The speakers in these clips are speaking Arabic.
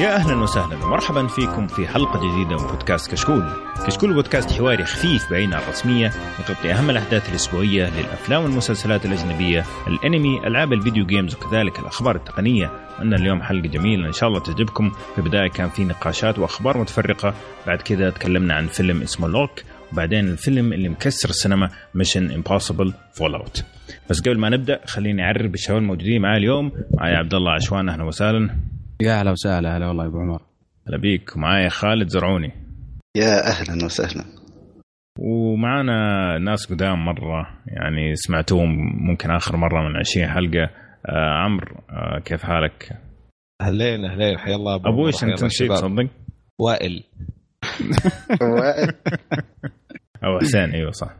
يا أهلا وسهلا ومرحبا فيكم في حلقة جديدة من بودكاست كشكول. كشكول بودكاست حواري خفيف بعيد الرسمية يغطي أهم الأحداث الأسبوعية للأفلام والمسلسلات الأجنبية، الأنمي، ألعاب الفيديو games وكذلك الأخبار التقنية. عندنا اليوم حلقة جميلة إن شاء الله تعجبكم. في البداية كان في نقاشات وأخبار متفرقة، بعد كذا تكلمنا عن فيلم اسمه Locke، وبعدين الفيلم اللي مكسر السينما Mission Impossible Fallout. بس قبل ما نبدأ خليني أعرف بالشباب الموجودين معي اليوم، معي عبد الله عشوان أهلا وسهلا. يا أهلا وسهلا هلا والله يا أبو عمر. هلا بيك. ومعايا خالد زرعوني. يا أهلا وسهلا. ومعنا ناس قدام مرة يعني سمعتوهم ممكن آخر مرة من 20 حلقة. آه عمرو آه كيف حالك؟ أهلين أهلين. حيا الله أبو إيش أنت الشباب. صدق؟ وائل. وائل. أو حسين أيوه صح.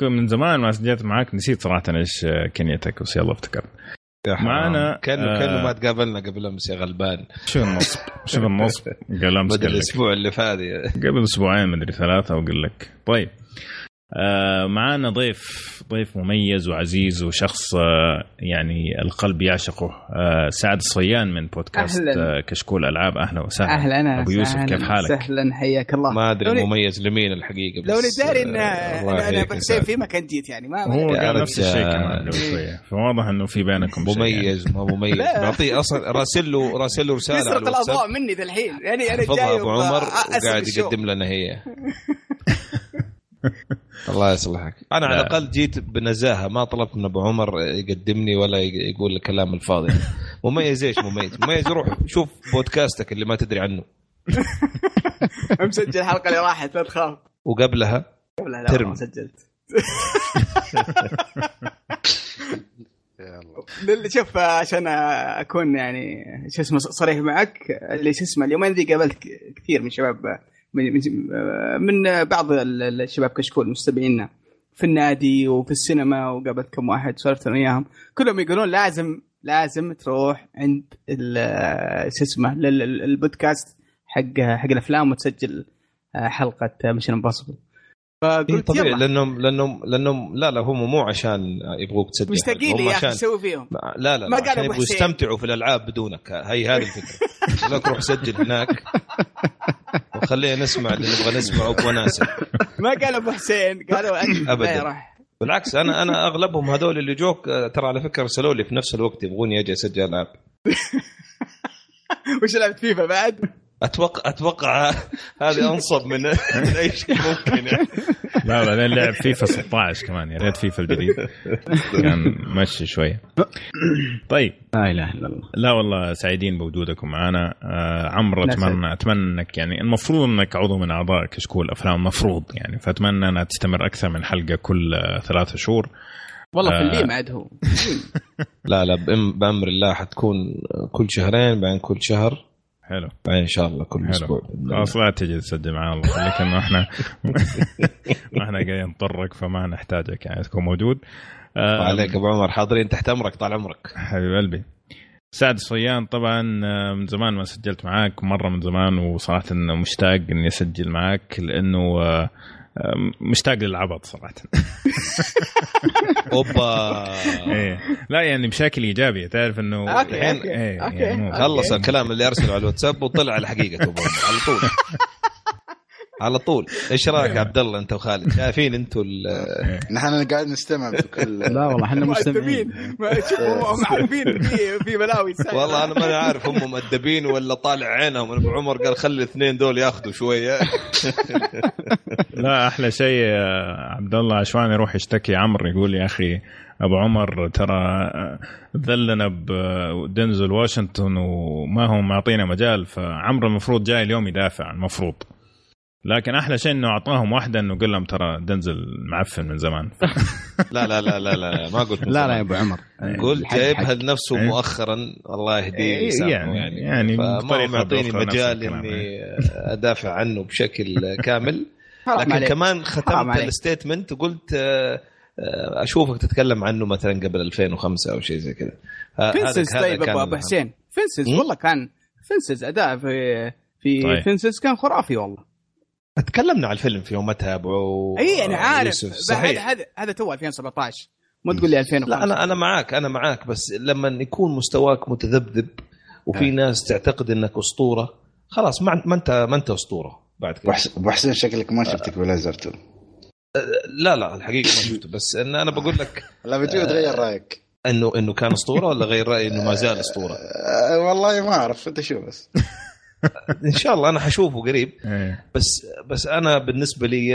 كنت من زمان ما سجلت معاك نسيت صراحة إيش كنيتك بس يلا افتكرت. معنا، كانه آه، كانه ما تقابلنا قبل أمس يا غلبان. شو النصب؟ شو النصب؟ قال أمس بدل الأسبوع اللي فات قبل أسبوعين مدري ثلاثة أقول لك. طيب. معانا ضيف ضيف مميز وعزيز وشخص آه يعني القلب يعشقه آه سعد الصيان من بودكاست أهلاً. آه كشكول ألعاب أهلا وسهلا أهلا أبو يوسف أهلاً كيف حالك؟ سهلا حياك الله ما أدري لوني- مميز لمين الحقيقة بس لو داري إن آه، أنا سعد. في كنت جيت يعني ما هو قال نفس الشيء. كمان قبل شوية فواضح إنه في بينكم شيء يعني. مميز ما مميز. بعطيه أصلا راسل له راسل له رسالة يسرق الأضواء مني ذا الحين يعني أنا جاي أبو عمر وقاعد. يقدم لنا هي الله يصلحك. أنا على لا. الأقل جيت بنزاهة ما طلبت من أبو عمر يقدمني ولا يقول الكلام الفاضي. مميز إيش مميز؟ مميز روح شوف بودكاستك اللي ما تدري عنه. مسجل الحلقة اللي راحت لا تخاف. وقبلها؟ لا لا ترم. ما سجلت. للي شوف عشان أكون يعني شو اسمه صريح معك اللي شو اسمه اليومين ذي قابلت كثير من شباب من من, بعض ال- الشباب كشكول مستمعينا في النادي وفي السينما وقابلت كم واحد سولفت أنا وياهم. كلهم يقولون لازم لازم تروح عند شو اسمه البودكاست حق حق الأفلام وتسجل حلقة Mission Impossible فقلت طبيعي يلا. لانهم لانهم لانهم لا لا هم مو عشان يبغوك تسجل مشتاقين لي يا أخي أسوي فيهم؟ لا لا ما لا عشان يبغوا. يستمتعوا في الألعاب بدونك. هي هذه الفكرة. لك روح سجل هناك. وخلينا نسمع اللي نبغى نسمعه بوناسه ما قال أبو حسين قالوا أنت راح بالعكس أنا أنا أغلبهم هذول اللي جوك آه، ترى على فكرة ارسلوا لي في نفس الوقت يبغوني أجي أسجل ألعاب. وش لعبت فيفا بعد؟ أتوقع أتوقع هذه أنصب من من أي شيء ممكن يعني. لا بعدين لعب فيفا 16 كمان يا ريت فيفا الجديد. كان مشي شوية طيب. لا إله إلا الله. لا والله سعيدين بوجودكم معنا. آه عمرو لا اتمنى أتمنى إنك يعني المفروض إنك عضو من أعضاء كشكول أفلام مفروض يعني. فأتمنى أنها تستمر أكثر من حلقة كل آه ثلاثة شهور. والله في آه. الليم عاد هو. لا لا بأم- بأمر الله حتكون كل شهرين بعدين كل شهر. حلو. بعدين إن شاء الله كل حلو. أسبوع خلاص لا تجي تسجل معنا الله يخليك إنه إحنا ما إحنا جايين نضطرك فما نحتاجك يعني تكون موجود. آه عليك أبو عمر حاضرين تحت أمرك طال عمرك. حبيب قلبي. سعد الصيان طبعا آه، من زمان ما سجلت معاك مرة من زمان وصراحة مشتاق إني أسجل معاك لأنه آه، مشتاق للعبط صراحة. أوبا. إيه. لا يعني بشكل إيجابي تعرف إنه الحين- إيه، يعني خلص الكلام اللي أرسله على الواتساب وطلع على حقيقته على طول. على طول. إيش رأيك يا عبد الله أنت وخالد؟ شايفين أنتم ال- نحن قاعد نستمع في كل لا والله إحنا مؤدبين. مستمعين ما- هم هم عارفين في في بلاوي. والله أنا ماني عارف هم مؤدبين ولا طالع عينهم. ابو عمر قال خلي الاثنين دول ياخذوا شوية. لا أحلى شيء عبد الله عشوان يروح يشتكي عمرو يقول يا أخي أبو عمر ترى ذلنا بدنزل واشنطن وما هو معطينا مجال فعمرو المفروض جاي اليوم يدافع المفروض. لكن أحلى شيء إنه أعطاهم واحدة إنه قال لهم ترى دنزل معفن من زمان لا لا لا لا لا ما قلت لا لا. يا أبو عمر قلت جايبها. لنفسه إيه. مؤخرا الله يهديه إيه، يعني- يعني يعني فما معطيني مجال إني أدافع عنه بشكل كامل لكن. كمان ختمت. ال statement وقلت آه، آه، أشوفك تتكلم عنه مثلا قبل 2005 أو شيء زي كذا Fences طيب ابو أبو حسين Fences؟ والله كان Fences اداء في في طيب. Fences كان خرافي والله تكلمنا عن الفيلم في يومتها ابو إي أنا عارف. بس صحيح. هذا هذا هذا تو 2017 مو تقول لي 2005 لا أنا أنا معاك أنا معاك بس لما يكون مستواك متذبذب وفي آه. ناس تعتقد إنك أسطورة خلاص ما ما انت ما أنت أسطورة بعد كذا ابو حسين شكلك ما شفت ايكولايزر 2 لا لا الحقيقة ما شفته بس إن أنا بقول لك لا بتجي تغير رأيك. انه إنه كان أسطورة ولا غير رايي إنه ما زال أسطورة؟ أه والله ما أعرف أنت شو بس. إن شاء الله أنا حشوفه قريب. إيه. بس بس أنا بالنسبة لي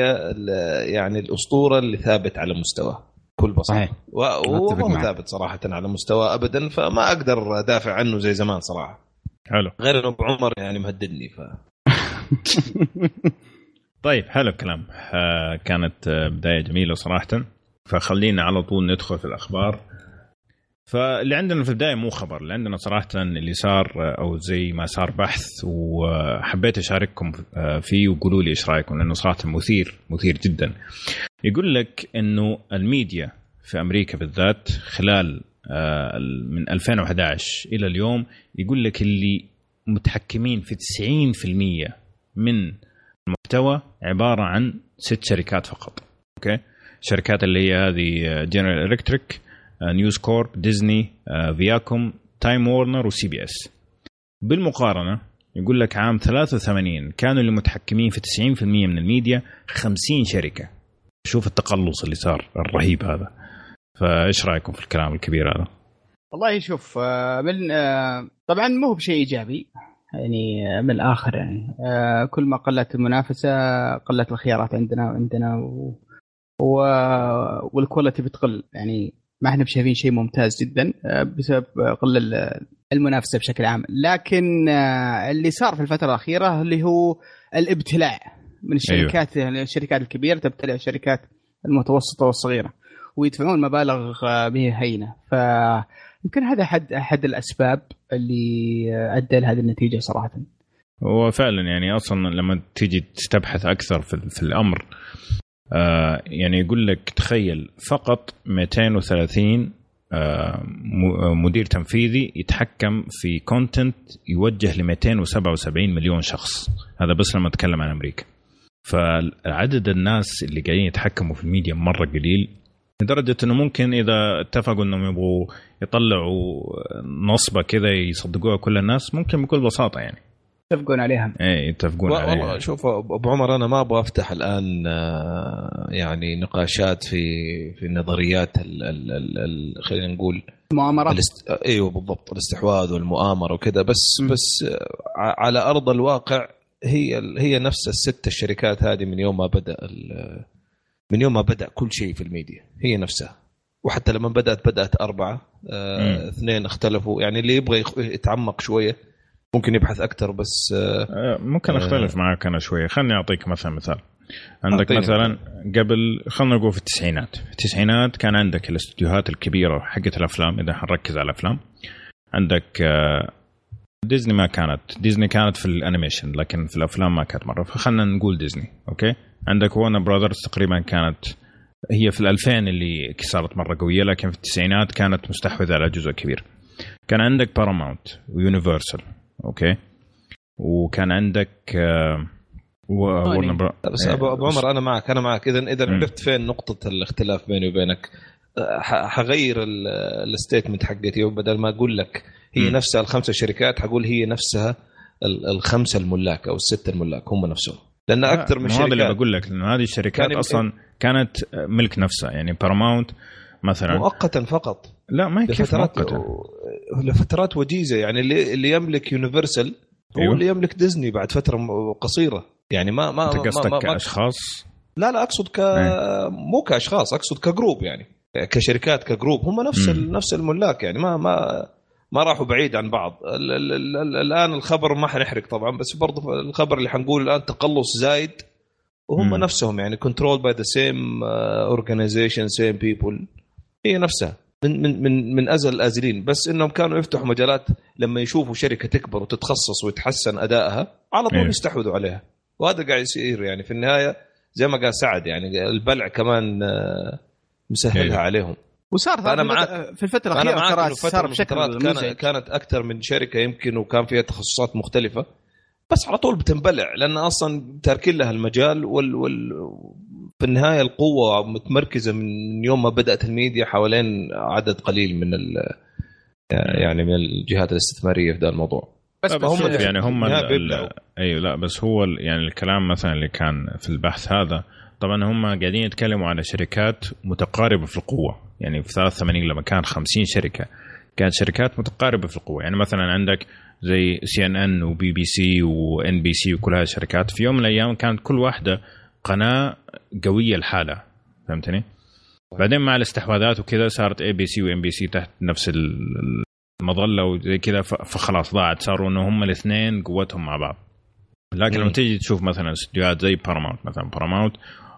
يعني الأسطورة اللي ثابت على مستواه بكل بساطة. وهو. ثابت صراحة على مستواه ابدا فما أقدر أدافع عنه زي زمان صراحة. حلو. غير إنه أبو عمر يعني مهددني ف. طيب حلو الكلام. آه كانت آه، بداية جميلة صراحة. فخلينا على طول ندخل في الأخبار. فاللي عندنا في البداية مو خبر اللي عندنا صراحة اللي صار آه، أو زي ما صار بحث وحبيت أشارككم آه، فيه وقولوا لي إيش رأيكم لأنه صراحة مثير مثير جدا. يقول لك إنه الميديا في أمريكا بالذات خلال آه، من 2011 إلى اليوم يقول لك اللي متحكمين في 90% من المحتوى عبارة عن ست شركات فقط okay؟ الشركات اللي هي هذه General Electric News Corp Disney Viacom Time Warner و CBS بالمقارنة يقول لك عام 83 كانوا اللي متحكمين في 90% من الميديا 50 شركة. شوف التقلص اللي صار الرهيب هذا. فإيش رأيكم في الكلام الكبير هذا؟ والله شوف آه، من آه، طبعا مو بشيء إيجابي يعني آه، من الآخر يعني. كل ما قلت المنافسة قلت الخيارات عندنا وعندنا و... و... والكواليتي بتقل. يعني ما إحنا بشايفين شيء ممتاز جدا آه، بسبب قل ال- المنافسة بشكل عام. لكن آه، اللي صار في الفترة الأخيرة اللي هو الابتلاع من الشركات يعني الشركات الكبيرة تبتلع الشركات المتوسطة والصغيرة ويدفعون مبالغ آه، به هينه فيمكن هذا أحد أحد الأسباب اللي آه، أدى لهذه النتيجة صراحة. هو فعلا يعني أصلا لما تيجي تبحث أكثر في, في الأمر آه يعني يقول لك تخيل فقط 230 آه م- مدير تنفيذي يتحكم في كونتنت يوجه ل 277 مليون شخص. هذا بس لما أتكلم عن أمريكا. فعدد الناس اللي قاعدين يتحكموا في الميديا مرة قليل لدرجة إنه ممكن إذا اتفقوا إنهم يبغوا يطلعوا نصبة كذا يصدقوها كل الناس ممكن بكل بساطة يعني. يتفقون عليها. إيه يتفقون والله عليها. شوف أبو عمر أنا ما أبغى أفتح الآن آه، يعني نقاشات في في نظريات ال ال ال ال خلينا نقول مؤامرات الاست... إيوه بالضبط الاستحواذ والمؤامرة وكذا. بس م. بس آه، على أرض الواقع هي هي نفس الست الشركات هذه من يوم ما بدأ ال- من يوم ما بدأ كل شيء في الميديا هي نفسها. وحتى لما بدأت بدأت أربعة آه. اثنين اختلفوا. يعني اللي يبغى يخ- يتعمق شوية ممكن يبحث أكثر بس آه آه، ممكن أختلف معك أنا شوية خليني أعطيك مثلا مثال. عندك مثلا قبل خلينا نقول في التسعينات. في التسعينات كان عندك الاستديوهات الكبيرة حقت الأفلام إذا حنركز على الأفلام. عندك آه، ديزني ما كانت. ديزني كانت في ال animation لكن في الأفلام ما كانت مرة. فخلنا نقول Disney okay؟ عندك Warner Brothers تقريبا كانت هي في ال2000 اللي صارت مرة قوية لكن في التسعينات كانت مستحوذة على جزء كبير. كان عندك Paramount و Universal okay. وكان عندك آه،. Warner Bro- بس ابو أبو عمر أنا معك أنا معك. اذا اذا. عرفت فين نقطة الاختلاف بيني وبينك. ح- حغير ال- ال statement حقتي. وبدل ما أقول لك هي مم. نفسها الخمسة شركات حقول هي نفسها ال- الخمسة الملاك أو الستة الملاك هم نفسهم. لأن أكثر من مو هذا اللي بقول لك لأنه هذه الشركات كان أصلا كانت ملك نفسها. يعني باراماونت مثلا. مؤقتا فقط. لا ما هي كيف لفترات مؤقتة؟ لفترات وجيزة يعني اللي اللي يملك Universal هو أيوه. اللي يملك ديزني بعد فترة قصيرة. يعني ما ما أنت قصدك كأشخاص؟ لا لا أقصد ك إيه. مو كأشخاص أقصد ك group يعني. كشركات ك group. هم نفس. ال... نفس الملاك يعني ما ما ما راحوا بعيد عن بعض. ال... ال... ال... ال... الآن الخبر ما حنحرق طبعا بس برضه الخبر اللي حنقول الآن تقلص زايد. وهم مم. نفسهم يعني control by the same organization same people هي نفسها. من من من من أزل الآزلين بس إنهم كانوا يفتحوا مجالات لما يشوفوا شركة تكبر وتتخصص ويتحسن أدائها على طول إيه. يستحوذوا عليها وهذا قاعد يصير يعني في النهاية زي ما قال سعد يعني البلع كمان آه، مسهلها إيه. عليهم وصار معاك. الفترة- في الفترة أنا الأخيرة فترة صار بشكل الفترات كان مزعج كانت أكثر من شركة يمكن وكان فيها تخصصات مختلفة بس على طول بتنبلع لأن أصلا تاركين لها المجال وال, وال في النهاية القوة متمركزة من يوم ما بدأت الميديا حوالين عدد قليل من ال يعني من الجهات الاستثمارية في ذا الموضوع. بس لا بس هم شوف يعني هم أيوه لا بس هو ال- يعني الكلام مثلا اللي كان في البحث هذا طبعا هم قاعدين يتكلموا على شركات متقاربة في القوة. يعني في 83 لما كان 50 شركة كانت شركات متقاربة في القوة. يعني مثلا عندك زي سي ان ان وبي بي سي وان بي سي وكل هذه الشركات. في يوم من الأيام كانت كل واحدة قناة قوية لحالها فهمتني؟ بعدين مع الاستحواذات وكذا صارت ABC و NBC تحت نفس ال- المظلة وزي كذا فخلاص ضاعت صاروا إنه هم الاثنين قوتهم مع بعض لكن لما. تيجي تشوف مثلا استديوهات زي باراماونت مثلا Paramount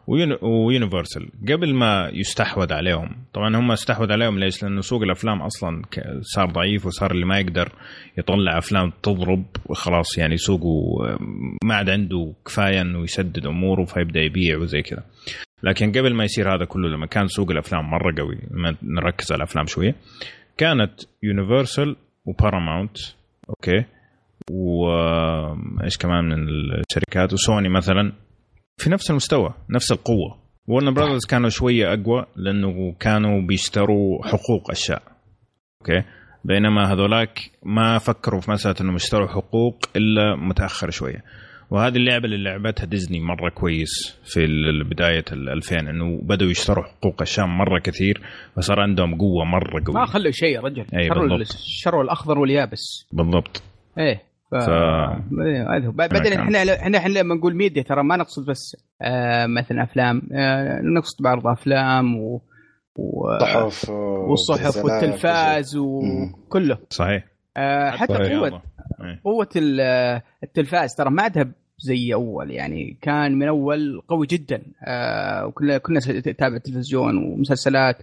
و Universal. قبل ما يستحوذ عليهم طبعا هم استحوذ عليهم ليش؟ لأنه سوق الأفلام أصلا صار ضعيف وصار اللي ما يقدر يطلع أفلام تضرب وخلاص يعني سوقه ما عاد عنده كفاية إنه يسدد أموره فيبدأ يبيع وزي كذا. لكن قبل ما يصير هذا كله لما كان سوق الأفلام مرة قوي لما نركز على الأفلام شوية كانت Universal و Paramount okay وايش كمان من الشركات؟ وسوني مثلا في نفس المستوى نفس القوة. Warner Brothers كانوا شوية أقوى لأنه كانوا بيشتروا حقوق أشياء. okay؟ بينما هذولاك ما فكروا في مسألة إنهم يشتروا حقوق إلا متاخر شوية. وهذه اللعبة اللي لعبتها ديزني مرة كويس في بداية ال 2000 إنه بدأوا يشتروا حقوق أشياء مرة كثير فصار عندهم قوة مرة ما قوية. خلوا شيء يا رجل. شروا بالضبط. شروا الأخضر واليابس. بالضبط. إيه. ف... هو. بعدين. إحنا إحنا إحنا لما نقول ميديا ترى ما نقصد بس آه مثلا أفلام آه نقصد بعض أفلام و... و... صحف والصحف والتلفاز. وكله صحيح آه حتى قوه. إيه. قوة ال- التلفاز ترى ما عادها زي أول يعني كان من أول قوي جدا آه وكنا كنا نتابع التلفزيون ومسلسلات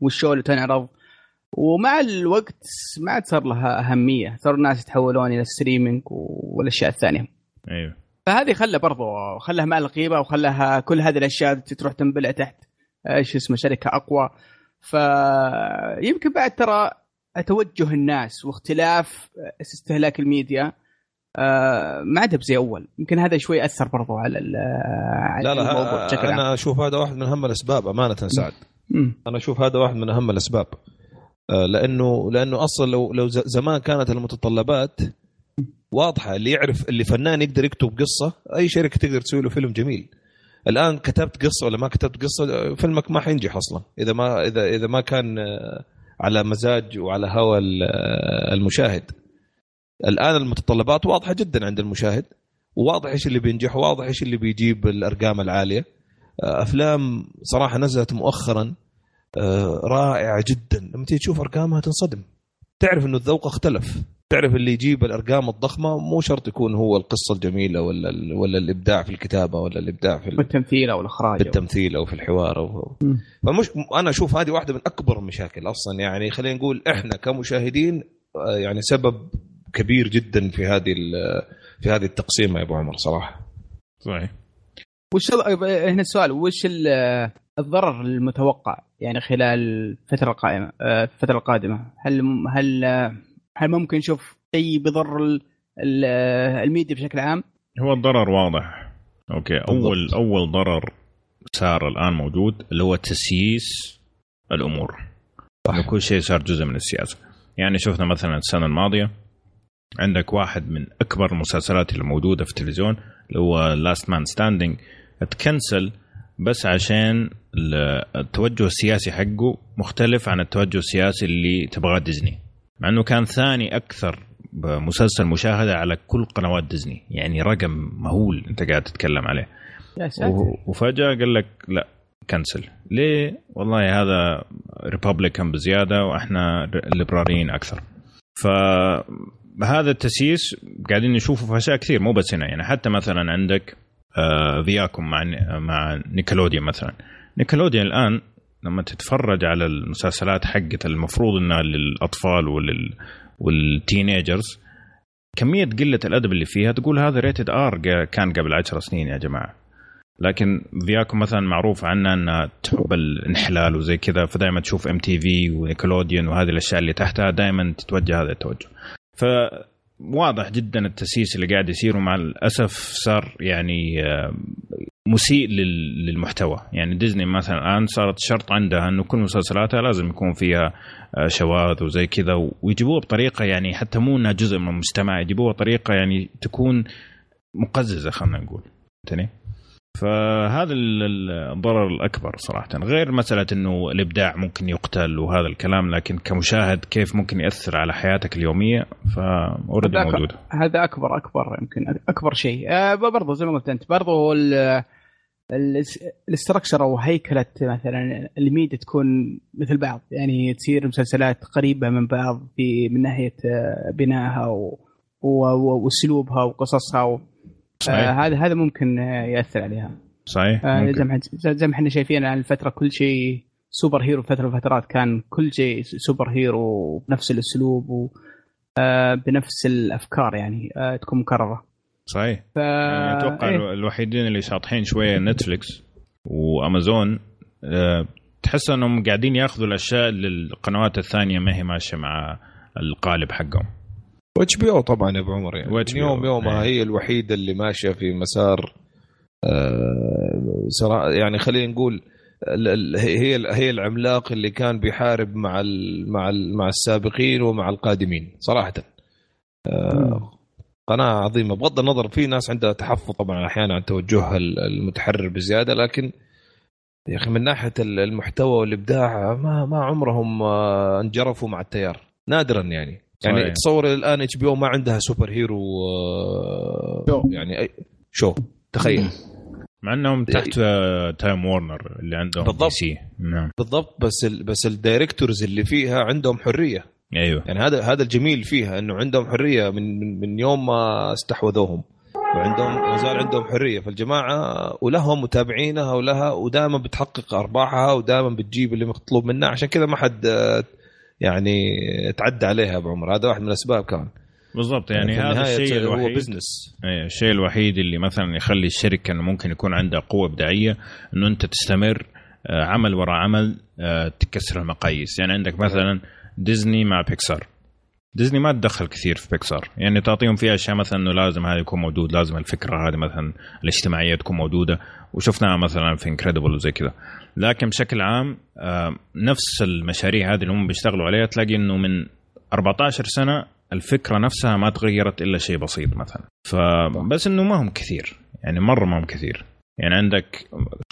وال show اللي تنعرض ومع الوقت ما عاد صار لها أهمية. صار الناس يتحولون إلى ال streaming والأشياء الثانية. أيوه. فهذه خلى برضو خلاها ما لها القيمة وخلاها كل هذه الأشياء تروح تنبلع تحت. إيش اسمه شركة أقوى. فيمكن بعد ترى توجه الناس واختلاف استهلاك الميديا آه، ما عاد زي أول. يمكن هذا شوي أثر برضو على ال- على لا الموضوع لا بشكل عام. أنا أشوف هذا واحد من أهم الأسباب أمانة سعد. أنا أشوف هذا واحد من أهم الأسباب. لأنه لأنه أصلا لو لو زمان كانت المتطلبات واضحة اللي يعرف اللي فنان يقدر يكتب قصة أي شركة تقدر تسوي له فيلم جميل. الآن كتبت قصة ولا ما كتبت قصة آه، فيلمك ما حينجح أصلا. إذا ما اذا إذا ما كان آه، على مزاج وعلى هوى ال- آه، المشاهد. الآن المتطلبات واضحة جدا عند المشاهد. وواضح إيش اللي بينجح وواضح إيش اللي بيجيب الأرقام العالية. آه، أفلام صراحة نزلت مؤخرا آه، رائعه جدا. لما تيجي تشوف أرقامها تنصدم. تعرف إنه الذوق اختلف. تعرف اللي يجيب الأرقام الضخمة مو شرط يكون هو القصة الجميلة ولا ال- ولا الإبداع في الكتابة ولا الإبداع في ال- والتمثيل أو الإخراج في التمثيل أو في الحوار أو. فمش أنا أشوف هذه واحدة من أكبر المشاكل أصلا. يعني خلينا نقول إحنا كمشاهدين آه، يعني سبب كبير جدا في هذه ال- في هذه التقسيمة يا أبو عمر صراحة. صحيح. وش هنا السؤال. وش ال- الضرر المتوقع؟ يعني خلال الفترة القائمه آه، الفترة القادمه هل هل هل ممكن نشوف شيء بضر ال- الميديا بشكل عام؟ هو الضرر واضح. okay اول بالضبط. أول ضرر صار الآن موجود اللي هو تسييس الأمور. إنه كل شيء صار جزء من السياسة. يعني شفنا مثلا السنة الماضية عندك واحد من أكبر المسلسلات اللي موجوده في التلفزيون اللي هو Last Man Standing اتكنسل بس عشان ال- التوجه السياسي حقه مختلف عن التوجه السياسي اللي تبغاه ديزني. مع إنه كان ثاني أكثر مسلسل مشاهدة على كل قنوات ديزني. يعني رقم مهول أنت قاعد تتكلم عليه. يا ساتر. وفجأة قال لك لا cancel ليه؟ والله هذا republican بزيادة وإحنا ليبراليين أكثر. فهذا التسييس قاعدين نشوفه في أشياء كثير مو بس هنا. يعني حتى مثلا عندك Viacom مع مع Nickelodeon مثلا. Nickelodeon الآن لما تتفرج على المسلسلات حقت المفروض إنها للأطفال ولل وال teenagers كمية قلة الأدب اللي فيها تقول هذا rated R كان قبل عشر سنين يا جماعة. لكن Viacom مثلا معروف عنها إنها تحب الانحلال وزي كذا فدائما تشوف MTV و Nickelodeon وهذه الأشياء اللي تحتها دائما تتوجه هذا التوجه. واضح جدا التسييس اللي قاعد يصير ومع الأسف صار يعني آه، مسيء لل- للمحتوى يعني ديزني مثلا الآن صارت شرط عندها إنه كل مسلسلاتها لازم يكون فيها آه، شواذ وزي كذا ويجيبوها بطريقة يعني حتى مو إنها جزء من المجتمع يجيبوها طريقه يعني تكون مقززة خلينا نقول فهمتني؟ فهذا ال- ال- الضرر الأكبر صراحة. غير مسألة إنه الإبداع ممكن يقتل وهذا الكلام لكن كمشاهد كيف ممكن يأثر على حياتك اليومية؟ فأوريدي موجود. هذا أكبر أكبر يمكن أكبر شيء. آه برضو زي ما قلت أنت ال- ال structure أو هيكلة مثلا الميديا تكون مثل بعض. يعني تصير مسلسلات قريبة من بعض في من ناحية آه، بنائها واسلوبها وقصصها هذا هذا ممكن آه، يأثر عليها. صحيح آه. زي ما زي ما إحنا شايفين الآن الفترة كل شيء superhero فترة من الفترات كان كل شيء superhero بنفس الأسلوب و آه بنفس الأفكار يعني آه تكون مكررة. صحيح. ف يعني أتوقع إيه. الوحيدين اللي شاطحين شوية نتفلكس وأمازون تحس إنهم قاعدين ياخذوا الأشياء اللي القنوات الثانية ما هي ماشية مع القالب حقهم. واتش بي أو طبعا يا أبو عمر يعني. يوم يومها إيه. هي الوحيدة اللي ماشية في مسار آه، يعني خلينا نقول هي هي العملاق اللي كان بيحارب مع ال مع ال مع السابقين ومع القادمين صراحة. آه، قناة عظيمة. بغض النظر في ناس عندها تحفظ طبعا أحيانا عن توجهها ال- المتحرر بزيادة لكن يا أخي من ناحية ال- المحتوى والإبداع ما ما عمرهم آه، انجرفوا مع التيار. نادرا يعني. يعني صحيح. تصور الآن HBO ما عندها superhero آه، show. يعني أي show؟ تخيل. مع إنهم تحت آه، Time Warner اللي عندهم بالضبط. DC نعم. بالضبط. بس ال بس ال directors اللي فيها عندهم حرية. أيوه. يعني هذا هذا الجميل فيها إنه عندهم حرية من من, من يوم ما استحوذوهم. وعندهم ما زال عندهم حرية. فالجماعة ولهم متابعينها ولها ودائما بتحقق أرباحها ودائما بتجيب اللي مطلوب منها. عشان كذا ما حد آه، يعني تعدى عليها يا أبو عمر. هذا واحد من الأسباب كان. بالضبط يعني في هذا الشيء هو الوحيد بزنس إيه الشيء الوحيد اللي مثلا يخلي الشركة إنه ممكن يكون عندها قوة إبداعية إنه أنت تستمر آه، عمل وراء عمل آه، تكسر المقاييس. يعني عندك مثلا ديزني مع Pixar. Disney ما تدخل كثير في بيكسار. يعني تعطيهم فيها أشياء مثلا إنه لازم هذا يكون موجود لازم الفكرة هذه مثلا الاجتماعية تكون موجودة. وشفناها مثلا في Incredible وزي كذا. لكن بشكل عام آه، نفس المشاريع هذه اللي هم بيشتغلوا عليها تلاقي إنه من 14 سنة الفكرة نفسها ما تغيرت إلا شيء بسيط مثلا. فبس إنه ما هم كثير. يعني مرة ما هم كثير. يعني عندك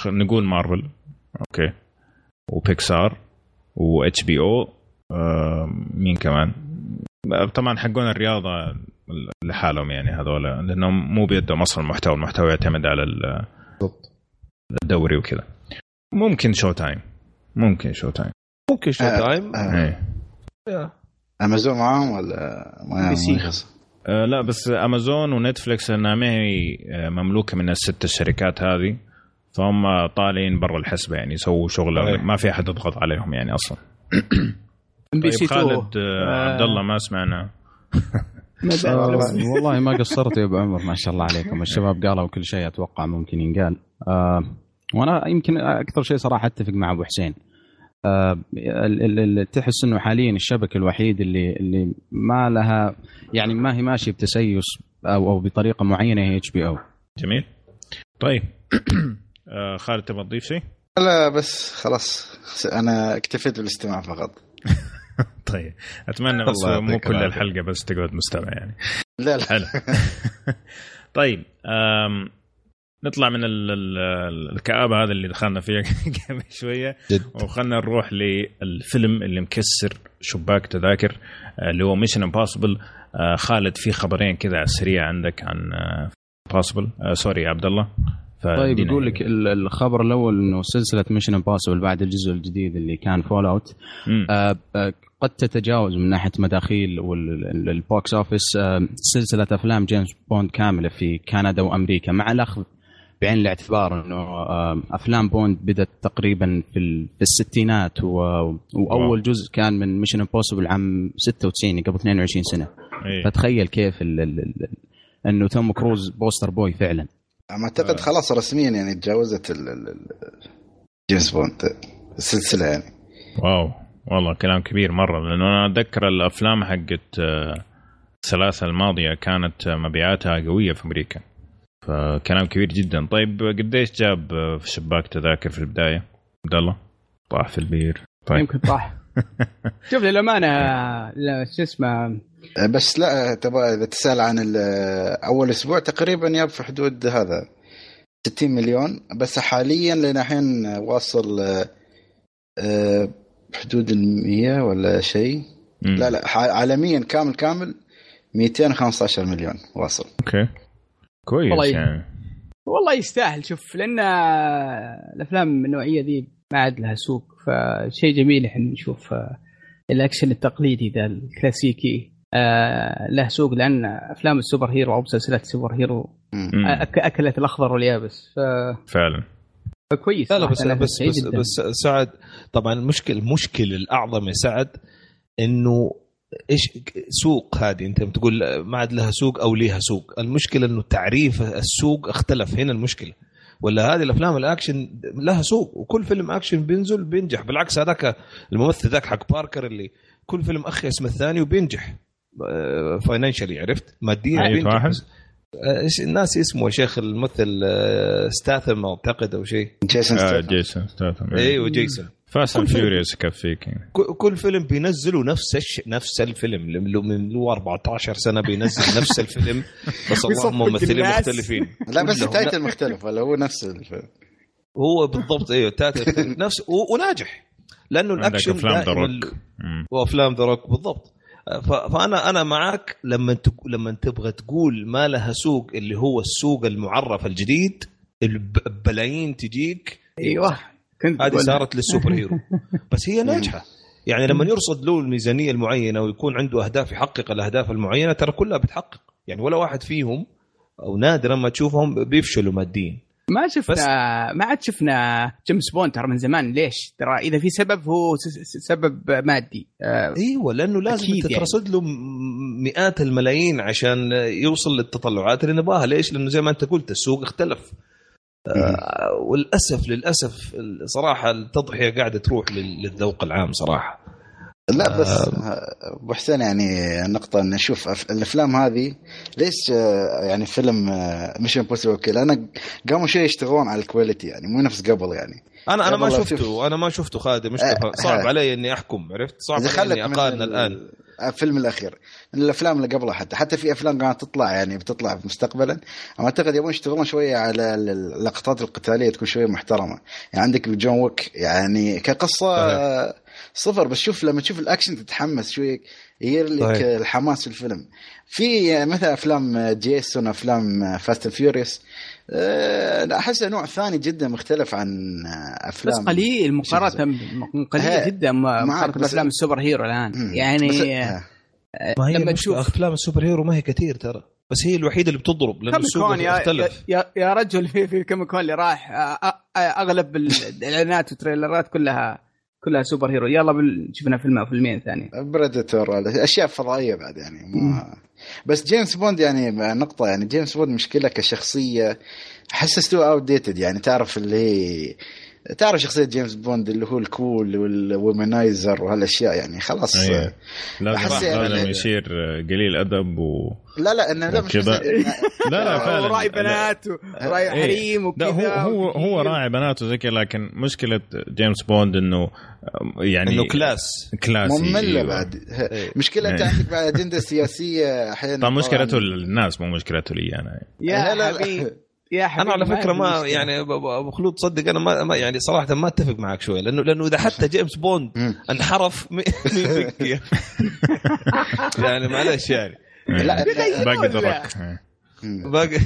نقول Marvel okay و Pixar و HBO مين كمان؟ طبعا حقون الرياضة لحالهم يعني هذول لأنهم مو بيدهم أصلا المحتوى المحتوى يعتمد على ال- بالضبط. الدوري وكذا. ممكن Showtime ممكن Showtime. ممكن Show آه، time. آه. إيه أمازون معاهم ولا ما؟ آه، لا بس Amazon و Netflix لأنها ما هي مملوكة من الست الشركات هذه فهم طالعين برا الحسبة يعني يسووا شغل صحيح. ما في أحد يضغط عليهم يعني أصلا. MBC طيب 2 خالد آه، عبد الله ما سمعنا. آه، والله ما قصرت يا أبو عمر ما شاء الله عليكم. الشباب قالوا كل شيء أتوقع ممكن ينقال. آه وأنا يمكن أكثر شيء صراحة أتفق مع أبو حسين. آه ال- ال- ال- تحس إنه حاليا الشبكة الوحيد اللي اللي ما لها يعني ما هي ماشية بتسييس أو أو بطريقة معينة هي HBO. جميل. طيب. آه، خالد تبغى تضيف شيء؟ لا بس خلاص أنا اكتفيت بالاستماع فقط. طيب أتمنى بس مو كل. الحلقة بس تقعد مستمع يعني. لا لا. حلو. طيب آم، نطلع من ال- ال- الكآبة هذا اللي دخلنا فيها قبل شوية. وخلنا نروح للفيلم اللي مكسر شباك تذاكر آه، اللي هو Mission Impossible خالد في خبرين كذا على السريع عندك عن Impossible sorry يا عبد الله. طيب يقول لك ال- الخبر الأول إنه سلسلة Mission Impossible بعد الجزء الجديد اللي كان Fallout. آه، آه، قد تتجاوز من ناحية مداخيل وال box office آه، سلسلة أفلام جيمس بوند كاملة في كندا وأمريكا مع الأخذ بعين الاعتبار إنه آه، أفلام بوند بدأت تقريبا في ال- في الستينات. وأول جزء كان من Mission Impossible عام 96 قبل 22 سنة إيه. فتخيل كيف ال- ال- ال- إنه توم كروز poster boy فعلا أعتقد خلاص رسميا يعني تجاوزت ال- ال- ال- جيمس بوند السلسلة يعني. wow والله كلام كبير مرة لأنه أنا أتذكر الأفلام حقت الثلاثة الماضية كانت مبيعاتها قوية في أمريكا. فكلام كبير جدا. طيب قديش جاب في شباك تذاكر في البداية؟ عبد الله طاح في البير. طيب. يمكن طاح. شوف للأمانة لا، شو اسمه؟ بس لا تبغى إذا تسأل عن ال- أول أسبوع تقريبا ياب في حدود هذا 60 مليون. بس حاليا لنا الحين واصل آه، بحدود ال 100 ولا شيء. لا لا عالميا كامل كامل 215 مليون واصل. okay. كويس والله يعني. والله يستاهل. شوف لأن الأفلام النوعية ذي ما عاد لها سوق. فشيء جميل إحنا نشوف آه، الأكشن التقليدي ذا الكلاسيكي. آه، له سوق لأن أفلام ال super hero أو مسلسلات ال super hero أكلت الأخضر واليابس. ف- فعلا. فكويس. لا لا بس بس بس, جداً. بس سعد طبعا المشكلة المشكلة الأعظم يا سعد إنه إيش سوق هذه؟ أنت بتقول ما عاد لها سوق أو ليها سوق. المشكلة إنه تعريف السوق اختلف. هنا المشكلة. ولا هذه الأفلام الأكشن لها سوق وكل فيلم أكشن بينزل بينجح. بالعكس هذاك الممثل ذاك حق باركر اللي كل فيلم أخي اسم الثاني وبينجح. financially عرفت؟ ماديا أي بينجح. واحد؟ آه، إيش الناس اسمه؟ يا شيخ الممثل آه، ستاثم أعتقد أو شيء. جيسون آه. جيسون ستاثام أيوه جيسون Fast and كل فيلم. Furious يكفيك يعني كل فيلم بينزلوا نفس الش... نفس الفيلم له- من له 14 سنة بينزل نفس الفيلم بس اللهم ممثلين. مختلفين لا بس. ال title مختلف ولا هو نفس الفيلم هو بالضبط أيوه title نفس و... وناجح لأنه الأكشن أفلام The Rock. وأفلام The Rock بالضبط ف... فانا أنا معك لما. لما تبغى تقول ما لها سوق اللي هو السوق المعرف الجديد البلايين تجيك أيوه كنت هذه صارت لل super hero. بس هي ناجحة. يعني لما يرصد له الميزانية المعينة ويكون عنده أهداف يحقق الأهداف المعينة ترى كلها بتحقق. يعني ولا واحد فيهم أو نادرا ما تشوفهم بيفشلوا ماديا. ما شفنا بس- ما عاد شفنا جيمس بوند ترى من زمان. ليش؟ ترى إذا في سبب هو سبب مادي. آه، إيوه لأنه لازم انت يعني. ترصد له مئات الملايين عشان يوصل للتطلعات اللي نبغاها ليش؟ لأنه زي ما أنت قلت السوق اختلف. وللأسف للأسف صراحة التضحية قاعدة تروح لل- للذوق العام صراحة. لا بس آه، أبو حسين يعني نقطة إن نشوف أف- الأفلام هذه ليش آه، يعني فيلم Mission Impossible كذا أنا قاموا شوي يشتغلون على ال quality يعني مو نفس قبل يعني. أنا أنا ما شفته. أنا ما شفته خالد Mission آه، صعب آه. علي إني أحكم عرفت؟ صعب علي إني أقارن ال- الآن. الفيلم الأخير من الأفلام اللي قبلها حتى حتى في أفلام قاعدة تطلع يعني بتطلع مستقبلا أعتقد يبون يشتغلون شوية على ال- اللقطات القتالية تكون شوية محترمة يعني عندك John Wick يعني كقصة صحيح. صفر بس شوف لما تشوف الأكشن تتحمس شوية يغير لك صحيح. الحماس في الفيلم في مثلا أفلام جيسون أفلام Fast Furious أحس نوع ثاني جدا مختلف عن آه، أفلام بس قليل مقارنة قليل جدا مقارنة بأفلام السوبر هيرو الآن. يعني بس- آه، آه. ما هي لما تشوف أفلام السوبر هيرو ما هي كثير ترى بس هي الوحيدة اللي بتضرب لأنه كم السوق كون يا, يا, اختلف يا, يا رجل في في كم كون اللي راح آه، آه، آه، اغلب الإعلانات والتريلرات كلها كلها سوبر هيرو. يلا بال- شفنا فيلم أو فيلمين ثاني. بريدتور أشياء فضائية بعد يعني ما بس جيمس بوند يعني نقطة يعني جيمس بوند مشكلة كشخصية حسسته outdated يعني تعرف اللي هي تعرف شخصية جيمس بوند اللي هو ال cool وال womanizer وهالأشياء يعني خلاص أيوة. لازم أحس يعني- يصير قليل أدب و لا لا انه لا مش لا لا فعلا وراعي لا. بنات وراعي إيه. حريم لا وكذا هو هو هو. راعي بناته زي كذا لكن مشكلة جيمس بوند إنه يعني إنه class classy مملة أيوة. بعد إيه. مشكلة أنت إيه. عندك بعد أجندة سياسية أحيانا طبعا مشكلته للناس مو مشكلته لي أنا يا لا، لا. يا حبيبي أنا على فكرة ما مشكلة. يعني ابو خلود تصدق أنا ما, ما يعني صراحة ما أتفق معك شوية لأنه لأنه إذا حتى جيمس بوند مم. انحرف مين؟ يعني معلش يعني لا باقي. مم. باقي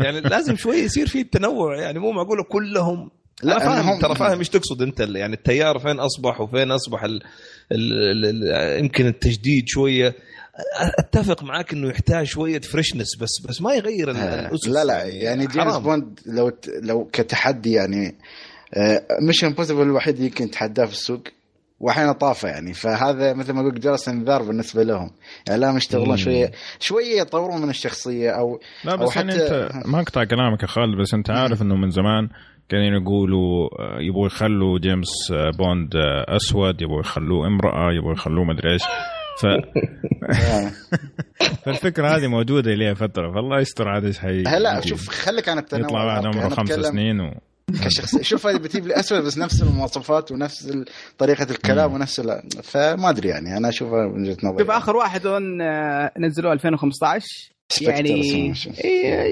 يعني لازم شوي يصير في التنوع يعني مو معقوله كلهم لا، لا فاهم ترى فاهم إيش تقصد أنت يعني التيار فين أصبح وفين أصبح ال ال ال ال يمكن التجديد شوية أتفق معاك إنه يحتاج شوية freshness بس بس ما يغير ال- آه، الأسس. لا لا يعني جيمس. بوند لو لو كتحدي يعني Mission Impossible الوحيد اللي يمكن تحداه في السوق واحيانا طافه يعني. فهذا مثل ما قلت جرس انذار بالنسبة لهم. يعني لا يشتغلون. شوية شوية يطورون من الشخصية أو لا أو بس يعني حتى- أنت ما أقطع كلامك يا خالد بس أنت عارف إنه من زمان كانوا يقولوا آه، يبغوا يخلوا جيمس آه، بوند آه، أسود يبغوا يخلوه امرأة يبغوا يخلوه مدري إيش. ف. فالفكرة هذه موجودة لي فترة فالله يستر عاد إيش حي هلا يجي. شوف خليك عن التنوع يطلع واحد okay، عمره خمس سنين و... كشخص شوف هذه بتجيب لي أسود بس نفس المواصفات ونفس طريقة الكلام مم. ونفس ال- فما أدري يعني أنا اشوفها من وجهة نظري شوف آخر واحد آه، نزلوه 2015 Spectre يعني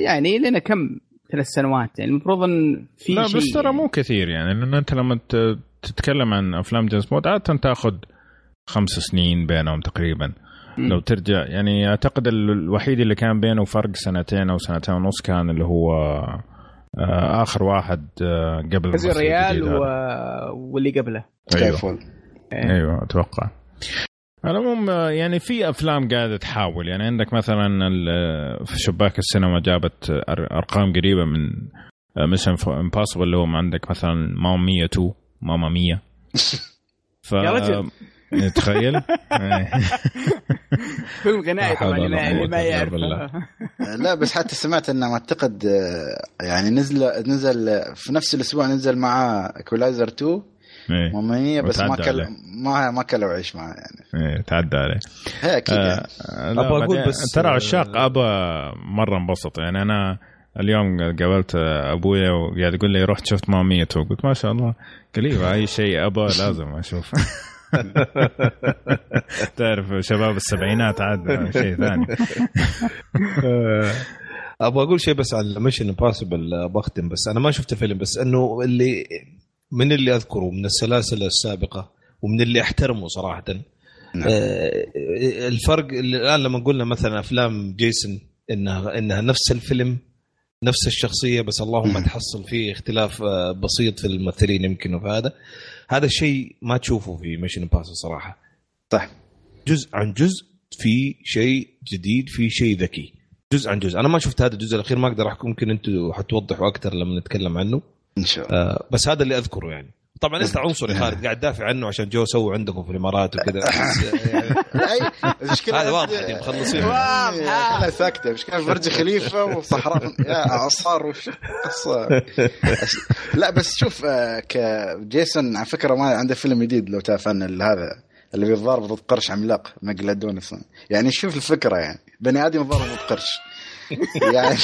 يعني لنا كم ثلاث سنوات يعني المفروض إن في لا بس ترى مو كثير يعني لأن أنت لما ت- تتكلم عن أفلام جيمس بوند عادة تأخذ خمس سنين بينهم تقريبا. مم. لو ترجع يعني أعتقد ال- الوحيد اللي كان بينه فرق سنتين أو سنتين ونص كان اللي هو آه، آخر واحد آه، قبل وزير الممثل ريال الجديد و... واللي قبله. أيوه. فول إيه. أيوه أتوقع. على العموم آه، يعني في أفلام قاعدة تحاول. يعني عندك مثلا ال- في شباك السينما جابت أر- أرقام قريبة من Mission Impossible اللي هو عندك مثلا Mamma Mia 2 Mamma Mia ف يا رجل. تخيل. فيلم غنائي طبعا اللي قوة ما يعرف. لا بس حتى سمعت إنه أعتقد آه، يعني نزل نزل آه، في نفس الأسبوع نزل مع Equalizer 2 إيه. Mamma Mia بس ما كل. ما ما كلوا عيش معاه يعني إيه. تعدى عليه هي أكيد يعني. آه، لا أبغى أقول بعدين بس- ترى عشاق ABBA مرة انبسط يعني أنا اليوم قابلت أبويا وقاعد يقول لي رحت شفت Mamma Mia قلت ما شاء الله قال أي شيء ABBA لازم أشوف تعرف شباب السبعينات عاد شيء ثاني أبغى أقول شيء بس عن Mission Impossible بختم بس أنا ما شفت الفيلم بس إنه اللي من اللي أذكره من السلاسل السابقة ومن اللي أحترمه صراحة نعم. آه، الفرق اللي الآن لما قلنا مثلا أفلام جيسون إنها إنها نفس الفيلم نفس الشخصية بس اللهم. تحصل فيه اختلاف آه، بسيط في الممثلين يمكن وفي هذا هذا الشيء ما تشوفه في Mission Impossible صراحة. صح. جزء عن جزء في شيء جديد في شيء ذكي. جزء عن جزء. أنا ما شفت هذا الجزء الأخير ما أقدر أحكم ممكن أنتم حتوضحوا أكثر لما نتكلم عنه. إن شاء الله. آه بس هذا اللي أذكره يعني. طبعا انت عنصري خالد قاعد دافع عنه عشان جو سووا عندكم في الإمارات وكذا. آه، يعني أي، المشكلة هذا واضح يعني مخلصين. واضحة. خلها ساكتة. مش كان برج خليفة وصحراء. يا اعصار وش قصة. لا بس شوف آه، كجيسون على فكرة ما عنده فيلم جديد لو تعرف عنه هذا اللي بيتضارب ضد قرش عملاق مقلدونس يعني شوف الفكرة يعني. بني آدم يتضارب ضد قرش. يعني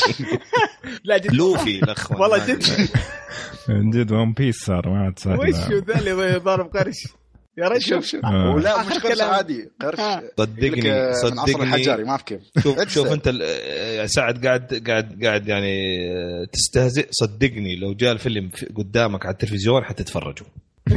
لا جد لوفي الاخوان والله جد من جد ون بيس صار ما عاد سهل وش ذا اللي ضارب قرش يا رجل شوف شوف آه. ولا مش قرش. عادي قرش آه. صدقني آه، من عصر صدقني الحجاري ما في كيف شوف. شوف أنت سعد قاعد قاعد قاعد يعني تستهزئ صدقني لو جاء الفيلم في- قدامك على التلفزيون حتتفرجوا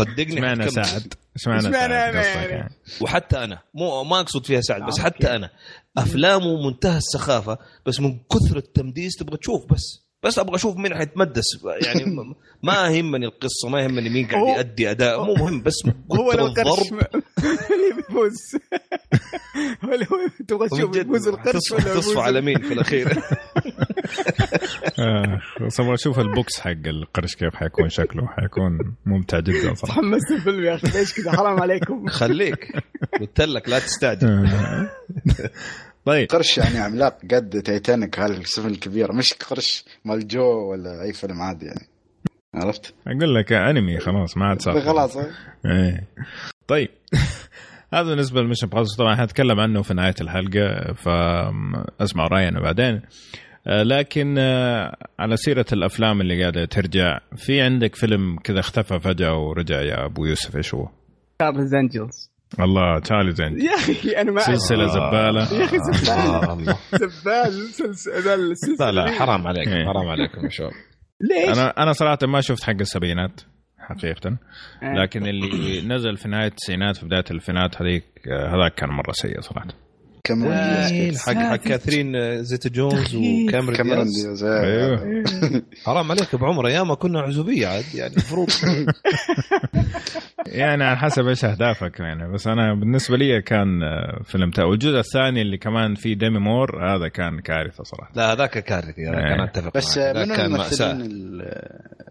صدقني اشمعنى. سعد؟ اشمعنى سعد يعني؟ يعني؟ وحتى أنا مو ما أقصد فيها سعد بس حتى. أنا أفلامه منتهى السخافة بس من كثر التمديس تبغى تشوف بس. بس أبغى أشوف مين حيتمدس يعني ما يهمني القصة ما يهمني مين قاعد يؤدي أداء مو مهم بس هو لو القرش الضرب. اللي بيفوز هو هو تبغى تشوف يفوز القرش ولا تصفى على مين في الأخير؟ بس أبغى أشوف البوكس حق القرش كيف حيكون شكله. حيكون ممتع جدا صراحة. تحمست الفيلم يا أخي ليش كذا؟ حرام عليكم. خليك. قلت لك لا تستعجل. آه. طيب. قرش يعني عملاق قد تايتانيك هالسفن الكبيرة؟ مش قرش مال Jaws ولا أي فيلم عادي يعني. عرفت؟ أقول لك أنمي خلاص ما عاد صار. خلاص. إيه. طيب. هذا بالنسبة لل Mission Impossible طبعا حنتكلم عنه في نهاية الحلقة فأسمع رأينا بعدين. آه، لكن آه، على سيرة الأفلام اللي قاعدة ترجع في عندك فيلم كذا اختفى فجأة ورجع يا أبو يوسف إيش هو؟ Charlie's Angels الله Charlie's Angels يا أخي أنا ما أعرف. سلسله زبالة يا أخي زبال آه، الله. زبال سلسله السلسله لا لا. حرام عليكم إيه. حرام عليكم يا شباب ليش؟ أنا أنا صراحة ما شفت حق السبعينات حقيقة آه. لكن اللي نزل في نهاية التسعينات في بداية الألفينات هذيك آه، هذاك كان مرة سيء صراحة كاميرون آه، دياز حق حق كاثرين آه، زيتا جونز وكاميرون كاميرون دياز دياز أيوه. حرام عليك ابو عمر أيام كنا عزوبية عاد يعني المفروض يعني على حسب إيش أهدافك يعني. بس أنا بالنسبة لي كان آه، فيلم تا والجزء الثاني اللي كمان فيه ديمي مور هذا كان كارثة صراحة. لا هذاك كارثي إيه. أنا أتفق بس منو كان الممثلين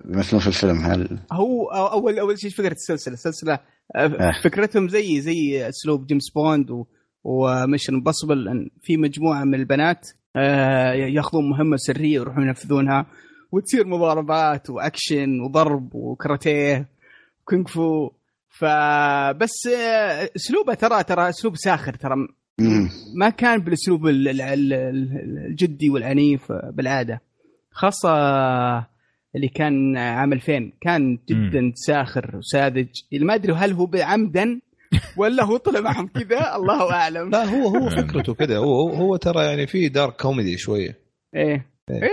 بيمثلون في الفيلم؟ هل هو اول أول شيء فكرة السلسلة. السلسلة آه، آه. فكرتهم زي زي أسلوب جيمس بوند و و Mission Impossible إن في مجموعة من البنات آه، ياخذون مهمة سرية ويروحون ينفذونها وتصير مضاربات واكشن وضرب وكاراتيه كونغ فو. فبس آه، أسلوبه ترى ترى أسلوب ساخر ترى. ما كان بالأسلوب ال- ال- ال- ال- الجدي والعنيف بالعادة. خاصة اللي كان عام 2000 كان جدا ساخر وساذج. ما أدري هل هو عمدا ولا هو طلع معهم كذا؟ الله أعلم. لا هو هو فكرته كده هو هو, ترى يعني في dark comedy شوية. إيه. إيه. إيه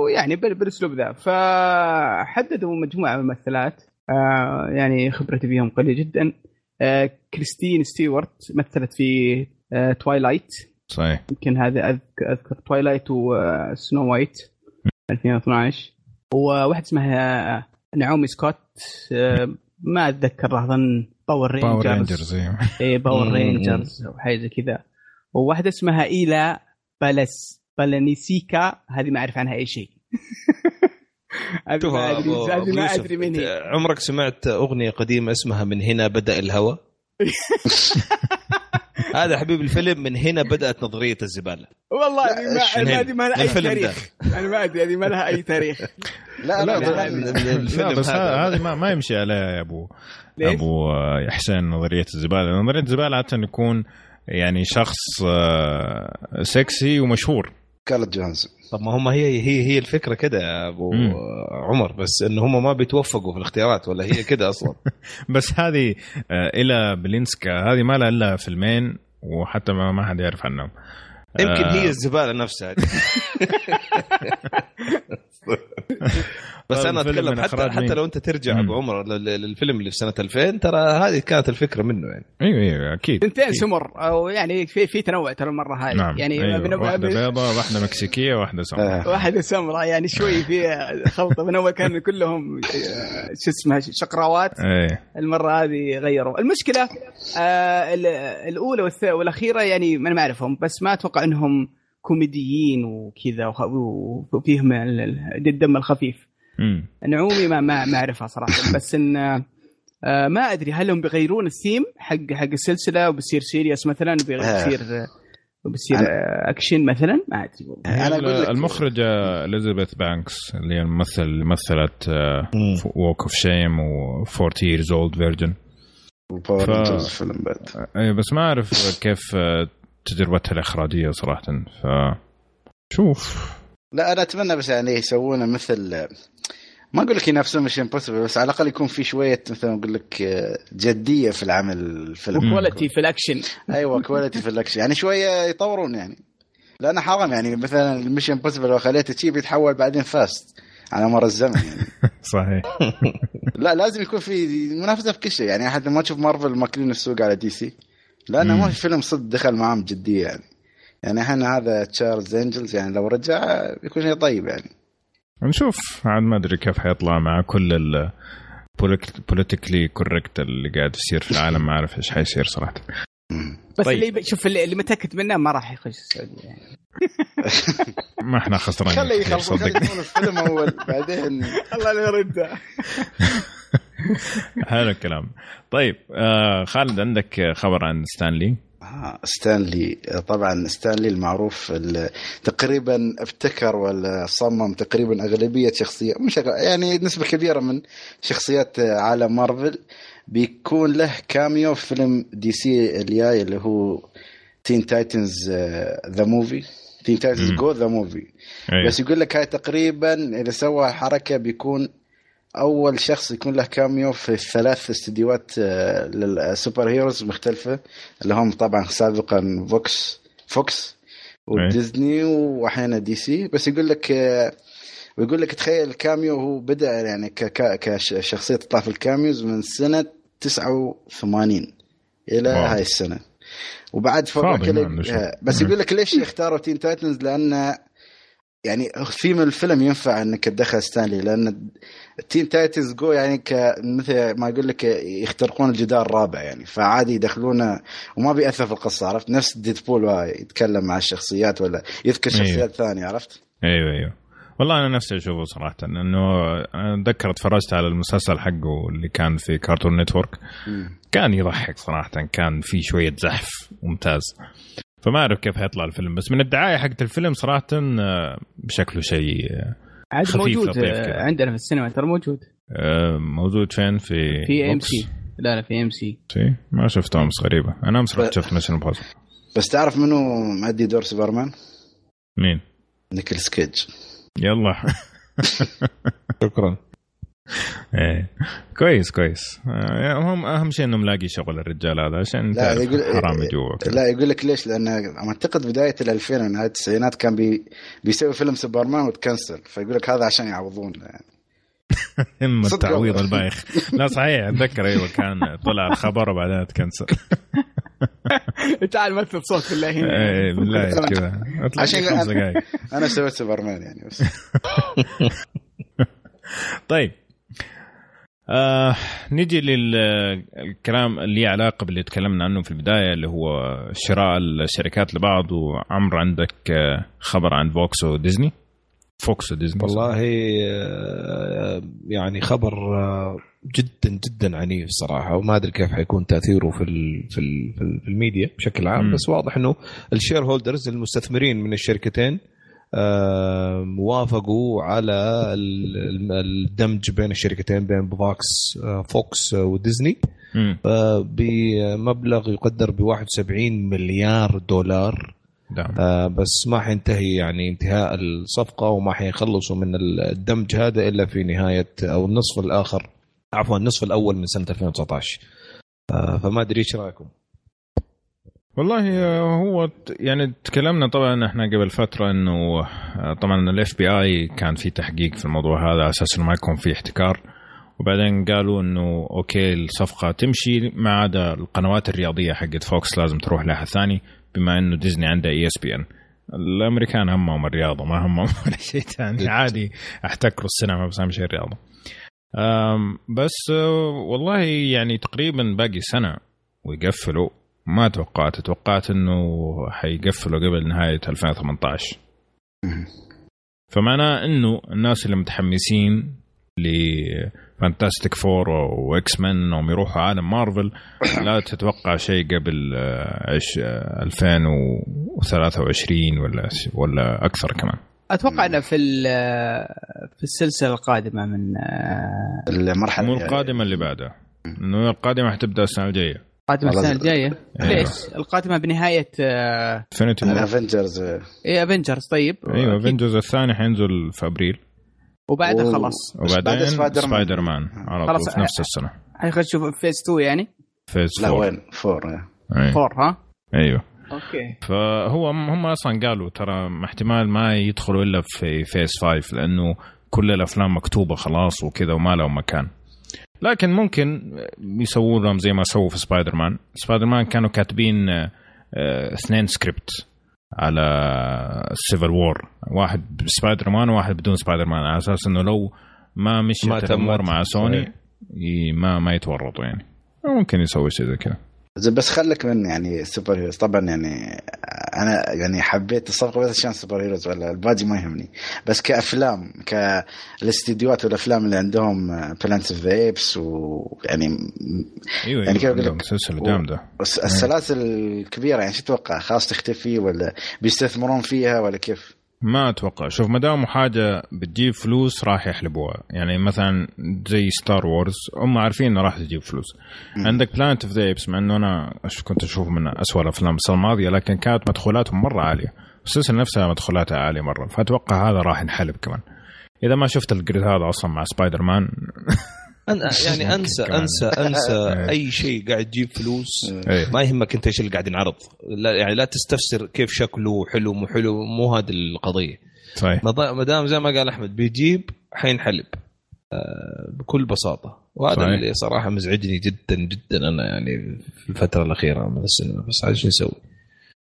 هو يعني بال- بالاسلوب ذا. فحددوا مجموعة من الممثلات. آه يعني خبرتي فيهم قليلة جدا. آه كريستين ستيوارت مثلت في آه Twilight صحيح. يمكن هذا أذكر Twilight و Snow White 2012 وواحد اسمها نعومي سكوت آه، ما أتذكر أظن. Power Power Rangers Rangers أيوه اي Power. Rangers أو حاجة زي كذا. وواحدة اسمها إيلا بالس بالانيسيكا هذه ما أعرف عنها أي شيء. هذه ما أدري هذه ما من هي. عمرك سمعت أغنية قديمة اسمها من هنا بدأ الهوى هذا حبيب الفيلم من هنا بدأت نظرية الزبالة والله ما-. هذه ما لها أي الفيلم ده. تاريخ أنا ما أدري هذه ما لها أي تاريخ لا لا لا، بس هذه ما, ما يمشي عليها يا أبو ليش؟ أبو حسين نظرية الزبالة نظرية الزبالة عادة يكون يعني شخص آه، سكسي ومشهور سكارلت جونز طب ما هم هي هي هي الفكرة كده يا أبو مم. عمر بس إن هم ما بيتوفقوا في الاختيارات ولا هي كده أصلا بس هذه آه، إيلا بالينسكا هذه ما لها إلا فيلمين وحتى ما, ما حد يعرف عنهم يمكن آه. هي الزبالة نفسها بس أنا أتكلم حتى؟ حتى لو أنت ترجع مم. أبو عمر لل- للفيلم اللي في سنة 2000 ترى هذه كانت الفكرة منه يعني أيوه أيوه أكيد ثنتين أكيد. سمر أو يعني في في تنوع ترى المرة هذه نعم يعني أيوة. من- واحدة بيضاء واحدة مكسيكية واحدة سمراء. واحدة سمراء يعني شوي في خلطة من أول كانوا كلهم آه، شو اسمها شقراوات إيه المرة هذه غيروا المشكلة آه ال- الأولى والث- والأخيرة يعني ما أنا ما أعرفهم بس ما أتوقع أنهم كوميديين وكذا وفيهم ال- ال- الدم الخفيف امم نعومي ما ما ما أعرفها صراحة بس إن آه ما أدري هل هم بيغيرون الثيم حق حق السلسلة وبصير serious مثلا آه. بيصير بصير آه، أكشن مثلا ما أدري والله. المخرجه اليزابيث بانكس اللي هي الممثل اللي مثلت. Walk of Shame و 40 years old virgin Power ف- Rangers فيلم بعد اي بس ما أعرف كيف آه، تجربتها الإخراجية صراحة ف شوف. لا أنا أتمنى بس يعني يسوونه مثل ما أقول لك ينافسون Mission Impossible بس على الأقل يكون في شوية مثلا أقول لك جدية في العمل الفيلم quality في الأكشن. أيوه quality في الأكشن. يعني شوية يطورون يعني. لأن حرام يعني مثلا ال Mission Impossible لو خليته شي بيتحول بعدين Fast على مر الزمن يعني. صحيح. لا لازم يكون في منافسة في كل شيء يعني. حتى ما تشوف مارفل ماكلين السوق على DC لأنه. ما في فيلم صدق دخل معاهم جدية يعني. يعني إحنا هذا Charlie's Angels يعني لو رجع بيكون شيء طيب يعني. نشوف. عاد ما أدري كيف حيطلع مع كل ال politically correct اللي قاعد يصير في العالم ما أعرف إيش حيصير صراحة. بس طيب. اللي شوف اللي, اللي متأكد منه ما راح يخش السعودية يعني. ما إحنا خسرانين خليه يخلص خليه صدق يكون الفيلم أول بعدين الله لا يرده. هذا الكلام. طيب آه خالد عندك خبر عن ستان لي؟ آه، ستان لي. طبعا ستان لي المعروف ال- تقريبا ابتكر ولا صمم تقريبا أغلبية شخصيات مش يعني نسبة كبيرة من شخصيات عالم مارفل بيكون له cameo في فيلم دي سي الجاي اللي هو Teen Titans the movie. Teen Titans. Go the movie. أيه. بس يقول لك هاي تقريبا إذا سوى الحركه بيكون أول شخص يكون له cameo في ثلاث استديوهات آه، لل superheroes مختلفة اللي هم طبعا سابقا فوكس فوكس وديزني واحيانا دي سي بس يقول لك آه، ويقول لك تخيل ال cameo هو بدأ يعني كشخصية تطلع في ال cameos من سنة 89 إلى wow. هاي السنة وبعد فوق كل. آه، بس. يقول لك ليش اختاروا Teen Titans لأن يعني ثيم الفيلم ينفع إنك تدخل ستان لي لأن Teen Titans Go يعني ك مثل ما يقول لك يخترقون الجدار الرابع يعني. فعادي يدخلونه وما بيأثر في القصة عرفت؟ نفس ديدبول يتكلم مع الشخصيات ولا يذكر أيوه. شخصيات ثانية عرفت؟ أيوه أيوه. والله أنا نفسي أشوفه صراحة لأنه أنا أتذكر اتفرجت على المسلسل حقه اللي كان في كارتون نتورك كان يضحك صراحة كان في شوية زحف ممتاز. فما أعرف كيف حيطلع الفيلم بس من الدعاية حقت الفيلم صراحة آه، بشكله شيء آه، عاد خفيف موجود لطيف آه،. عندنا في السينما ترى موجود. موجود فين؟ في في ام؟ سي لا لا في ام سي سي ما شفته أمس غريبه أنا أمس رحت شفت Mission Impossible بس تعرف منو مؤدي دور سوبرمان؟ مين؟ نيكولاس كيج. يلا. شكرا. إيه. كويس كويس. آه، هم أهم شيء انه ملاقي شغل الرجال هذا عشان لا تعرف يقول حرامي جوا كذا. لا يقول لك ليش؟ لأن أعتقد بداية ال 2000 ونهايه التسعينات كان بي بيسوي فيلم سوبرمان وتكنسل. فيقول لك هذا عشان يعوضون. يعني. صدق التعويض. البايخ. لا صحيح أتذكر أيوه كان طلع الخبر وبعدين تكنسل. تعال مثل صوت بالله هنا إيه بالله كذا. أطلع عشان- عشان خمس دقائق أنا سويت سوبرمان يعني بس. طيب. آه نجي للكلام اللي علاقه باللي تكلمنا عنه في البداية اللي هو شراء الشركات لبعض. وعمر عندك آه، خبر عن فوكس وديزني فوكس وديزني والله آه، يعني خبر آه، جدا جدا عنيف صراحة. وما أدري كيف حيكون تأثيره في ال في ال في, ال في الميديا بشكل عام. مم. بس واضح إنه ال shareholders المستثمرين من الشركتين وافقوا على ال- ال- الدمج بين الشركتين بين فوكس آه، فوكس وديزني مم. آه، بمبلغ يقدر ب 71 مليار دولار نعم. آه، بس ما حينتهي يعني انتهاء الصفقة وما حيخلصوا من الدمج هذا إلا في نهاية أو النصف الآخر عفوا النصف الأول من سنة 2019 آه، فما أدري إيش رأيكم؟ والله آه، هو يعني تكلمنا طبعا إحنا قبل فترة إنه آه، طبعا ال FBI كان في تحقيق في الموضوع هذا على أساس إنه ما يكون في احتكار. وبعدين قالوا إنه أوكي الصفقة تمشي ما عدا القنوات الرياضية حقت فوكس لازم تروح لها ثاني بما إنه ديزني عنده ESPN. الأمريكان همهم الرياضة ما همهم ولا شيء ثاني. عادي أحتكروا السينما بس أهم شيء الرياضة. بس آه، والله يعني تقريبا باقي سنة ويقفلوا. ما توقعت. توقعت إنه حيقفلوا قبل نهاية 2018 فمعناه إنه الناس اللي متحمسين ل Fantastic Four و X-Men انهم يروحوا عالم مارفل لا تتوقع شيء قبل آه، عش- آه، 2023 ولا ولا أكثر كمان. أتوقع إنه في ال- في السلسلة القادمة من آه، المرحلة مو. القادمة اللي بعدها. إنه القادمة حتبدأ السنة الجاية. السنة زي- الجاية أيوة. ليش؟ القادمة بنهاية آه، Infinity ال Avengers إيه Avengers طيب أيوه أكيد. Avengers الثاني حينزل في أبريل وبعدها و- خلاص وبعدين سبايدر مان. سبايدر مان على. طول في نفس السنة حيخش نشوف phase 2 يعني phase لا 4 وين four إيه. أي. four ها؟ أيوه أوكي فهو هم أصلا قالوا ترى احتمال ما يدخلوا إلا في phase 5 لأنه كل الأفلام مكتوبة خلاص وكذا وما لهم مكان لكن ممكن يسووا لهم زي ما سووا في سبايدر مان سبايدر مان كانوا كاتبين آه، آه، اثنين سكريبت على ال Civil War واحد بسبايدر مان وواحد بدون سبايدر مان على أساس إنه لو ما مشيت. الأمور مع سوني ما ما يتورطوا يعني. ممكن يسوي شيء زي كذا. زين بس خلك من يعني superheroes. طبعا يعني أنا يعني حبيت الصفقة بس عشان superheroes ولا الباقي ما يهمني. بس كأفلام كالاستديوهات والأفلام اللي عندهم Planet of Apes ويعني أيوه يعني كيف أيوه أقول لك؟ سلسله جامده بس السلاسل الكبيرة يعني شو تتوقع؟ خلاص تختفي ولا بيستثمرون فيها ولا كيف؟ ما أتوقع. شوف ما دام حاجة بتجيب فلوس راح يحلبوها. يعني مثلا زي Star Wars هم عارفين إنه راح تجيب فلوس. عندك Planet of the Apes مع إنه أنا كنت أشوف من اسوء الأفلام السنة الماضية لكن كانت مدخولاتهم مرة عالية. السلسلة نفسها مدخولاتها عالية مرة. فأتوقع هذا راح ينحلب كمان. إذا ما شفت الجريد هذا أصلا مع سبايدر مان أنا يعني انسى. انسى أنسى. أي شيء قاعد يجيب فلوس إيه. ما يهمك أنت إيش اللي قاعد ينعرض لا يعني لا تستفسر كيف شكله حلو مو حلو مو هذه القضية صحيح ما دام زي ما قال أحمد بيجيب حينحلب آه، بكل بساطة وهذا صحيح. اللي صراحة مزعجني جدا جدا أنا يعني في الفترة الأخيرة من السينما بس عاد شو نسوي؟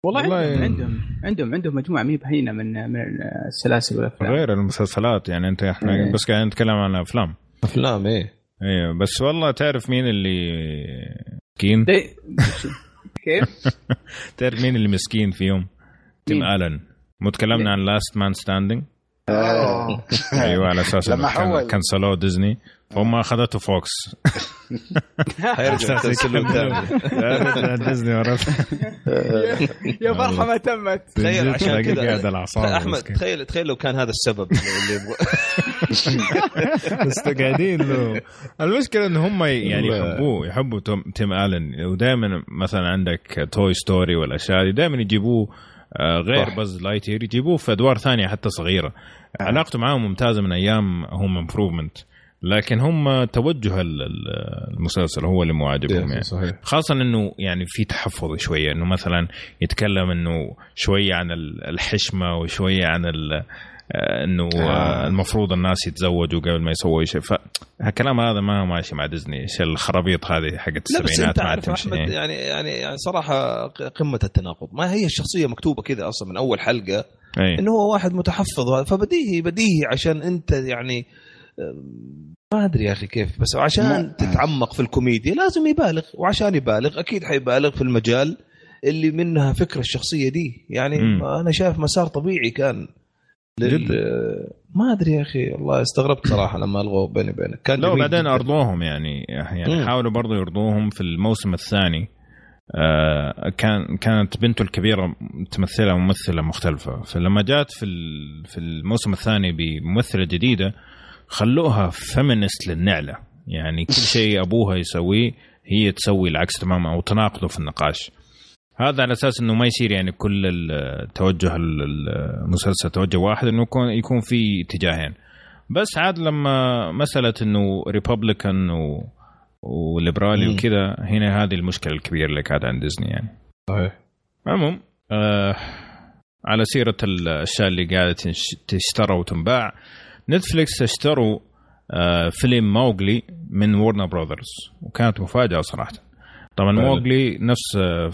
والله, والله عندهم, يعني- عندهم عندهم عندهم مجموعة مي بهينه من من السلاسل والأفلام غير المسلسلات يعني أنت إحنا إيه. بس قاعدين نتكلم عن الأفلام أفلام إيه أيوه بس والله تعرف مين اللي مسكين كيف؟ تعرف مين اللي مسكين فيهم تيم؟ الن مو تكلمنا؟ عن Last Man Standing. أيوه على أساس لما إنه كان حول. كنسلوه ديزني فهم أخذته Fox. حيرجع تسلم ثاني ديزني عرفت. يا فرحة ما تمت. تخيل عشان كذا قاعد الأعصاب أحمد. تخيل تخيل لو كان هذا السبب اللي يبغى. بس قاعدين له. المشكلة إن هم يعني. يحبوه يحبوا تيم آلن. ودائما مثلا عندك Toy Story والأشياء دي دائما يجيبوه آه، غير. Buzz Lightyear يجيبوه في أدوار ثانية حتى صغيرة. علاقته معاهم ممتازة من أيام Home Improvement لكن هم توجه ال- ال- المسلسل هو اللي مو عاجبهم يعني. صحيح. خاصة إنه يعني في تحفظ شوية إنه مثلا يتكلم إنه شوية عن ال- الحشمة وشوية عن ال- آه، إنه آه. المفروض الناس يتزوجوا قبل ما يسووا شيء. فالكلام هذا ما هو ماشي مع ديزني. إيش الخرابيط هذه حقت السبعينات ما تمشي. أحمد يعني يعني يعني صراحة قمة التناقض. ما هي الشخصية مكتوبة كذا أصلا من أول حلقة اي إنه هو واحد متحفظ. فبديهي بديهي عشان أنت يعني ما أدري يا أخي كيف بس عشان ما- تتعمق في الكوميديا لازم يبالغ وعشان يبالغ أكيد حيبالغ في المجال اللي منها فكرة الشخصية دي يعني مم. أنا شايف مسار طبيعي كان لل... ما أدري يا أخي والله استغربت صراحة لما ألغوا بيني وبينك كان وبعدين جداً. أرضوهم يعني يعني مم. حاولوا برضو يرضوهم في الموسم الثاني آه كان كانت بنته الكبيرة تمثلها ممثلة مختلفة فلما جات في في الموسم الثاني بممثلة جديدة خلوها فيمنست للنعلة. يعني كل شيء أبوها يسويه هي تسوي العكس تماما أو تناقضوا في النقاش. هذا على أساس إنه ما يصير يعني كل التوجه ال- المسلسل توجه واحد إنه يكون يكون في اتجاهين. بس عاد لما مسألة إنه Republican و وليبرالي. وكذا هنا هذه المشكلة الكبيرة اللي كانت عند ديزني يعني. صحيح. المهم آه على سيرة الأشياء اللي قاعدة تشترى وتنباع Netflix اشتروا آه فيلم موغلي من Warner Brothers وكانت مفاجأة صراحة. طبعا. موغلي نفس آه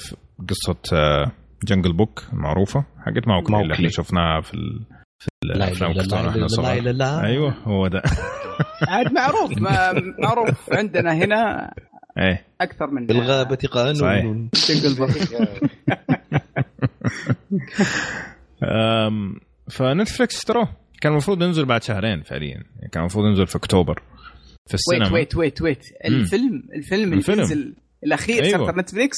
قصة آه Jungle Book المعروفه حقت موغلي اللي. إحنا شفناها في ال... في لا الافلام لا لا وإحنا لا صغار. لا لا أيوه هو ده. عاد معروف ما معروف عندنا هنا إيه. أكثر من بالغابة صحيح. قانون Jungle Book ف Netflix اشتروه. كان المفروض ينزل بعد شهرين فعليا. يعني كان المفروض ينزل في أكتوبر. في السينما. Wait Wait wait wait الفيلم الفيلم اللي الفيلم. نزل الأخير أيوة. أيوة. Netflix؟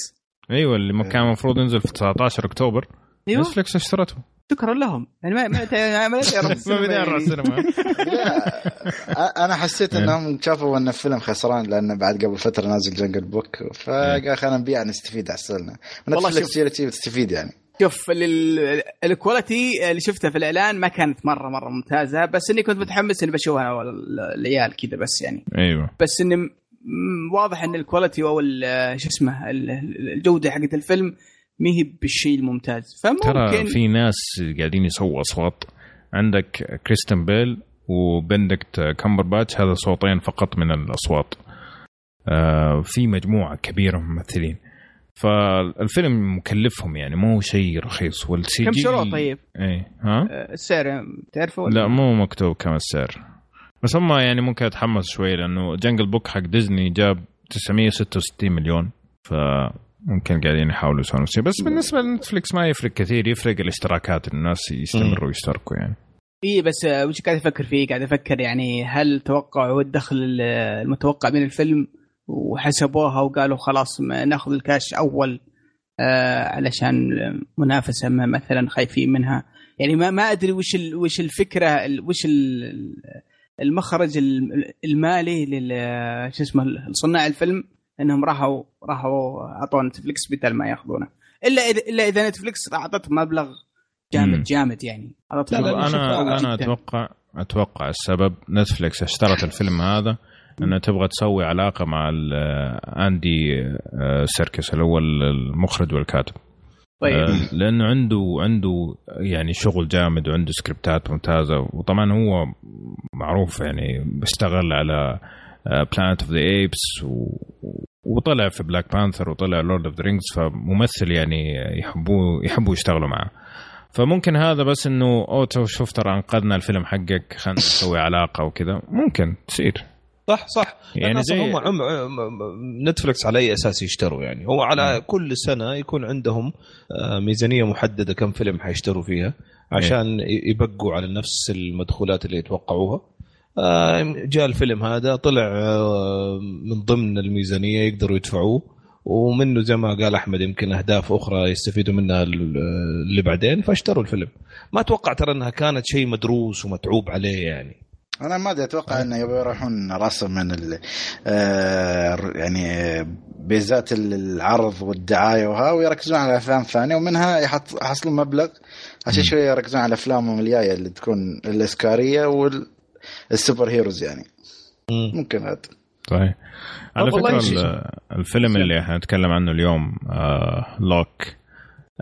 أيوه اللي ما كان المفروض ينزل في 19 أكتوبر. أيوه. Netflix اشترته شكرا لهم. يعني ما ما ما أروح السينما. أنا حسيت إنهم شافوا إن الفيلم خسران لأنه بعد قبل فترة نازل Jungle Book فقال خلينا نبيع نستفيد أحسن لنا. والله تستفيد يعني. شوف ال- ال- ال quality اللي شفتها في الإعلان ما كانت مرة مرة ممتازة. بس إني كنت متحمس إني بشوفها أنا والعيال كذا بس يعني. أيوه. بس إني واضح إن ال quality أو شو اسمه ال- الجودة حقت الفيلم ما هي بالشيء الممتاز. ترى فممكن في ناس قاعدين يسووا أصوات. عندك كريستن بيل وبندكت كامبرباتش هذا صوتين فقط من الأصوات. آه في مجموعة كبيرة من الممثلين. فالفيلم مكلفهم يعني مو شيء رخيص وال CGI كم اشتروه طيب؟ إيه ها آه، السعر تعرفه ولا؟ لا مو مكتوب كم السعر بس هم يعني ممكن اتحمس شوي لأنه Jungle Book حق ديزني جاب 966 مليون فممكن قاعدين يحاولوا يسوون شيء بس بالنسبة ل Netflix ما يفرق كثير يفرق الاشتراكات الناس يستمروا يشتركوا يعني إي بس آه، وش قاعد أفكر فيه؟ قاعد أفكر يعني هل توقعوا الدخل ال- المتوقع من الفيلم وحسبوها وقالوا خلاص ما ناخذ الكاش أول آه علشان منافسة ما مثلا خايفين منها يعني ما ما أدري وش ال وش الفكرة ال وش ال المخرج ال- المالي لل شو اسمه لصناع الفيلم إنهم راحوا راحوا اعطوا Netflix بدل ما ياخذونه إلا إذا إلا إذا Netflix اعطت مبلغ جامد. جامد يعني اعطت لا، لا، مبلغ شوف، أنا جداً. أنا أتوقع أتوقع السبب Netflix اشترت الفيلم هذا انها تبغى تسوي علاقة مع أندي آه، سيركس اللي هو المخرج والكاتب. طيب. آه، لأنه عنده عنده يعني شغل جامد وعنده سكريبتات ممتازة. وطبعا هو معروف يعني بيشتغل على Planet of the Apes وطلع في Black Panther وطلع Lord of the Rings فممثل يعني يحبوه يحبوا يشتغلوا معه. فممكن هذا بس إنه أوه تو شوف ترى أنقذنا الفيلم حقك خلينا نسوي علاقة وكذا. ممكن تصير. صح صح. يعني زي- هم عم... نتفلكس على أي أساس يشتروا يعني. هو على كل سنة يكون عندهم آه، ميزانية محددة كم فيلم حيشتروا فيها عشان ي- يبقوا على نفس المدخولات اللي يتوقعوها. آه، جاء الفيلم هذا طلع آه، من ضمن الميزانية يقدروا يدفعوه. ومنه زي ما قال أحمد يمكن أهداف أخرى يستفيدوا منها اللي بعدين فاشتروا الفيلم. ما أتوقع ترى إنها كانت شيء مدروس ومتعوب عليه يعني. أنا ما أدري أتوقع إنه يبغوا يروحون راسا من ال آه يعني بيزات العرض والدعاية وها ويركزون على أفلام ثانية ومنها يحط يحصلون مبلغ عشان شوية يركزون على أفلامهم الجاية اللي تكون الأسكارية والسوبر هيروز يعني. ممكن هذا. صحيح على فكرة الفيلم اللي حنتكلم عنه اليوم آه لوك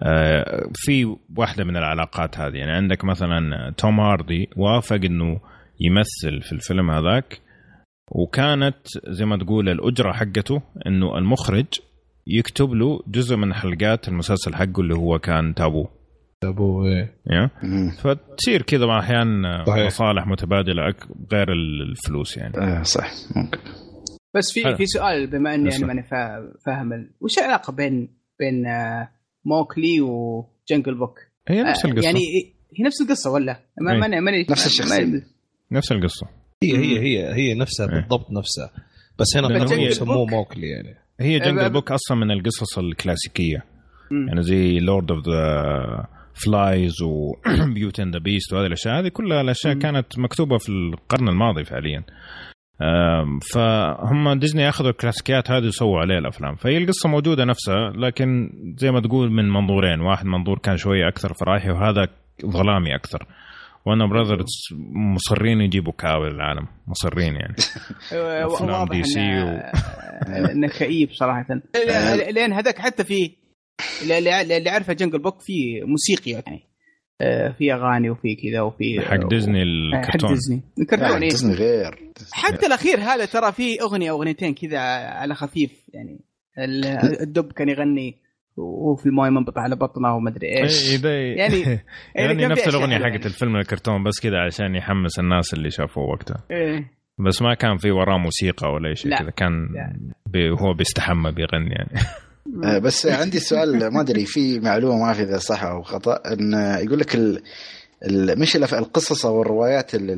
آه في واحدة من العلاقات هذه. يعني عندك مثلا توم هاردي وافق إنه يمثل في الفيلم هذاك. وكانت زي ما تقول الأجرة حقته إنه المخرج يكتب له جزء من حلقات المسلسل حقه اللي هو كان تابو. تابو إيه. فتصير كذا أحيانا مصالح متبادلة غير الفلوس يعني. آه صح ممكن. بس في في سؤال بما إني يعني ماني فاهم وش العلاقة بين بين آه، موكلي و Jungle Book؟ هي نفس آه، القصة. يعني هي نفس القصة ولا؟ ماني ماني نفس الشخصية. نفس القصة. هي هي هي هي نفسها إيه. بالضبط نفسها. بس هنا يسموه موكلي يعني. هي Jungle Book أصلا من القصص الكلاسيكية. مم. يعني زي Lord of the Flies و Beauty and the Beast وهذه الأشياء. هذه كلها الأشياء مم. كانت مكتوبة في القرن الماضي فعليا. فهم ديزني أخذوا الكلاسيكيات هذه وسووا عليها الأفلام. فهي القصة موجودة نفسها لكن زي ما تقول من منظورين. واحد منظور كان شوية أكثر فرايحي وهذا ظلامي أكثر. Warner Brothers مصرين يجيبوا كآبة للعالم. مصرين يعني. أفلام DC و... إنه كئيب صراحة. لأن هذاك حتى في اللي عارفه Jungle Book في موسيقي يعني. آه، في أغاني وفي كذا وفي حق ديزني الكرتون. حق ديزني الكرتون إيه. ديزني غير. حتى الأخير هذا ترى في أغنية أغنيتين كذا على خفيف يعني. الدب كان يغني وهو في الماي منبط على بطنه وما أدري إيش. يعني يعني, يعني نفس الأغنية حقت يعني. الفيلم الكرتون بس كذا عشان يحمس الناس اللي شافوه وقتها. إيه. بس ما كان في وراه موسيقى ولا شيء كذا كان بي هو بيستحمى بيغني يعني. آه، بس عندي سؤال ما أدري في معلومة ما في إذا صح أو خطأ إن يقول لك ال... ال... مش القصص أو الروايات ال...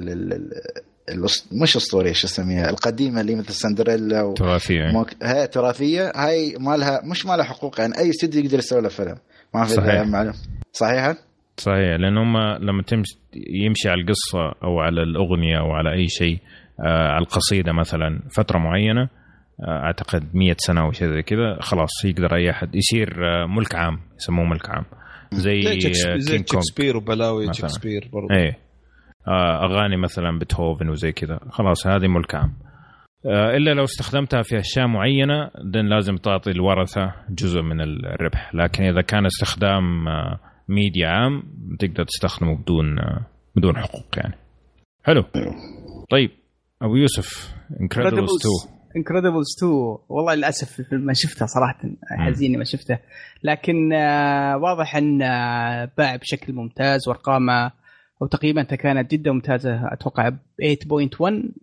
مش أسطورية شو اسميها؟ القديمة اللي مثل سندريلا و... تراثية. موك... هي تراثية. هاي ما لها مش ما لها حقوق يعني أي استوديو يقدر يسوي له فيلم. ما في صحيح. معلومه صحيحه؟ صحيح؟ لأن هم لما تمشي يمشي على القصة أو على الأغنية أو على أي شيء آه على القصيدة مثلا فترة معينة آه أعتقد 100 سنة أو شيء زي كذا خلاص يقدر أي أحد. يصير آه ملك عام يسموه ملك عام. زي زي شكسبير وبلاوي شكسبير برضه إيه. آه، أغاني مثلا بيتهوفن وزي كذا. خلاص هذه ملك عام. آه، إلا لو استخدمتها في أشياء معينة then لازم تعطي الورثة جزء من الربح. لكن إذا كان استخدام آه، ميديا عام تقدر تستخدمه بدون بدون حقوق يعني. حلو. طيب أبو يوسف Incredibles 2 Incredibles 2 والله للأسف ما شفته صراحة حزين ما شفته. لكن واضح إن باع بشكل ممتاز وأرقامه أو تقييماتها كانت جدا ممتازة أتوقع 8.1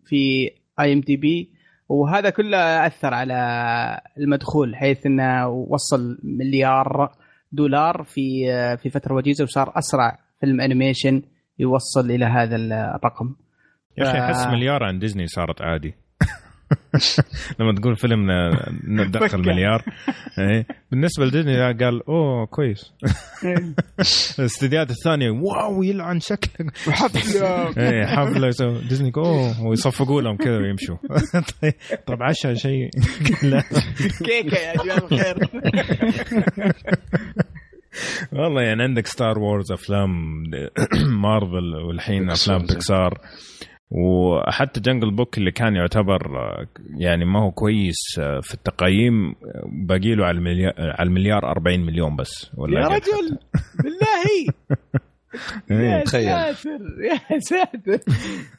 في IMDb وهذا كله أثر على المدخول حيث إنه وصل مليار دولار في في فترة وجيزة وصار أسرع فيلم animation يوصل إلى هذا الرقم. يا أخي أحس مليار عن ديزني صارت عادي. لما تقول فيلم ندخل مليار. إيه. بالنسبة لديزني قال أوه كويس. الاستديوهات الثانية wow يلعن شكلك. حفلة. إيه حفلة. ديزني أوه. ويصفقوا لهم كذا ويمشوا. طيب طب عشاء شيء. كيكة يا جماعة الخير. والله يعني عندك ستار وورز أفلام مارفل والحين أفلام بيكسار وحتى جنجل بوك اللي كان يعتبر يعني ما هو كويس في التقييم باقي له على المليار على المليار 40 مليون بس ولا يا رجل! بالله! يا ساتر! يا ساتر!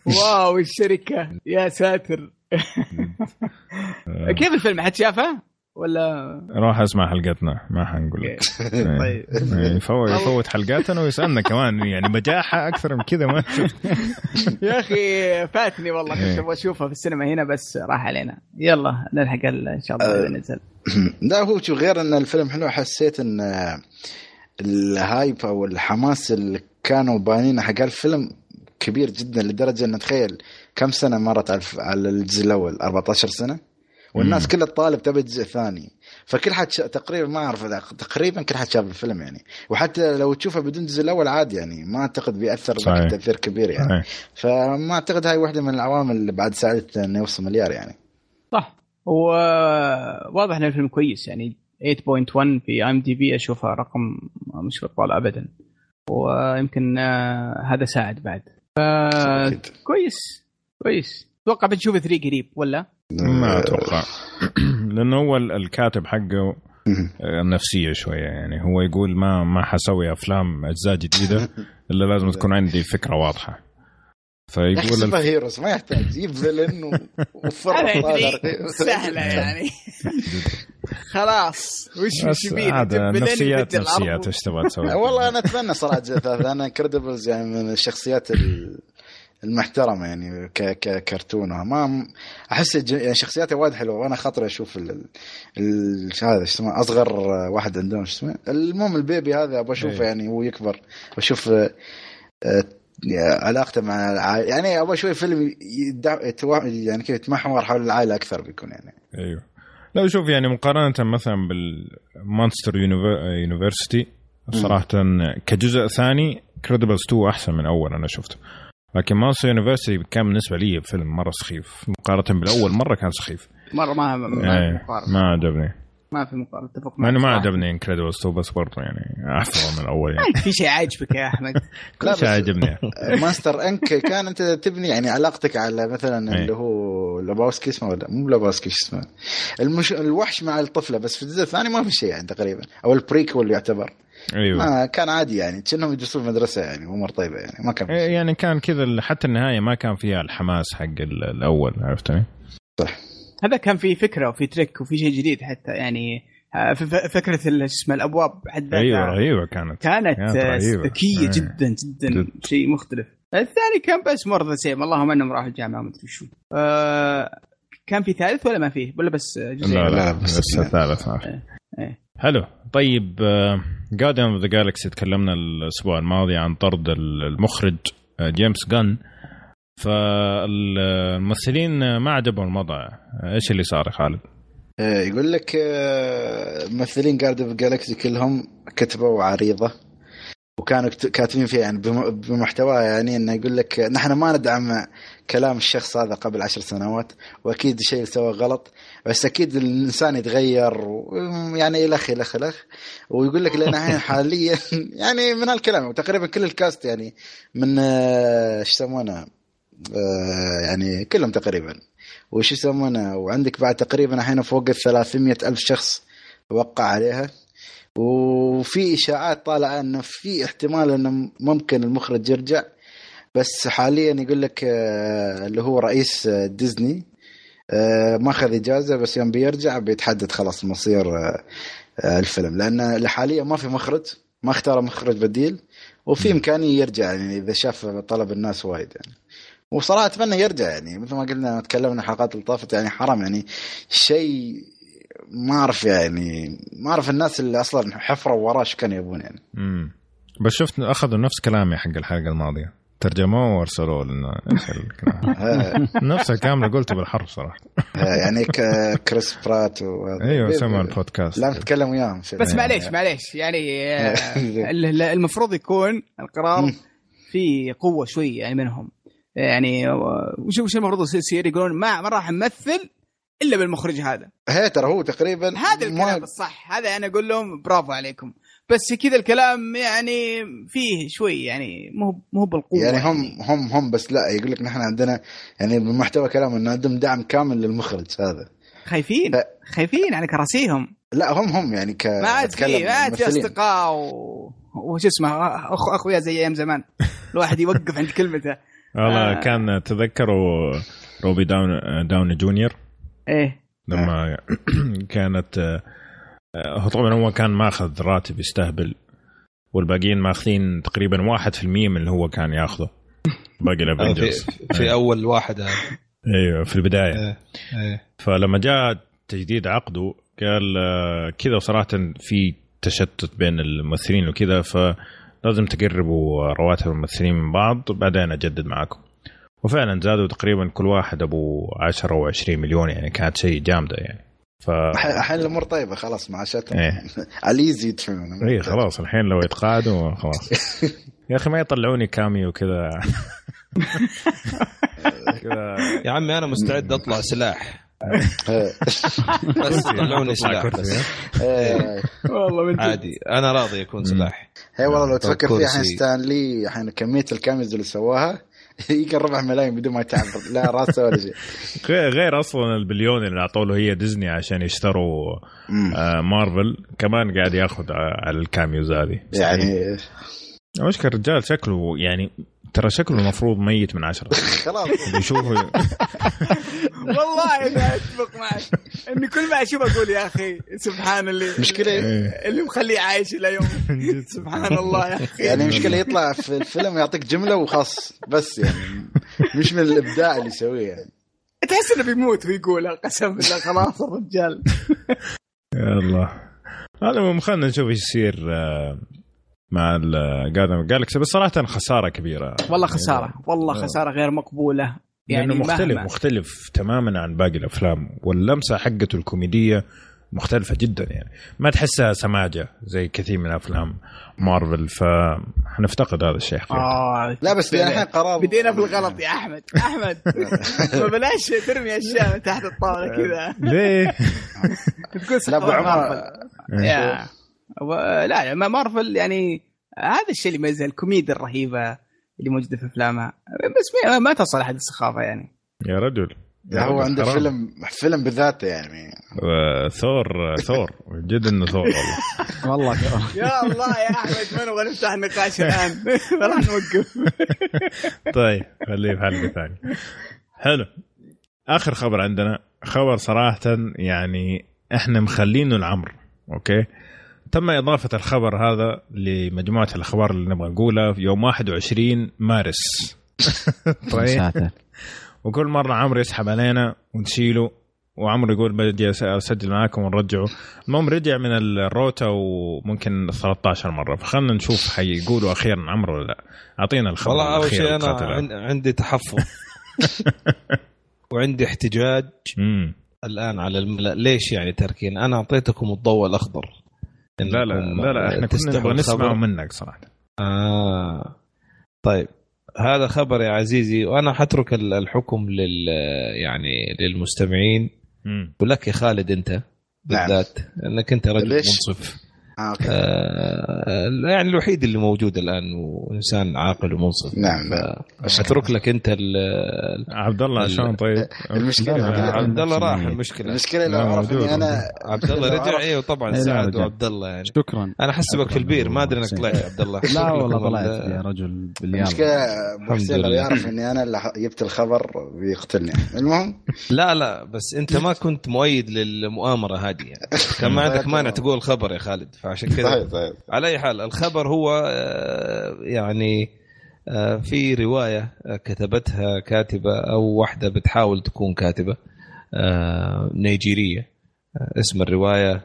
wow الشركة! يا ساتر! كيف الفيلم؟ حد شافه؟ ولا روح اسمع حلقتنا ما حنقول لك. طيب. إيه، يفوت يفوت حلقاتنا ويسألنا كمان يعني بجاحة أكثر من كذا ما شفت يا أخي فاتني والله كنت أبغى اشوفها في السينما هنا بس راح علينا. يلا نلحق إن شاء الله ننزل لا هو شو غير إن الفيلم حلو حسيت إن الهايب أو الحماس اللي كانوا بانينه حق الفيلم كبير جدا لدرجة إن تخيل كم سنة مرت على الجزء الأول؟ 14 سنة؟ والناس. كلها تطالب تبي جزء ثاني فكل حد شا... تقريبا ما أعرف تقريبا كل حد شاف الفيلم يعني وحتى لو تشوفه بدون الجزء الأول عادي يعني ما أعتقد بيأثر. لك تأثير كبير يعني صحيح. فما أعتقد هاي واحدة من العوامل اللي بعد ساعدته انه يوصل مليار يعني صح وواضح إن الفيلم كويس يعني 8.1 في ام دي بي أشوفها رقم مش بطال ابدا ويمكن آه، هذا ساعد بعد أكيد. كويس كويس أتوقع بنشوف 3 قريب ولا؟ ما أتوقع لأنه هو ال- الكاتب حقه مهم. نفسيه شوية يعني هو يقول ما ما حسوي أفلام أجزاء جديدة إلا لازم تكون عندي فكرة واضحة فيقول الف... heroes ما يحتاج جيب villain. سهلة يعني خلاص وش وش يبين هذا جيب فيلن نفسيات. نفسيات إيش تبغى تسوي؟ والله أنا أتمنى صراحة جزء ثالث Incredibles يعني من الشخصيات ال- المحترمة يعني ك ككرتونه ما أحس يعني شخصياته وايد حلوة وأنا خاطري أشوف ال... ال... هذا إيش اسمه أصغر واحد عندهم إيش اسمه المهم ال baby هذا أبغى أشوفه إيه. يعني وهو يكبر. بشوف آه، علاقته مع العائلة يعني أبغى شوي فيلم يدع... يعني كذا يتمحور حول العائلة أكثر بيكون يعني. أيوه. لا شوف يعني مقارنة مثلا بال Monsters University صراحة كجزء ثاني Incredibles 2 أحسن من أول أنا شفته. لكن مونستر يونيفرستي كان بالنسبة لي فيلم مرة سخيف. مقارنة بالأول مرة كان سخيف. مرة ما ما ما في إيه، مقارنة. ما عجبني. ما في مقارنة اتفق مع إنه ما. عجبني انكريدبلز 2 بس برضه يعني أفضل من الأول يعني. في شيء عاجبك يا أحمد. كل شيء عجبني ماستر إنك كان أنت تبني يعني علاقتك على مثلا أي. اللي هو لابوسكي اسمه ولا مو لابوسكي شو اسمه. المش... الوحش مع الطفلة بس في الجزء الثاني ما في شيء يعني تقريبا. أو البريكول يعتبر. أيوه ما كان عادي يعني كأنهم يدرسون في المدرسة يعني امور طيبة يعني ما كان في شيء. يعني كان كذا حتى النهاية ما كان فيها الحماس حق ال- الأول عرفتني؟ هذا كان في فكرة وفي trick وفي شيء جديد حتى يعني آه، ف- ف- فكرة شو اسمه الأبواب حد ذاتها أيوه رهيبه كانت كانت كانت آه، رهيبة. ذكية إيه. جدا جدا جد. شيء مختلف الثاني كان بس more the same اللهم إنهم راحوا الجامعة ما أدري شو آه كان في ثالث ولا ما فيه ولا بس جزئين لا لا, بس بس. الثالث ما في. حلو. طيب Guardians of the Galaxy تكلمنا الأسبوع الماضي عن طرد المخرج آه، جيمس غان فالممثلين ما عجبهم الوضع. إيش اللي صار يا خالد؟ آه، يقول لك آه، ممثلين Guardians of the Galaxy كلهم كتبوا عريضة وكانوا كاتبين فيها يعني بم- بمحتواها يعني إنه يقول لك نحن ما ندعم كلام الشخص هذا قبل عشر سنوات وأكيد شيء سوى غلط بس أكيد الإنسان يتغير يعني الخ الخ الخ ويقول لك لأن حاليا يعني من هالكلام وتقريبا كل الكاست يعني من آه، إيش يسمونه؟ آه، يعني كلهم تقريبا. وش يسمونه؟ وعندك بعد تقريبا الحين فوق ال 300 ألف شخص وقع عليها. وفي إشاعات طالعة إنه في احتمال إنه ممكن المخرج يرجع. بس حاليا يقول لك آه، اللي هو رئيس آه، ديزني آه، ماخذ إجازة بس يوم بيرجع بيتحدد خلاص مصير الفيلم. لأن حاليا ما في مخرج ما اختار مخرج بديل وفي امكانيه يرجع يعني إذا شاف طلب الناس وايد يعني. وصراحة أتمنى يرجع يعني مثل ما قلنا تكلمنا الحلقات اللي طافت يعني حرام يعني. شيء ما أعرف يعني ما أعرف الناس اللي أصلا حفروا وراه إيش كانوا يبون يعني. امم بس شفت أخذوا نفس كلامي حق الحلقة الماضية. ترجموه وارسلوه لنا. إيش الكلام كاملة قلته بالحرف صراحة. يعني كريس برات وهذا. أيوه سمع البودكاست. لا نتكلم وياهم. بس معليش معليش. يعني ال- ال- المفروض يكون القرار. في قوة شوي يعني منهم يعني وش وش المفروض يصير يقولون ما ما راح نمثل إلا بالمخرج هذا. هي ترى هو تقريبا هذا ما- الكلام الصح. هذا أنا أقول لهم برافو عليكم. بس كذا الكلام يعني فيه شوي يعني مو مو بالقوة يعني هم هم هم بس لا يقول لك نحن عندنا يعني بمحتوى كلام إنه عندهم دعم كامل للمخرج هذا. خايفين لا. خايفين على كراسيهم. لا هم هم يعني ك ما عاد في ما عاد في. أصدقاء و... وش اسمه أخ... أخويا زي أيام زمان. الواحد يوقف عند كلمته. والله آه. كان تذكروا روبي داون داوني جونيور؟ إيه. لما كانت آه، هو طبعا هو كان ماخذ راتب يستهبل والباقيين ماخذين تقريبا 1% من اللي هو كان ياخذه. باقي في, الافنجرز في أول واحد هذا أيوه في البداية. فلما جاء تجديد عقده قال آه، كذا صراحة في تشتت بين الممثلين وكذا ف لازم تقربوا رواتب الممثلين من بعض بعدين أجدد معاكم. وفعلا زادوا تقريبا كل واحد أبو 10 أو 20 مليون يعني كانت شيء جامدة يعني. ف الحين الأمور طيبة خلاص معاشاتهم إيه. على الايزي يدفعون اي خلاص الحين لو يتقاعدوا خلاص يا أخي ما يطلعوني كاميو كذا يا عمي أنا مستعد أطلع سلاح. بس طلعوني سلاح بس إيه. والله. عادي أنا راضي يكون سلاح هي والله لو تفكر فيها الحين كرسي. ستان لي الحين كمية ال cameos اللي سواها يمكن ربع ملايين بدون ما يتعب لا راسه ولا شيء. غير أصلا البليون اللي اعطوا له هي ديزني عشان يشتروا. آه مارفل. كمان قاعد ياخذ على ال cameos هذه. يعني المشكلة الرجال شكله يعني ترى شكله المفروض ميت من عشرة. خلاص. يشوفه والله أنا أتفق معك. إني كل ما أشوف أقول يا أخي سبحان اللي مشكلة إيه. اللي مخليه عايش إلى يوم. سبحان الله يا أخي. يعني مشكلة يطلع في الفيلم يعطيك جملة وخاص بس يعني مش من الإبداع اللي يسويه يعني. تحس إنه بيموت ويقولها قسم بالله خلاص الرجال يا الله. هذا المهم خلينا نشوف إيش يصير آه، مع جاردن جالكسي بس صراحة خسارة كبيرة. والله خسارة والله خسارة غير مقبولة. يعني يعني مختلف مهما. مختلف تماما عن باقي الأفلام. واللمسة حقته الكوميدية مختلفة جدا يعني. ما تحسها سماجة زي كثير من أفلام مارفل فحنفتقد هذا الشيء فيه. آه لا بس يعني الحين قرار بدينا في الغلط يا أحمد. أحمد ما بلاش ترمي أشياء من تحت الطاولة كذا. ليه؟ تقول لا أبو عمر. لا لا ما مارفل يعني هذا الشيء اللي يميزها الكوميديا الرهيبة اللي موجودة في افلامها بس ما, ما تصل أحد السخافة يعني. يا رجل. يا هو عنده حرام. فيلم فيلم بذاته يعني. آه، ثور ثور. جد إنه ثور والله. والله يا الله يا أحمد ما نبغى نفتح النقاش الآن؟ راح نوقف. طيب خليه في حلقة ثانية. حلو. آخر خبر عندنا. خبر صراحة يعني إحنا مخلينه العمر أوكي؟ تم إضافة الخبر هذا لمجموعة الأخبار اللي نبغى نقولها في يوم 21 مارس. طيب. وكل مرة عمرو يسحب علينا ونشيله وعمرو يقول أس- أسجل معاكم ونرجعه. المهم رجع من الروتا وممكن 13 مرة. فخلنا نشوف حيقولوا أخيرا عمرو ولا لا. أعطينا الخبر والله أول شيء أنا القاتل هذا. عن- عندي تحفظ. وعندي احتجاج. الآن على الملا ليش يعني تركين؟ أنا أعطيتكم الضوء الأخضر. لا لا لا لا إحنا كنا نبغى نسمع. منك صراحة آه طيب هذا خبر يا عزيزي وأنا حترك ال- الحكم لل يعني للمستمعين. ولك يا خالد أنت بالذات إنك أنت رجل ليش؟ منصف آه، آه يعني الوحيد اللي موجود الآن وإنسان عاقل ومنصف. نعم نعم أترك لك أنت ال- عبد الله ال- شلون؟ طيب؟ لا، عبد الله راح المشكلة- المشكلة. المشكلة لو عرف. اني أنا عبد الله رجع أيوه طبعا. إيه، رجع. وعبد الله يعني. شكرا. أنا أحسبك في البير ما أدري أنك طلعت يا عبد الله. لا والله طلعت يا رجل ابو الحمد حسين لو. يعرف إني أنا اللي جبت الخبر بيقتلني. المهم؟ لا لا بس أنت ما كنت مؤيد للمؤامرة هذه يعني. كان ما عندك مانع تقول خبر يا خالد. فعشان كذا طيب طيب. على أي حال الخبر هو آه، يعني آه، في رواية آه، كتبتها كاتبة أو واحدة بتحاول تكون كاتبة نيجيرية. اسم الرواية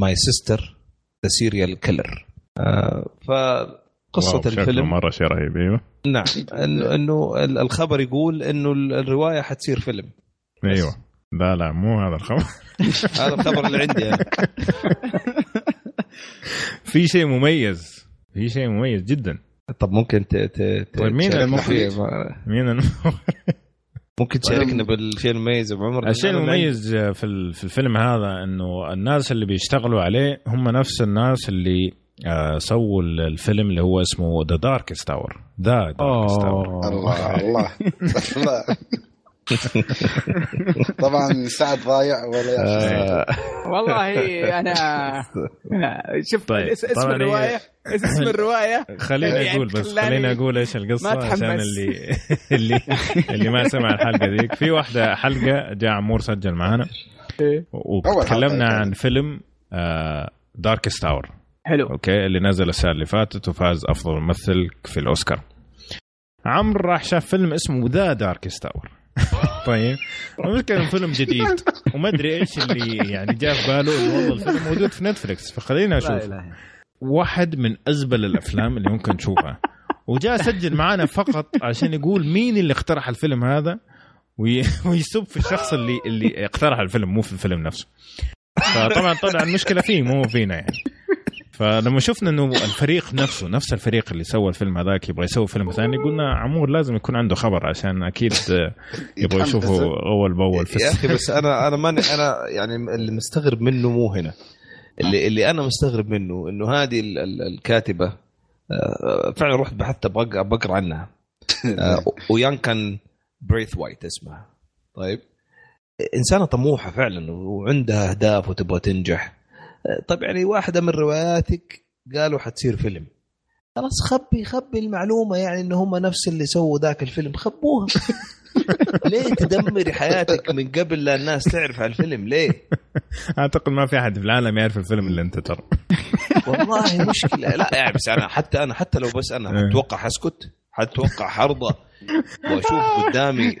My Sister, the Serial Killer فقصة الفيلم مرة شيء رهيب أيوه. نعم إنه إنه ال- الخبر يقول إنه ال- الرواية حتصير فيلم. أيوه. لا لا مو هذا الخبر. هذا الخبر اللي عندي أنا. في شيء مميز في شيء مميز جدا. طب ممكن ت... ت... ت... طيب مين تشاركنا المخرج؟ فيه؟ مين الم... ممكن تشاركنا بالشيء المميز ابو عمر؟ الشيء المميز في في الفيلم هذا إنه الناس اللي بيشتغلوا عليه هم نفس الناس اللي آه، سووا ال- الفيلم اللي هو اسمه The Darkest Tower The Darkest Tower الله الله. الله. طبعا سعد ضايع ولا آه، والله أنا أنا- شوف طيب، اس- اسم الروايه اسم الرواية؟ خليني يعني أقول بس خليني أقول إيش القصة ما عشان. اللي اللي اللي ما سمع الحلقة ذيك. في واحدة حلقة جاء عمور سجل معنا إيه. وتكلمنا. عن فيلم Darkest Hour حلو. Okay اللي نزل السنة اللي فاتت وفاز أفضل ممثل في الأوسكار. عمرو راح شاف فيلم اسمه The Darkest Hour طيب. المشكلة فيلم جديد. وما أدري إيش اللي يعني جاء في باله إنه والله الفيلم موجود في نتفلكس فخلينا أشوف. واحد من أزبل الأفلام اللي ممكن تشوفها وجاء سجل معنا فقط عشان يقول مين اللي اقترح الفيلم هذا وي- ويسب في الشخص اللي اللي اقترح الفيلم مو في الفيلم نفسه. فطبعا طلع المشكلة فيه مو فينا يعني. فلما شفنا إنه الفريق نفسه نفس الفريق اللي سوى الفيلم هذاك يبغى يسوي فيلم ثاني قلنا عمور لازم يكون عنده خبر عشان أكيد يبغى يشوفه أول بأول في يا أخي بس أنا أنا ماني أنا يعني اللي مستغرب منه مو هنا. اللي اللي أنا مستغرب منه إنه هذه ال- ال- الكاتبة آه، فعلا رحت بحثت بقرا بقرأ عنها. آه، Oyinkan Braithwaite اسمها. طيب. إنسانة طموحة فعلا وعندها أهداف وتبغى تنجح. طيب يعني واحدة من رواياتك قالوا حتصير فيلم. خلاص خبي خبي المعلومة يعني إن هم نفس اللي سووا ذاك الفيلم خبوها. ليه تدمري حياتك من قبل لا الناس تعرف على الفيلم؟ ليه؟ أعتقد ما في أحد في العالم يعرف الفيلم الا أنت ترى. والله مشكلة. لا يعني بس أنا حتى أنا حتى لو بس أنا إيه. أتوقع حسكت حتوقع حرضة. وأشوف قدامي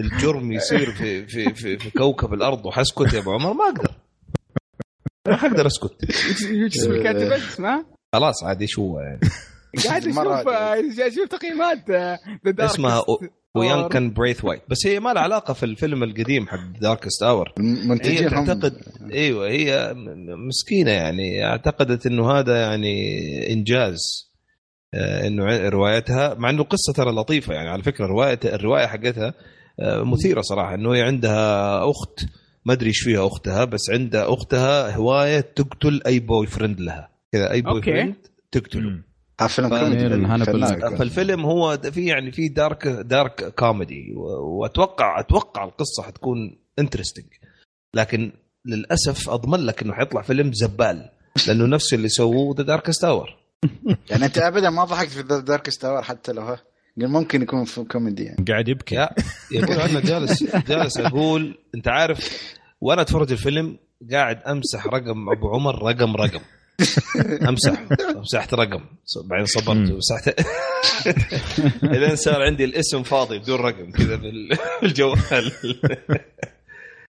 الجرم يصير في في في, في كوكب الأرض وحسكت يا أبو عمر ما أقدر. ما حقدر أسكت. إيش اسم الكاتبه اسمها؟ خلاص عادي شو يعني قاعد أشوف. أشوف تقييمات The Dark اسمها Oyinkan Braithwaite. بس هي ما لها علاقة في الفيلم القديم حق Darkest Hour هي تعتقد إيوه هي مسكينة يعني. أعتقدت إنه هذا يعني إنجاز آه، إنه روايتها مع إنه قصة ترى لطيفة يعني. على فكرة روايه الرواية حقتها آه، مثيرة صراحة. إنه هي عندها أخت ما أدري إيش فيها أختها بس عندها أختها هواية تقتل أي boyfriend لها. كذا أي boy okay. friend تقتله. مم. فيلم كوميدي. فالفيلم هو في يعني في dark dark comedy وأتوقع أتوقع القصة حتكون interesting لكن للأسف أضمن لك إنه حيطلع فيلم زبالة لأنه نفس اللي سووه The Dark Tower يعني أنت ابدا ما ضحكت في Darkest Hour حتى لو ها؟ ممكن يكون في كوميدي يعني. قاعد يبكي. يا يقول أنا جالس جالس أقول أنت عارف وأنا أتفرج الفيلم قاعد أمسح رقم أبو عمر رقم رقم. أمسح مسحت رقم. بعدين صبرت مم. مسحت بعدين صار عندي الاسم فاضي بدون رقم كذا بال- بالجوال.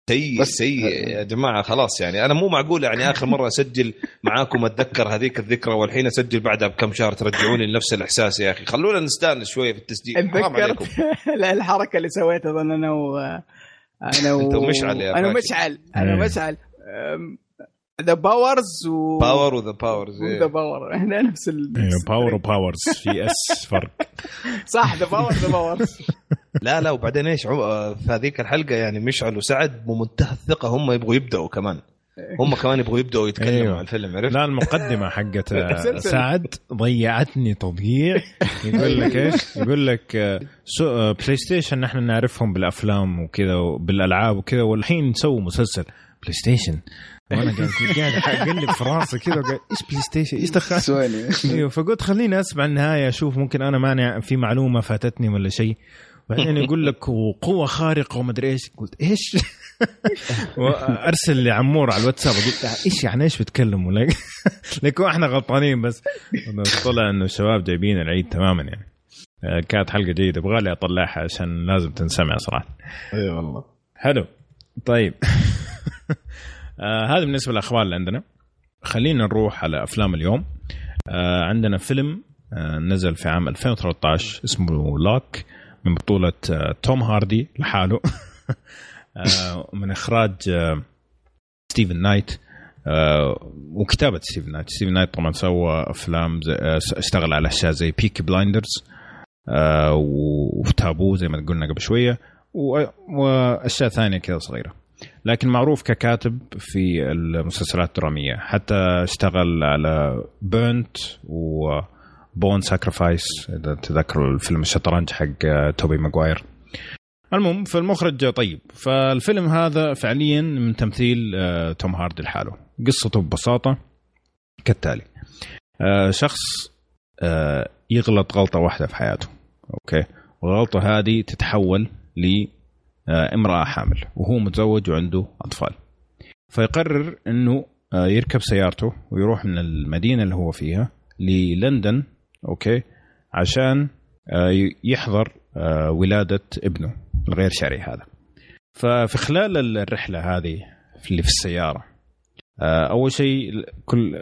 سيء سيء يا جماعة خلاص يعني. أنا مو معقول يعني آخر مرة أسجل معاكم أتذكر هذيك الذكرى والحين أسجل بعدها بكم شهر ترجعوني لنفس الإحساس يا أخي. خلونا نستأنس شوية في التسجيل. حرام عليكم. الحركة اللي سويتها أظن أنا و أنا و... أنت ومشعل يا أنا. مشعل أنا إيه. مشعل. The Powers و Power و The Powers The Power إحنا نفس ال... Power و Powers في S فرق. صح The Power The Powers لا لا وبعدين إيش في هذيك الحلقة يعني مشعل وسعد بمنتهى الثقة هم يبغوا يبدأوا كمان هم كمان يبغوا يبدأوا يتكلموا أيوة. عن الفيلم عرفت؟ لا المقدمة حقت. سعد ضيعتني تضييع يقول لك إيش؟ يقول لك سو- PlayStation نحن نعرفهم بالأفلام وكذا وبالألعاب وكذا والحين سووا مسلسل PlayStation وأنا قاعد قاعد أقلب في راسي كذا وقاعد إيش PlayStation؟ إيش دخل؟ أيوه فقلت خليني أسمع النهاية أشوف ممكن أنا مانع في معلومة فاتتني ولا شيء بعدين يقول لك وقوه خارقة ومدري إيش. قلت إيش؟ وأرسل لعمور على الواتساب. قلت له إيش يعني إيش بتكلموا لك لكن إحنا غلطانين بس. طلع إنه الشباب جايبين العيد تماما يعني. آه، كانت حلقة جيدة. أبغى لي أطلعها عشان لازم تنسمع صراحة. إي والله. حلو. طيب. آه هذا بالنسبة للأخبار اللي عندنا. خلينا نروح على أفلام اليوم. آه عندنا فيلم نزل في عام 2013 اسمه Locke. من بطولة آه توم هاردي لحاله. آه من إخراج آه ستيفن نايت. وكتابة ستيفن نايت. ستيفن نايت طبعا سوى آه اشتغل على أشياء زي Peaky Blinders و Taboo زي ما قلنا قبل شوية و- وأشياء ثانية كذا صغيرة. لكن معروف ككاتب في المسلسلات الدرامية. حتى اشتغل على Burnt و Pawn Sacrifice إذا تذكروا الفيلم الشطرنج حق آه، توبي ماجواير المهم فالمخرج طيب. فالفيلم هذا فعليا من تمثيل آه، توم هاردي لحاله. قصته ببساطة كالتالي. آه، شخص يغلط غلطة واحدة في حياته. Okay؟ والغلطة هذه تتحول لامراه حامل وهو متزوج وعنده أطفال. فيقرر إنه يركب سيارته ويروح من المدينة اللي هو فيها للندن okay؟ عشان آه، يحضر آه، ولادة ابنه الغير شرعي هذا. ففي خلال الرحلة هذه اللي في السيارة آه، أول شيء كل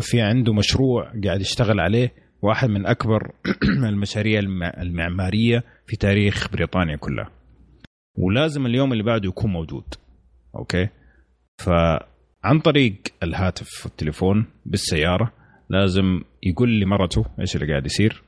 في عنده مشروع قاعد يشتغل عليه. واحد من أكبر المشاريع الم- المعمارية في تاريخ بريطانيا كلها. ولازم اليوم اللي بعده يكون موجود. أوكي؟ فعن طريق الهاتف والتليفون بالسيارة لازم يقول لمرته إيش اللي قاعد يصير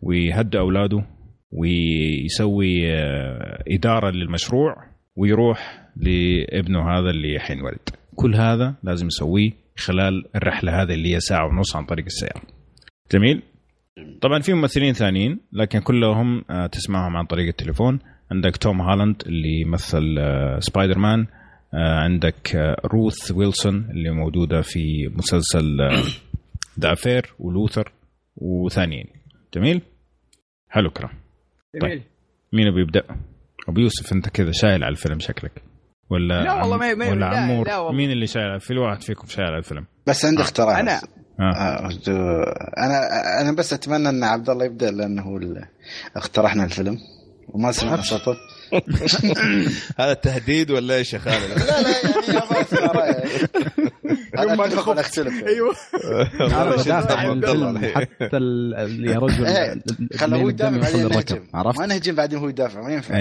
ويهدى أولاده ويسوي آه، إدارة للمشروع ويروح لابنه هذا اللي حينولد كل هذا لازم يسويه خلال الرحلة هذه اللي هي ساعة ونص عن طريق السيارة. جميل؟ طبعا في ممثلين ثانيين لكن كلهم آه، تسمعهم عن طريق التليفون. عندك توم هالاند اللي يمثل آه، سبايدر مان عندك روث ويلسون اللي موجودة في مسلسل The Affair و Luther وثانيين جميل؟ حلو كلام جميل. مين بيبدا أبو يوسف أنت كذا شايل على الفيلم شكلك. ولا لا والله ما- ما- ولا لا- عمور؟ لا والله. مين اللي شايل في واحد فيكم شايل على الفيلم؟ بس عندي اختراع أنا. ها. آه، أنا أنا بس أتمنى أن عبد الله يبدأ لأنه هو اللي اقترحنا الفيلم. وما سمعنا صوته. هذا تهديد ولا إيش يا خالد؟ لا لا يعني ما ولا أختلف. أيوه. حتى يا رجل إيه، خلوه اللي يدافع بعدين نهجم عرفت؟ ما نهجم بعدين هو يدافع ما ينفع.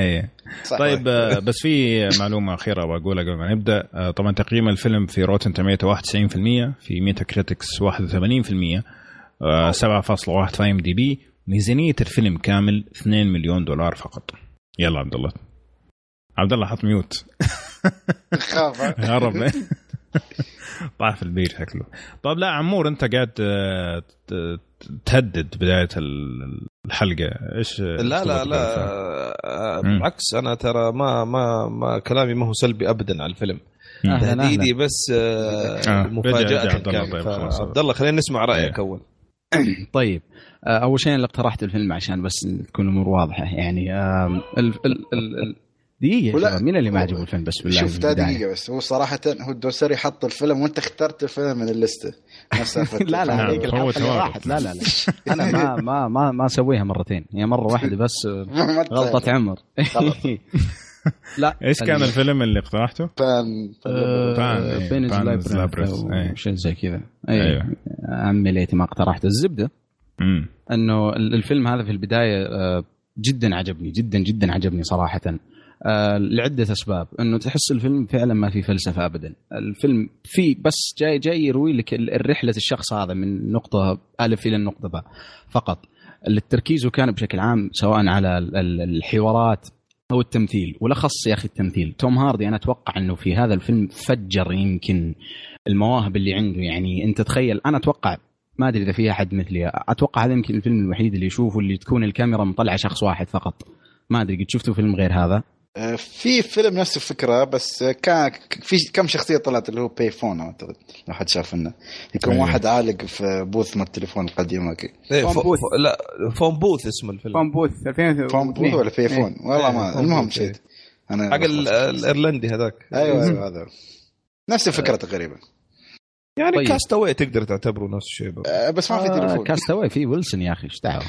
صح. طيب آه، بس في معلومة أخيرة بقولها قبل ما نبدأ. آه، طبعا تقييم الفيلم في Rotten Tomato 91% في Metacritics 81% آه، 7.1 في IMDb. ميزانية الفيلم كامل 2 مليون دولار فقط. يلا عبد الله عبد الله حط ميوت خاف هرب طاح في البير شكله طيب لا عمور انت قاعد آه، ت- تهدد بداية ال- الحلقة إيش لا لا لا؟ آه،. بالعكس أنا ترى ما ما ما كلامي ما هو سلبي ابدا على الفيلم. أهلاً، تهديدي. بس آه، آه، مفاجاه عبد الله، طيب، خلاص. عبد الله خلينا نسمع رأيك إيه. أول طيب آه، أول شيء اللي اقترحت الفيلم عشان بس تكون الأمور واضحة. يعني شباب مين اللي ما عجبه الفيلم بس بالله شوف؟ دقيقة بس. هو صراحة هو الدوسري حط الفيلم وأنت اخترت الفيلم من سالفة لا لا نعم، هذيك هو. راحت. لا لا لا. أنا ما ما ما ما أسويها مرتين. هي مرة واحدة بس آه، غلطة عمر. لا إيش كان ال- الفيلم اللي اقترحته؟ Pan آه، Pan- Pan's Pan Labyrinth Labyrinth، أو إيه. شيء زي كذا. أيوه. عمي ليتي ما اقترحت الزبدة. انه ال- الفيلم هذا في البداية آه، جدا عجبني جدا جدا عجبني صراحة. آه، لعدة أسباب. إنه تحس الفيلم فعلا ما في فلسفة ابدا. الفيلم في بس جاي جاي يروي لك رحله الشخص هذا من نقطة ألف إلى النقطه باء فقط. التركيز كان بشكل عام سواء على ال- ال- الحوارات أو التمثيل. ولخص يا أخي التمثيل. توم هاردي أنا أتوقع إنه في هذا الفيلم فجر يمكن المواهب اللي عنده. يعني أنت تخيل أنا أتوقع ما أدري إذا في أحد مثلي. أتوقع هذا يمكن الفيلم الوحيد اللي يشوفه اللي تكون الكاميرا مطلعة شخص واحد فقط. ما أدري قد شفتوا فيلم غير هذا؟ آه، في فيلم نفس الفكرة بس كان في كم شخصية طلعت اللي هو Pay Phone أعتقد لو حد شاف إنه يكون أيوه. واحد عالق في booth من التليفون القديم هكي إيه، Phone Boo- Booth. لا Phone Booth اسم الفيلم. Phone Booth 2000 Phone Booth ولا Pay Phone والله إيه، ما المهم booth، شيء. أنا حق ال- الإيرلندي هذاك. أيوه أيوه هذا. نفس الفكرة تقريبا. يعني طيب. كاستاوي تقدر تعتبره نفس الشيء. آه، بس ما في آه تليفون. كاستاوي في ويلسون يا أخي إيش دعوة؟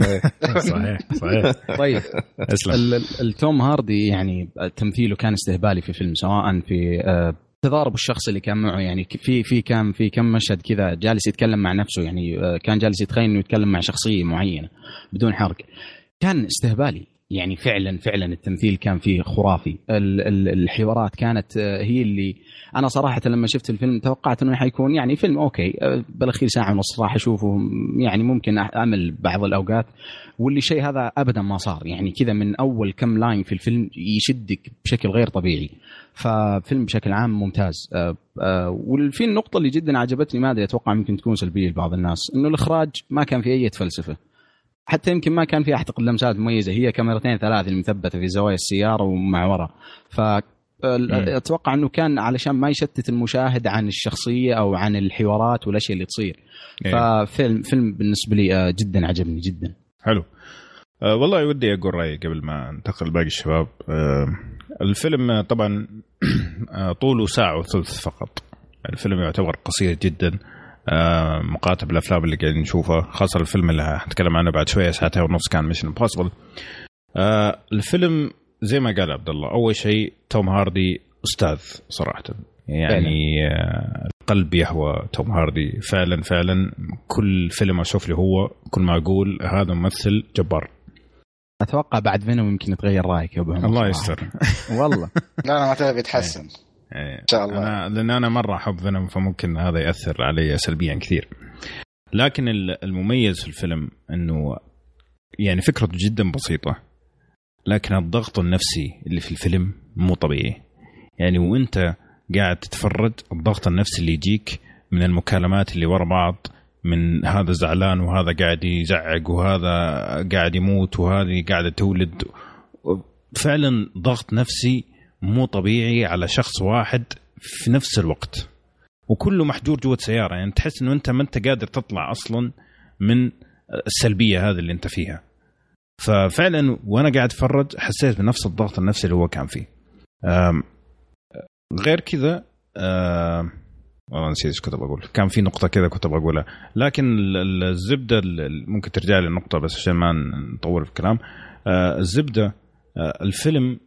صحيح صحيح. طيب اسلم. التوم هاردي يعني تمثيله كان استهبالي في الفيلم سواء في آه، تضارب الشخص اللي كان معه يعني في في كان في كم مشهد كذا جالس يتكلم مع نفسه يعني آه، كان جالس يتخيل إنه يتكلم مع شخصية معينة بدون حرق. كان استهبالي. يعني فعلا فعلا التمثيل كان فيه خرافي. ال- ال- الحوارات كانت آه، هي اللي أنا صراحة لما شفت الفيلم توقعت إنه حيكون يعني فيلم okay آه، بالأخير ساعة ونص راح أشوفه. يعني ممكن أمل بعض الأوقات واللي شيء هذا ابدا ما صار. يعني كذا من أول كم line في الفيلم يشدك بشكل غير طبيعي. ففيلم بشكل عام ممتاز. آه، وفي النقطة اللي جدا عجبتني ما أدري أتوقع ممكن تكون سلبية لبعض الناس إنه الإخراج ما كان فيه أي فلسفه حتى يمكن ما كان في اعتقد لمسات مميزة. هي كاميرتين ثلاث المثبته في زوايا السيارة ومع ورا. ف أتوقع إنه كان علشان ما يشتت المشاهد عن الشخصية أو عن الحوارات والأشياء اللي تصير. إيه. ففيلم فيلم بالنسبة لي آه، جدا عجبني جدا. حلو. أه والله ودي أقول رأيي قبل ما انتقل لباقي الشباب. أه الفيلم آه، طبعا آه، طوله ساعة وثلث فقط. الفيلم يعتبر قصير جدا. أه مقارنه بالأفلام اللي قاعدين نشوفها خاصة الفيلم اللي هنتكلم عنه بعد شوية ساعتين ونص كان Mission Impossible أه الفيلم زي ما قال عبد الله أول شيء توم هاردي أستاذ صراحة. يعني آه، القلب يهوى توم هاردي. فعلا فعلا كل فيلم أشوف له هو كل ما أقول هذا ممثل جبار. أتوقع بعد Venom يمكن يتغير رأيك يا أبو الله. يستر. والله. لا لا ما تبي بيتحسن إيه. إن شاء الله. أنا لأن أنا مرة أحب فينوم فممكن هذا يأثر علي سلبيا كثير. لكن ال- المميز في الفيلم إنه يعني فكرته جدا بسيطة لكن الضغط النفسي اللي في الفيلم مو طبيعي. يعني وأنت قاعد تتفرج الضغط النفسي اللي يجيك من المكالمات اللي ورا بعض من هذا زعلان وهذا قاعد يزعق وهذا قاعد يموت وهذه قاعدة تولد. فعلا ضغط نفسي مو طبيعي على شخص واحد في نفس الوقت. وكله محجور جوة سيارة يعني تحس إنه أنت ما أنت قادر تطلع أصلا من السلبية هذه اللي أنت فيها. ففعلا وأنا قاعد أتفرج حسيت بنفس الضغط النفسي اللي هو كان فيه. غير كذا والله نسيت إيش كنت بقول كان في نقطة كذا كنت بقولها لكن ال- ال- الزبدة ال- ممكن ترجع لي النقطة بس عشان ما نطول في الكلام. أه، الزبدة أه، الفيلم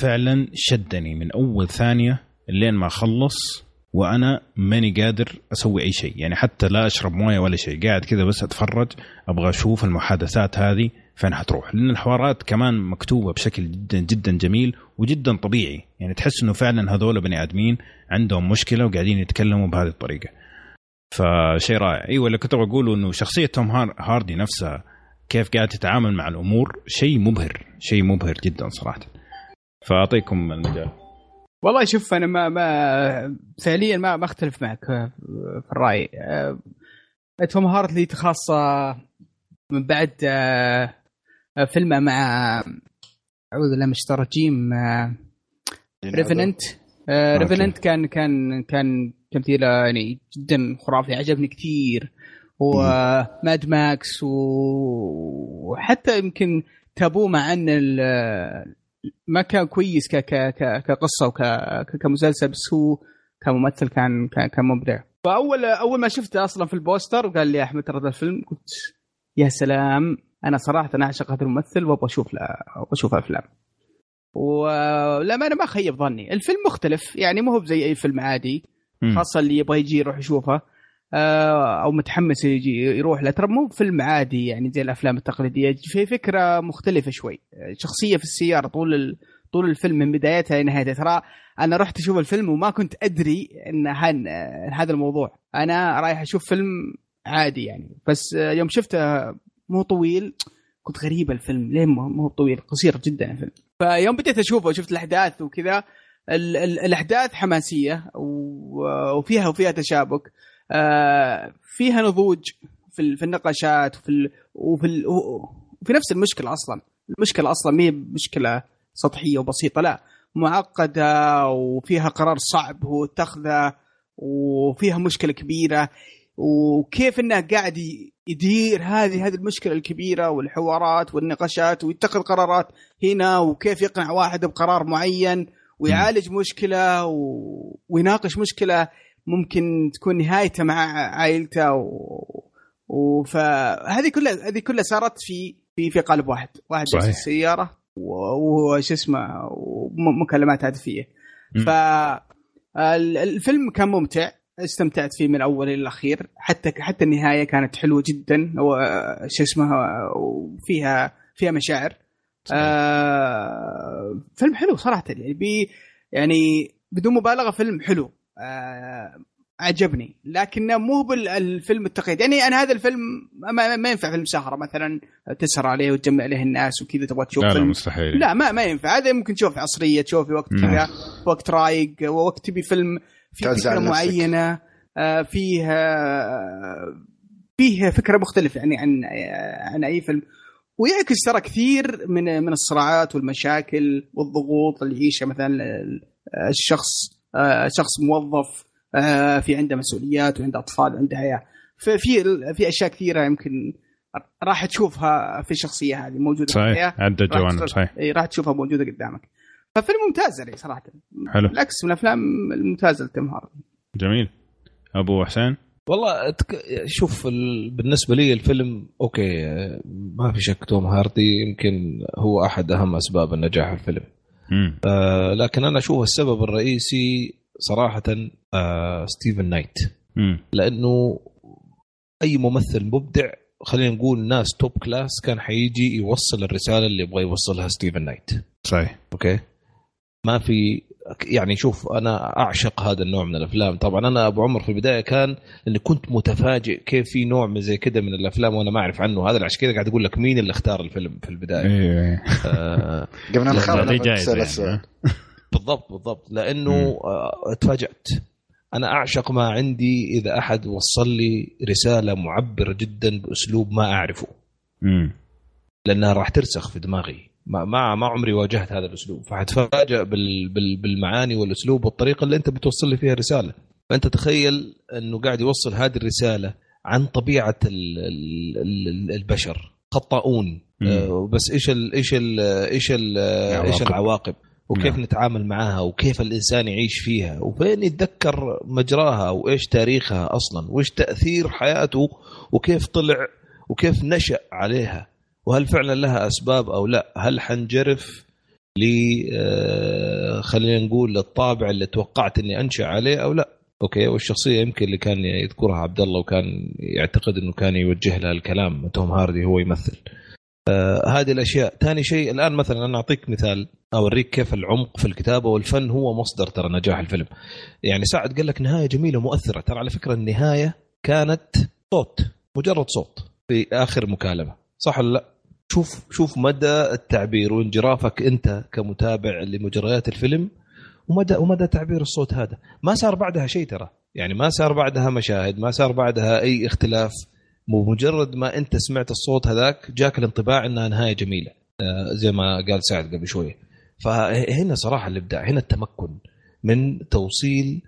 فعلا شدني من أول ثانية لين ما خلص وأنا ماني قادر أسوي أي شيء. يعني حتى لا أشرب موية ولا شيء قاعد كذا بس أتفرج أبغى أشوف المحادثات هذه فين حتروح. لأن الحوارات كمان مكتوبة بشكل جدا جدا جميل وجدا طبيعي. يعني تحس إنه فعلا هذول بني آدمين عندهم مشكلة وقاعدين يتكلموا بهذه الطريقة. فشيء رائع. إيوه اللي كنت بقوله إنه شخصية توم هار- هاردي نفسها كيف قاعد تتعامل مع الأمور شيء مبهر شيء مبهر جدا صراحة. فأعطيكم المجال والله شوف أنا ما ما فعليا ما ما أختلف معك في الرأي. أه، توم هاردي خاصه من بعد أه، فيلمه مع أعوذ بالله من الشيطان الرجيم Revenant. Revenant كان كان كان تمثيله يعني جدا خرافي عجبني كثير. و Mad Max و- وحتى يمكن تابوه مع أن ال- ما كان كويس ك ك ك كقصة وك ك- كمسلسل بس هو كممثل كان كان, كان مبدع. فاول أول ما شفته أصلا في ال poster وقال لي يا أحمد ترى الفيلم قلت يا سلام أنا صراحة أنا أعشق هذا الممثل وأبغى أشوف له أبغى أشوف أفلام. ولا ما أنا ما خيب ظني. الفيلم مختلف يعني مو هو زي أي فيلم عادي. خاصة اللي يبغى يجي يروح يشوفه. أو متحمس يجي يروح له. ترى مو فيلم عادي يعني زي الأفلام التقليدية. في فكرة مختلفة شوي. شخصية في السيارة طول ال... طول الفيلم من بدايتها لنهايتها ترى أنا رحت أشوف الفيلم وما كنت أدري إن هن... هذا الموضوع. أنا رايح أشوف فيلم عادي يعني. بس آه، يوم شفته مو طويل كنت غريب الفيلم. ليه مو طويل؟ قصير جدا الفيلم. فيوم بديت أشوفه وشفت الأحداث وكذا ال- ال- الأحداث حماسية و- وفيها وفيها تشابك. آه، فيها نضوج في في النقاشات وفي وفي وفي نفس المشكلة أصلا. المشكلة أصلا ما هي مشكلة سطحية وبسيطة لا. معقدة وفيها قرار صعب هو اتخذه وفيها مشكلة كبيرة. وكيف إنه قاعد يدير هذه هذه المشكلة الكبيرة والحوارات والنقاشات ويتخذ قرارات هنا وكيف يقنع واحد بقرار معين ويعالج مشكلة و... ويناقش مشكلة. ممكن تكون نهايته مع عائلته و... وفهذه كلها هذه كلها صارت في في في قالب واحد. واحد صحيح. السيارة وش اسمه ومكالمات هاتفيه. ف ال- الفيلم كان ممتع. استمتعت فيه من الأول إلى الأخير. حتى حتى النهاية كانت حلوة جدا. و- شو اسمه وفيها فيها مشاعر. آه فيلم حلو صراحة. يعني بي يعني بدون مبالغة فيلم حلو. عجبني. لكنه مو بالفيلم التقليدي يعني أنا هذا الفيلم ما, ما ينفع فيلم سهرة مثلا تسهر عليه وتجمع عليه الناس وكذا تبغى تشوف لا لا مستحيل. لا ما ما ينفع. هذا ممكن تشوف عصرية تشوف في وقت. كذا وقت رايق وقت تبي فيلم في فكرة نفسك. معينة آه، فيه آه، فيه فكرة مختلفة يعني عن آه، عن أي فيلم. ويعكس ترى كثير من من الصراعات والمشاكل والضغوط اللي يعيشها مثلا ال- الشخص. آه، شخص موظف آه، في عنده مسؤوليات وعنده أطفال وعنده حياه ففي في أشياء كثيرة يمكن راح تشوفها في الشخصية هذه موجودة في الحياة. صحيح عدة راح جوانب صحيح. إي راح تشوفها موجودة قدامك. ففيلم ممتاز يعني صراحة. حلو. بالعكس من الأفلام الممتازة لتوم هاردي جميل. أبو حسين؟ والله أتك... شوف ال... بالنسبة لي الفيلم okay ما في شك توم هاردي يمكن هو أحد أهم أسباب النجاح في الفيلم. آه لكن أنا أشوف السبب الرئيسي صراحة آه ستيفن نايت. مم. لأنه أي ممثل مبدع خلينا نقول ناس top class كان حيجي يوصل الرسالة اللي يبغى يوصلها ستيفن نايت. صحيح. أوكي؟ ما في يعني شوف أنا أعشق هذا النوع من الأفلام. طبعا أنا أبو عمر في البداية كان إني كنت متفاجئ كيف في نوع من زي كذا من الأفلام وأنا ما أعرف عنه. هذا عشان كذا قاعد أقول لك مين اللي اختار الفيلم في البداية؟ إيه آه قبل أن نخاف. يعني. بالضبط بالضبط. لأنه آه تفاجات أنا أعشق ما عندي إذا أحد وصل لي رسالة معبرة جدا بأسلوب ما أعرفه. لأنها راح ترسخ في دماغي. ما ما, ما عمري واجهت هذا الأسلوب. فحتفاجئ بال بال بالمعاني والأسلوب والطريقة اللي أنت بتوصل لي فيها رساله فأنت تخيل إنه قاعد يوصل هذه الرسالة عن طبيعة ال ال ال البشر. خطاؤون. مم. آه، بس إيش ال إيش ال إيش ال إيش العواقب. العواقب؟ وكيف نعم. نتعامل معاها؟ وكيف الإنسان يعيش فيها؟ وفين يتذكر مجراها؟ وإيش تاريخها أصلا؟ وإيش تأثير حياته؟ وكيف طلع؟ وكيف نشأ عليها؟ وهل فعلا لها أسباب أو لا؟ هل حنجرف ل آه، خلينا نقول للطابع اللي توقعت إني أنشأ عليه أو لا؟ okay والشخصية يمكن اللي كان يذكرها عبد الله وكان يعتقد إنه كان يوجه لها الكلام توم هاردي هو يمثل. آه هذه الأشياء. ثاني شيء الآن مثلا أنا أعطيك مثال أوريك كيف العمق في الكتابة والفن هو مصدر ترى نجاح الفيلم. يعني سعد قال لك نهاية جميلة مؤثرة. ترى على فكرة النهاية كانت صوت مجرد صوت في آخر مكالمة. صح ولا لا؟ شوف شوف مدى التعبير وانجرافك انت كمتابع لمجريات الفيلم ومدى ومدى تعبير الصوت هذا. ما صار بعدها شيء ترى. يعني ما صار بعدها مشاهد ما صار بعدها أي اختلاف. بمجرد ما أنت سمعت الصوت هذاك جاك الانطباع إنها نهاية جميلة. آه، زي ما قال سعد قبل شوية فهنا صراحة الإبداع هنا التمكن من توصيل.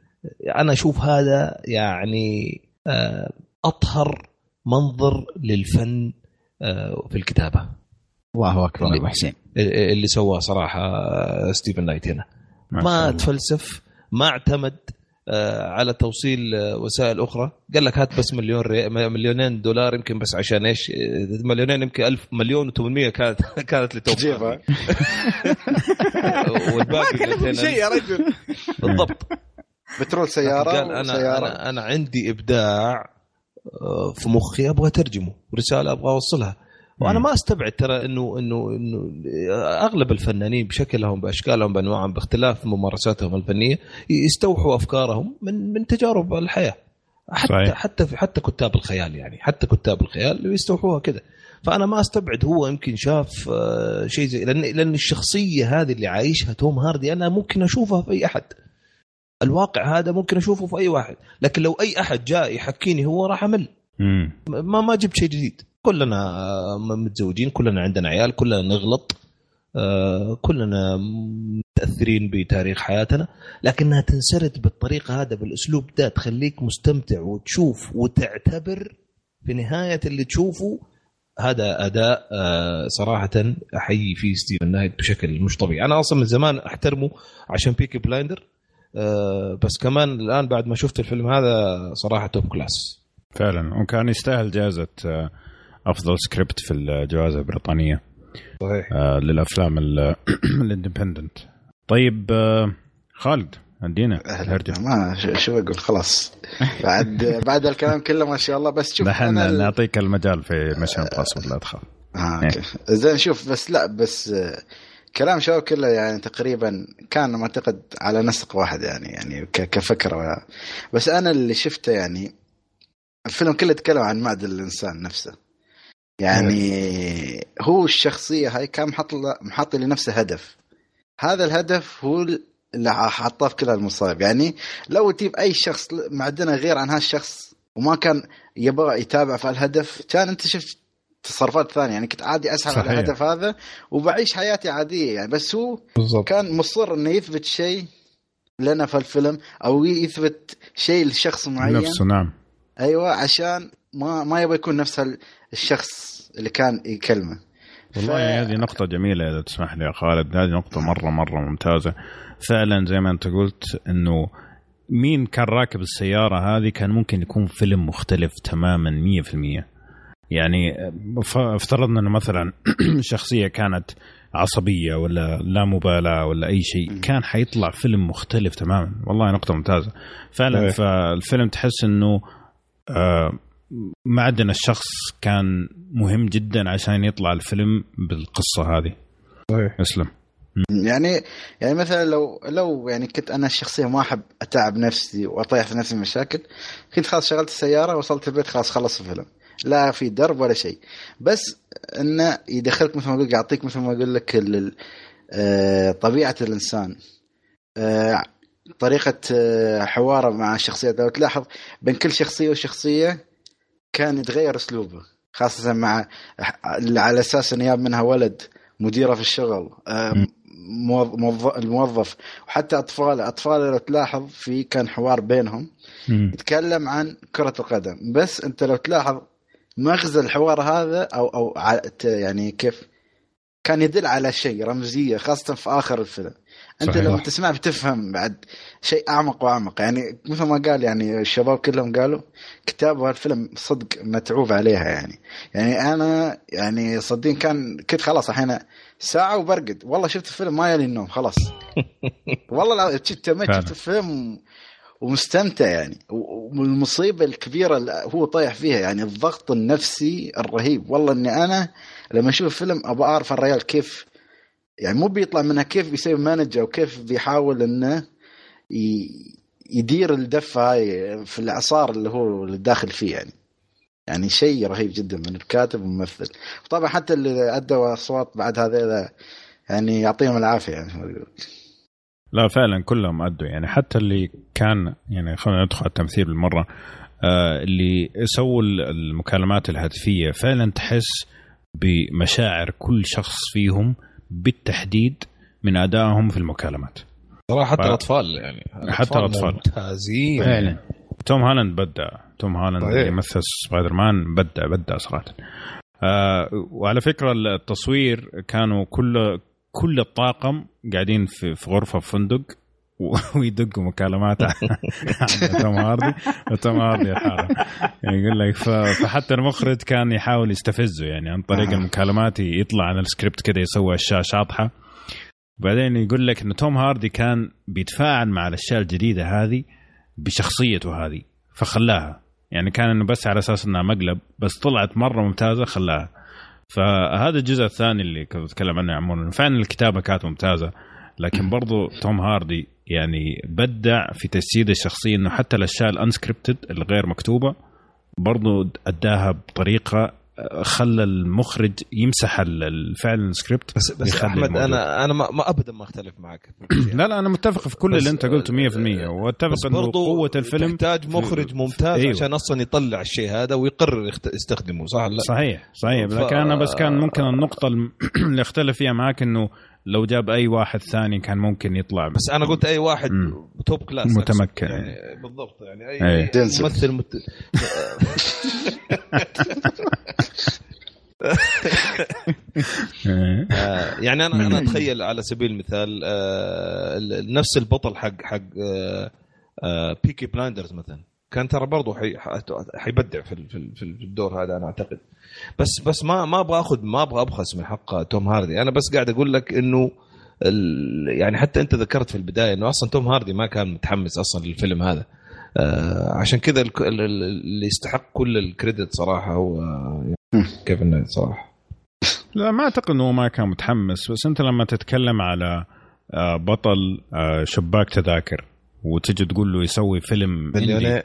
أنا أشوف هذا يعني آه، أطهر منظر للفن في الكتابة. الله أكبر اللي- أبو حسين. اللي سواه صراحة آه، ستيفن نايت هنا. ما. تفلسف ما اعتمد آه، على توصيل آه، وسائل أخرى. قال لك هات بس مليون ري... مليونين دولار يمكن بس عشان إيش آه، مليونين يمكن ألف مليون و800 كانت كانت تجيبها ما والباقي 200 شيء يا رجل. بالضبط. بترول سيارة قال أنا وسيارة. أنا أنا عندي إبداع آه، في مخي أبغى اترجمه رسالة أبغى أوصلها وأنا. ما أستبعد ترى إنه إنه إنه أغلب الفنانين بشكلهم بأشكالهم بأنواعهم باختلاف ممارساتهم الفنية يستوحوا أفكارهم من من تجارب الحياة حتى صحيح. حتى في حتى كتاب الخيال يعني حتى كتاب الخيال يستوحوها كذا فأنا ما أستبعد هو يمكن شاف آه، شيء زي لأن لأن الشخصية هذه اللي عايشها توم هاردي أنا ممكن أشوفها في أي أحد الواقع هذا ممكن أشوفه في أي واحد لكن لو أي أحد جاء يحكيني هو راح أمل. ما ما جبت شيء جديد. كلنا متزوجين كلنا عندنا عيال كلنا نغلط آه، كلنا متأثرين بتاريخ حياتنا لكنها تنسرد بالطريقة هذا بالأسلوب ده تخليك مستمتع وتشوف وتعتبر في نهاية اللي تشوفه. هذا أداء آه، صراحة أحيي فيه ستيفن نايت بشكل مش طبيعي. أنا أصلا من زمان أحترمه عشان Peaky Blinder. بس كمان الآن بعد ما شفت الفيلم هذا صراحة top class فعلا. وكان يستاهل جائزة آه، أفضل سكريبت في الجوائز البريطانية. صحيح. آه، للأفلام ال- ال independent طيب آه، خالد أدينا الهرجة. ما شو- شو أقول؟ خلاص. بعد بعد الكلام كله ما شاء الله بس شوف دحين ال- نعطيك المجال في Mission Impossible لا تخاف آه okay. زين شوف بس لا بس آه، كلام شو كله يعني تقريبا كان معتقد على نسق واحد يعني يعني كفكرة بس أنا اللي شفته يعني الفيلم كله يتكلم عن معدن الإنسان نفسه. يعني هو الشخصية هاي كان محط محط لنفسه هدف. هذا الهدف هو اللي حطاه في كل المصايب. يعني لو تجيب أي شخص معدنه غير عن هالشخص وما كان يبغى يتابع في الهدف كان أنت شفت تصرفات ثانية. يعني كنت عادي أسحب على. الهدف هذا وبعيش حياتي عادية يعني. بس هو بالضبط. كان مصر إنه يثبت شيء لنا في الفيلم أو يثبت شيء لشخص معين. نفسه نعم. أيوه عشان ما ما يبغى يكون نفس ال- الشخص اللي كان يكلمه. والله ف- هذه نقطة جميلة إذا تسمح لي يا خالد. هذه نقطة مرة مرة ممتازة. فعلا زي ما أنت قلت إنه مين كان راكب السيارة هذه كان ممكن يكون فيلم مختلف تماما 100% يعني افترضنا انه مثلا شخصية كانت عصبية ولا لا مبالاة ولا أي شيء كان حيطلع فيلم مختلف تماما. والله نقطة ممتازة. فعلا. فالفيلم تحس إنه آه، معدن الشخص كان مهم جدا عشان يطلع الفيلم بالقصة هذه. صحيح. اسلم يعني يعني مثلا لو لو يعني كنت أنا الشخصيه ما أحب أتعب نفسي وأطيح في نفسي مشاكل كنت خلاص شغلت السيارة وصلت البيت خلاص خلص الفيلم. لا في درب ولا شيء. بس انه يدخلك مثل ما أقول يعطيك مثل ما أقول لك آه، طبيعة الإنسان. آه، طريقة آه، حواره مع الشخصيات لو تلاحظ بين كل شخصية وشخصية كان يتغير أسلوبه خاصة مع على أساس إنه جاب منها ولد مديره في الشغل الموظف. وحتى أطفال أطفال لو تلاحظ في كان حوار بينهم. يتكلم عن كرة القدم. بس أنت لو تلاحظ مغزى الحوار هذا أو أو يعني كيف كان يدل على شيء رمزية خاصة في آخر الفيلم. أنت صحيح. لما تسمع بتفهم بعد شيء أعمق وأعمق. يعني مثل ما قال يعني الشباب كلهم قالوا كتاب الفيلم صدق متعوب عليها يعني. يعني أنا يعني صدقين كان كنت خلاص الحين ساعة وبرقد. والله شفت الفيلم ما يلي النوم خلاص. والله فعلا. شفت الفيلم ومستمتع يعني. والمصيبة الكبيرة اللي هو طايح فيها يعني الضغط النفسي الرهيب. والله إني أنا لما أشوف فيلم أبغى أعرف الرجال كيف يعني مو بيطلع منها كيف بيصير مانجر وكيف بيحاول إنه يدير الدفه هاي في الاعصار اللي هو داخل فيه يعني. يعني شيء رهيب جدا من الكاتب والممثل. وطبعا حتى اللي أدوا أصوات بعد هذا يعني يعطيهم العافية يعني. لا فعلا كلهم أدوا. يعني حتى اللي كان يعني خلينا ندخل على التمثيل بالمرة. آه اللي سووا المكالمات الهاتفية فعلا تحس بمشاعر كل شخص فيهم بالتحديد من أدائهم في المكالمات. صراحة حتى ف- الأطفال يعني حتى الأطفال. ممتازين. فعلا. توم هالاند بدع توم هالاند. اللي يمثل سبايدر مان بدع بدع صراحة. آه وعلى فكرة التصوير كانوا كل كل الطاقم قاعدين في, في غرفة في فندق ويدقوا مكالمات على توم هاردي. وتوم هاردي يعني يقول لك فحتى المخرج كان يحاول يستفزه يعني عن طريق آه. المكالمات يطلع على السكريبت كده يسوي أشياء شاطحة. بعدين يقول لك إن توم هاردي كان بيتفاعل مع الأشياء الجديدة هذه بشخصيته هذه فخلاها. يعني كان إنه بس على أساس إنها مقلب بس طلعت مرة ممتازة خلاها. فهذا الجزء الثاني اللي كنت اتكلم عنه إنه فعلا الكتابة كانت ممتازة لكن برضو توم هاردي يعني بدع في تجسيد الشخصية إنه حتى الأشياء ال unscripted الغير مكتوبة برضو أداها بطريقة خلى المخرج يمسح ال- الفعل السكريبت بس بس أحمد الموجود. أنا أنا ما, ما ابدا ما أختلف معك لا لا أنا متفق في كل اللي أنت قلته 100% وأتفق بس إنه برضو قوة الفيلم تحتاج مخرج ممتاز أيوه. عشان أصلا يطلع الشيء هذا ويقرر يستخدمه صح لا؟ صحيح صحيح ف- لكن أنا بس كان ممكن النقطة اللي أختلف فيها معك إنه لو جاب أي واحد ثاني كان ممكن يطلع بس أنا قلت أي واحد مم. top class متمكن. يعني بالضبط يعني أي, أي. أي دينسل. ممثل مت... آه، يعني أنا أنا أتخيل على سبيل المثال آه، ال- نفس البطل حق حق آه، آه، بيكي بلايندرز مثلا كان ترى برضه حيبدع في ال- في ال- في الدور هذا أنا أعتقد بس بس ما ما أبغى أخذ ما أبغى أبخس من حق توم هاردي. أنا بس قاعد أقول لك إنه ال- يعني حتى أنت ذكرت في البداية إنه أصلا توم هاردي ما كان متحمس أصلا للفيلم هذا. آه عشان كذا الك- ال- ال- اللي يستحق كل ال credit صراحة هو كيفن نايت صراحة. لا ما أعتقد إنه ما كان متحمس بس أنت لما تتكلم على آه، بطل آه، شباك تذاكر وتجي تقول له يسوي فيلم مليونير.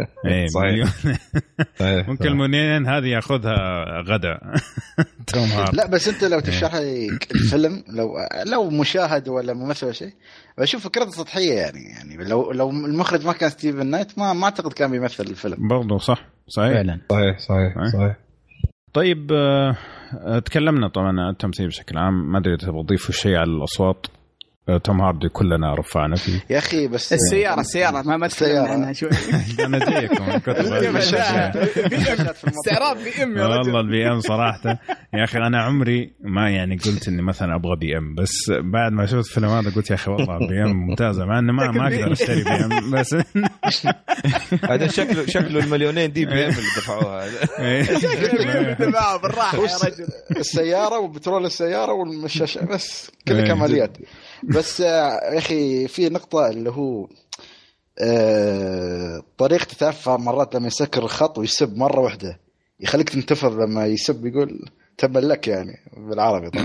إيه صحيح. مليون. ممكن المليونين هذه ياخذها غدا. توم هاردي لا بس أنت لو تشرح لي الفيلم لو لو مشاهد ولا ممثل ولا شيء بشوف فكرته سطحية يعني يعني لو لو المخرج ما كان ستيفن نايت ما ما أعتقد كان بيمثل الفيلم. برضه صح صحيح. فعلا. صحيح صحيح صحيح. صحيح. طيب آه، تكلمنا طبعا عن التمثيل بشكل عام. ما أدري إذا تبغى تضيفوا شيء على الأصوات. توم هاردي كلنا رفعنا فيه. يا أخي بس السيارة السيارة ما ما تكلمنا السيارة. عنها شوي. أنا جايكم استعراض BM يا والله ال BM صراحة. يا أخي أنا عمري ما يعني قلت إني مثلا أبغى BM بس بعد ما شفت فيلم هذا قلت يا أخي والله BM ممتازة مع انه ما ما أقدر أشتري BM بس هذا شكله شكله المليونين دي بي إم اللي دفعوها. بالراحه بالراحة يا رجل. السيارة وبترول السيارة والمشاشه بس كلها إيه. كماليات. بس آه، يا أخي في نقطة اللي هو آه، طريقته تعرف مرات لما يسكر الخط ويسب مرة واحدة. يخليك تنتفض لما يسب يقول تبا لك يعني بالعربي طبعا.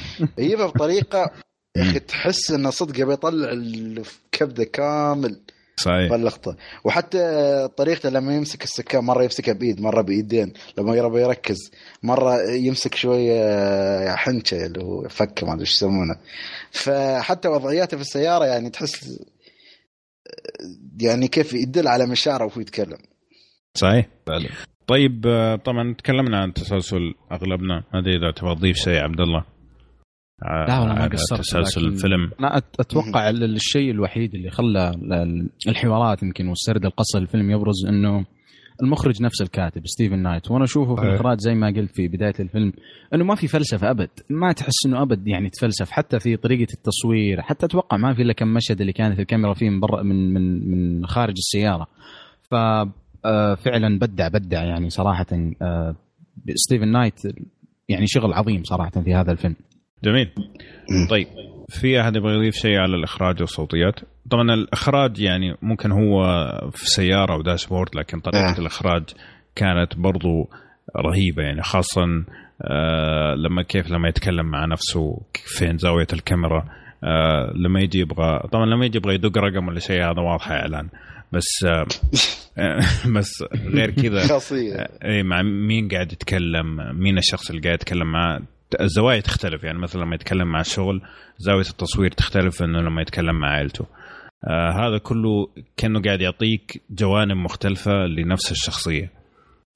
يجيبها بطريقة يا أخي تحس إنه صدق بيطلع الكبدة كامل. صحيح. باللقطه وحتى طريقته لما يمسك السكان مرة يمسكها بإيد مرة بإيدين لما يبغى يركز مرة يمسك شوية حنشة اللي هو فك ما أدري إيش يسمونه. فحتى وضعياته في السيارة يعني تحس يعني كيف يدل على مشاعره وهو يتكلم. صحيح. طيب آه، طبعا تكلمنا عن تسلسل أغلبنا. ما ادري إذا تبغى تضيف شيء عبد الله. آه، لا والله ما قصرت تسلسل الفيلم. أنا أتوقع ال- الشيء الوحيد اللي خلى ال- الحوارات يمكن والسرد القصة الفيلم يبرز إنه المخرج نفس الكاتب ستيفن نايت. وأنا أشوفه في صحيح. الإخراج زي ما قلت في بداية الفيلم إنه ما في فلسفة أبد. ما تحس إنه أبد يعني تفلسف حتى في طريقة التصوير حتى أتوقع ما في إلا كم مشهد اللي كانت الكاميرا فيه من برا من من من خارج السيارة. ف آه، فعلا بدع بدع يعني صراحة. آه، ستيفن نايت يعني شغل عظيم صراحة في هذا الفيلم. جميل. طيب في أحد يبغى يضيف شيء على الإخراج والصوتيات؟ طبعا الإخراج يعني ممكن هو في سيارة وداشبورد لكن طريقة آه. الإخراج كانت برضو رهيبة يعني خاصه آه لما كيف لما يتكلم مع نفسه فين زاوية الكاميرا آه لما يجي يبغى طبعا لما يجي يبغى يدق رقم ولا شيء هذا واضح إعلان. بس آه بس غير كذا. خاصيه اي مع مين قاعد يتكلم مين الشخص اللي قاعد يتكلم معاه؟ الزوايا تختلف. يعني مثلا لما يتكلم مع الشغل زاوية التصوير تختلف إنه لما يتكلم مع عائلته آه هذا كله كأنه قاعد يعطيك جوانب مختلفة لنفس الشخصية.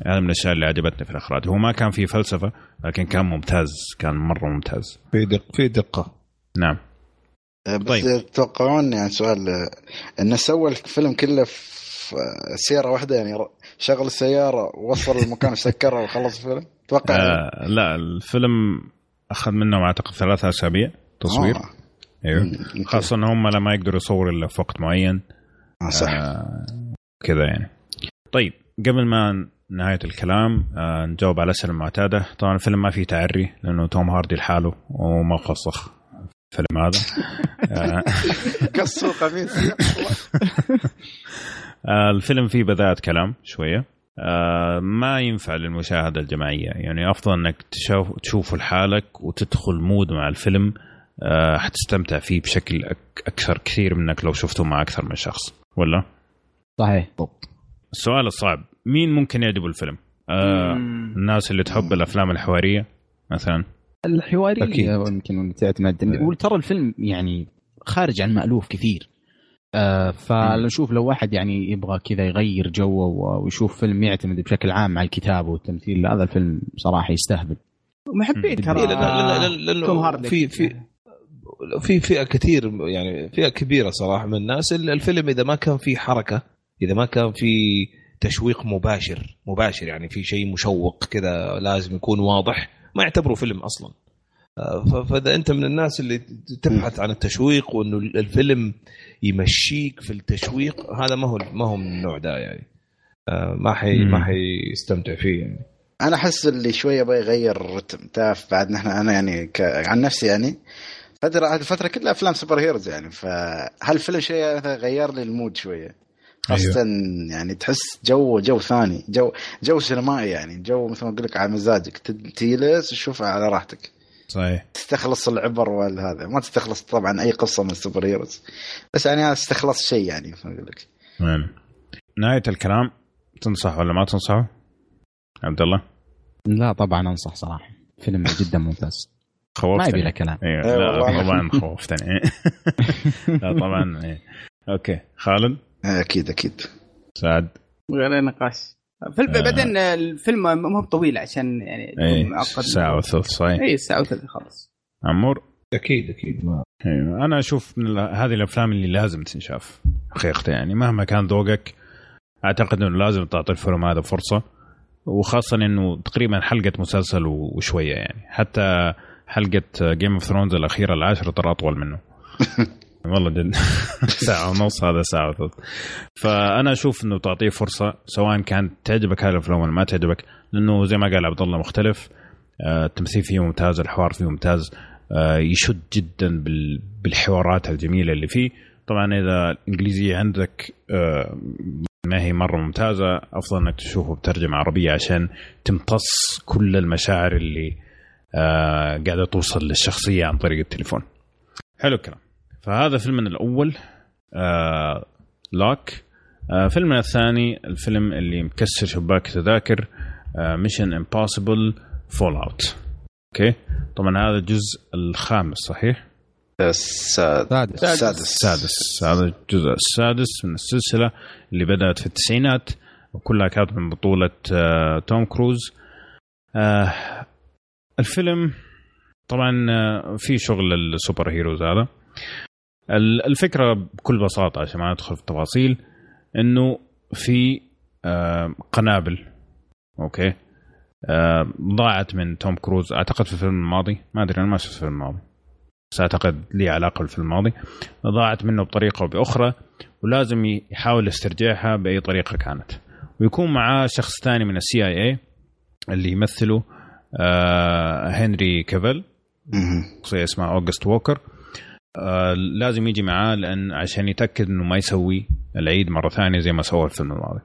هذا من الأشياء اللي عجبتني في الأخراج. هو ما كان فيه فلسفة لكن كان ممتاز كان مرة ممتاز. في دق في دقة. نعم. آه، بس طيب. تتوقعون يعني سؤال آه، إنه سوى الفيلم كله في آه، سيارة واحدة يعني شغل السيارة ووصل المكان سكرها وخلص الفيلم؟ أتوقع آه لا الفيلم أخذ منهم أعتقد ثلاثة أسابيع تصوير. آه. أيوه. مم. خاصة إن هم لما يقدروا يصوروا إلا في وقت معين. آه صح. آه كذا يعني. طيب قبل ما نهاية الكلام آه نجاوب على الأسئلة المعتادة. طبعا الفيلم ما فيه تعري لأنه توم هاردي لحاله وما فسخ الفيلم هذا. آه. قصوا قميص آه الفيلم فيه بذاءة كلام شوية. ما ينفع للمشاهدة الجماعية. يعني أفضل أنك تشوف تشوفه لحالك وتدخل مود مع الفيلم آه حتستمتع فيه بشكل أك أكثر كثير منك لو شفته مع أكثر من شخص. ولا؟ صحيح. السؤال الصعب. مين ممكن يعجبه الفيلم؟ آه. الناس اللي تحب الأفلام الحوارية مثلا. الحوارية. يمكن تعتمد. وترى الفيلم يعني خارج عن مألوف كثير. آه فنشوف لو واحد يعني يبغى كذا يغير جوه ويشوف فيلم يعتمد بشكل عام على الكتابه والتمثيل هذا الفيلم صراحة يستهبل. محبين ترى إيه، هاردي. في في في فئة كثير يعني فئة كبيرة صراحة من الناس. ال- الفيلم إذا ما كان فيه حركة إذا ما كان فيه تشويق مباشر مباشر يعني في شيء مشوق كذا لازم يكون واضح ما يعتبره فيلم أصلا. فإذا أنت من الناس اللي تبحث عن التشويق وأنه الفيلم يمشيك في التشويق هذا ما هو ما هو من النوع ده يعني. آه، ما حي. ما حيستمتع فيه يعني. أنا أحس اللي شوية يبغى يغير ال rhythm تعرف بعد نحن أنا يعني ك... عن نفسي يعني فترة هذه الفترة كلها أفلام superheroes يعني. فهالفيلم شوية مثلاً غير لي ال mood شوية؟ خاصة يعني تحس جو جو ثاني جو جو سينمائي يعني. جو مثل ما أقول لك على مزاجك. تجلس تشوفها على راحتك. صحيح. تستخلص العبر والهذا ما تستخلص طبعا أي قصة من ال superheroes. بس يعني استخلص شيء يعني ما أقول لك. نعم نهاية الكلام تنصح ولا ما تنصحه؟ عبد الله لا طبعا أنصح صراحة. فيلم جدا ممتاز. ما خوفتني يبي له كلام. إيه لا والله. طبعا خوفتني. لا طبعا. أوكي. خالد؟ أكيد أكيد. سعد؟ غير نقاش. فيلم آه. بعدين الفيلم ما هو بطويل عشان يعني إيه معقد. ساعة وثلث صحيح. اي ساعة وثلث خلاص. عمور؟ أكيد أكيد ما أيوه أنا أشوف من هذه الأفلام اللي لازم تنشاف حقيقة يعني. مهما كان ذوقك أعتقد إنه لازم تعطي الفيلم هذا فرصة. وخاصة إنه تقريبا حلقة مسلسل و- وشوية يعني. حتى حلقة Game of Thrones الأخيرة العاشرة ترى أطول منه. والله جد. ساعة ونص هذا ساعة وثلث. فأنا أشوف إنه تعطيه فرصة سواء كانت تعجبك هذه الأفلام ولا ما تعجبك لأنه زي ما قال عبد الله مختلف. آه، التمثيل فيه ممتاز الحوار فيه ممتاز. آه، يشد جدا بال- بالحوارات الجميلة اللي فيه. طبعا إذا الإنجليزية عندك آه، ما هي مرة ممتازة أفضل أنك تشوفه بترجمة عربية عشان تمتص كل المشاعر اللي قاعدة توصل للشخصية عن طريق التليفون. حلو الكلام. فهذا فيلمنا الأول آه Locke آه فيلمنا الثاني الفيلم اللي مكسر شباك تذاكر Mission Impossible Fallout okay؟ طبعا هذا الجزء الخامس صحيح؟ السادس. سادس. السادس السادس هذا الجزء السادس من السلسلة اللي بدأت في التسعينات وكلها كانت من بطولة آه توم كروز. آه الفيلم طبعا آه، في شغل ال superheroes هذا. الفكرة بكل بساطة عشان ما ندخل في تفاصيل إنه في قنابل okay؟ ضاعت من توم كروز. أعتقد في الفيلم الماضي ما أدري أنا ما شفت الفيلم الماضي. بس أعتقد لي علاقة بالفيلم الماضي. ضاعت منه بطريقة أو بأخرى ولازم يحاول استرجاعها بأي طريقة كانت. ويكون معاه شخص ثاني من ال CIA اللي يمثله آه هنري كافيل مهم. شخصية اسمها أوغست ووكر. آه لازم يجي معاه لأن عشان يتأكد إنه ما يسوي العيد مرة ثانية زي ما سوى الفيلم الماضي.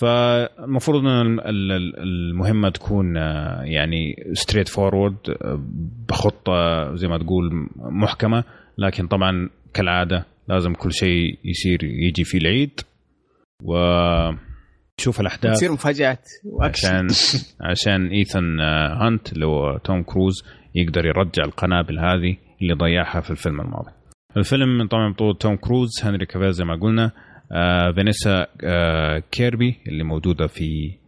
فالمفروض إن ال- ال- المهمة تكون آه، يعني straightforward بخطة زي ما تقول محكمة لكن طبعا كالعادة لازم كل شيء يصير يجي في العيد. وتشوف الأحداث. تصير مفاجآت عشان عشان ايثن آه، هانت اللي هو توم كروز يقدر يرجع القنابل هذه. اللي ضيعها في الفيلم الماضي. الفيلم من طبعا بطولة توم كروز، هنري كافيل زي ما قلنا، آه فينيسا آه كيربي اللي موجودة في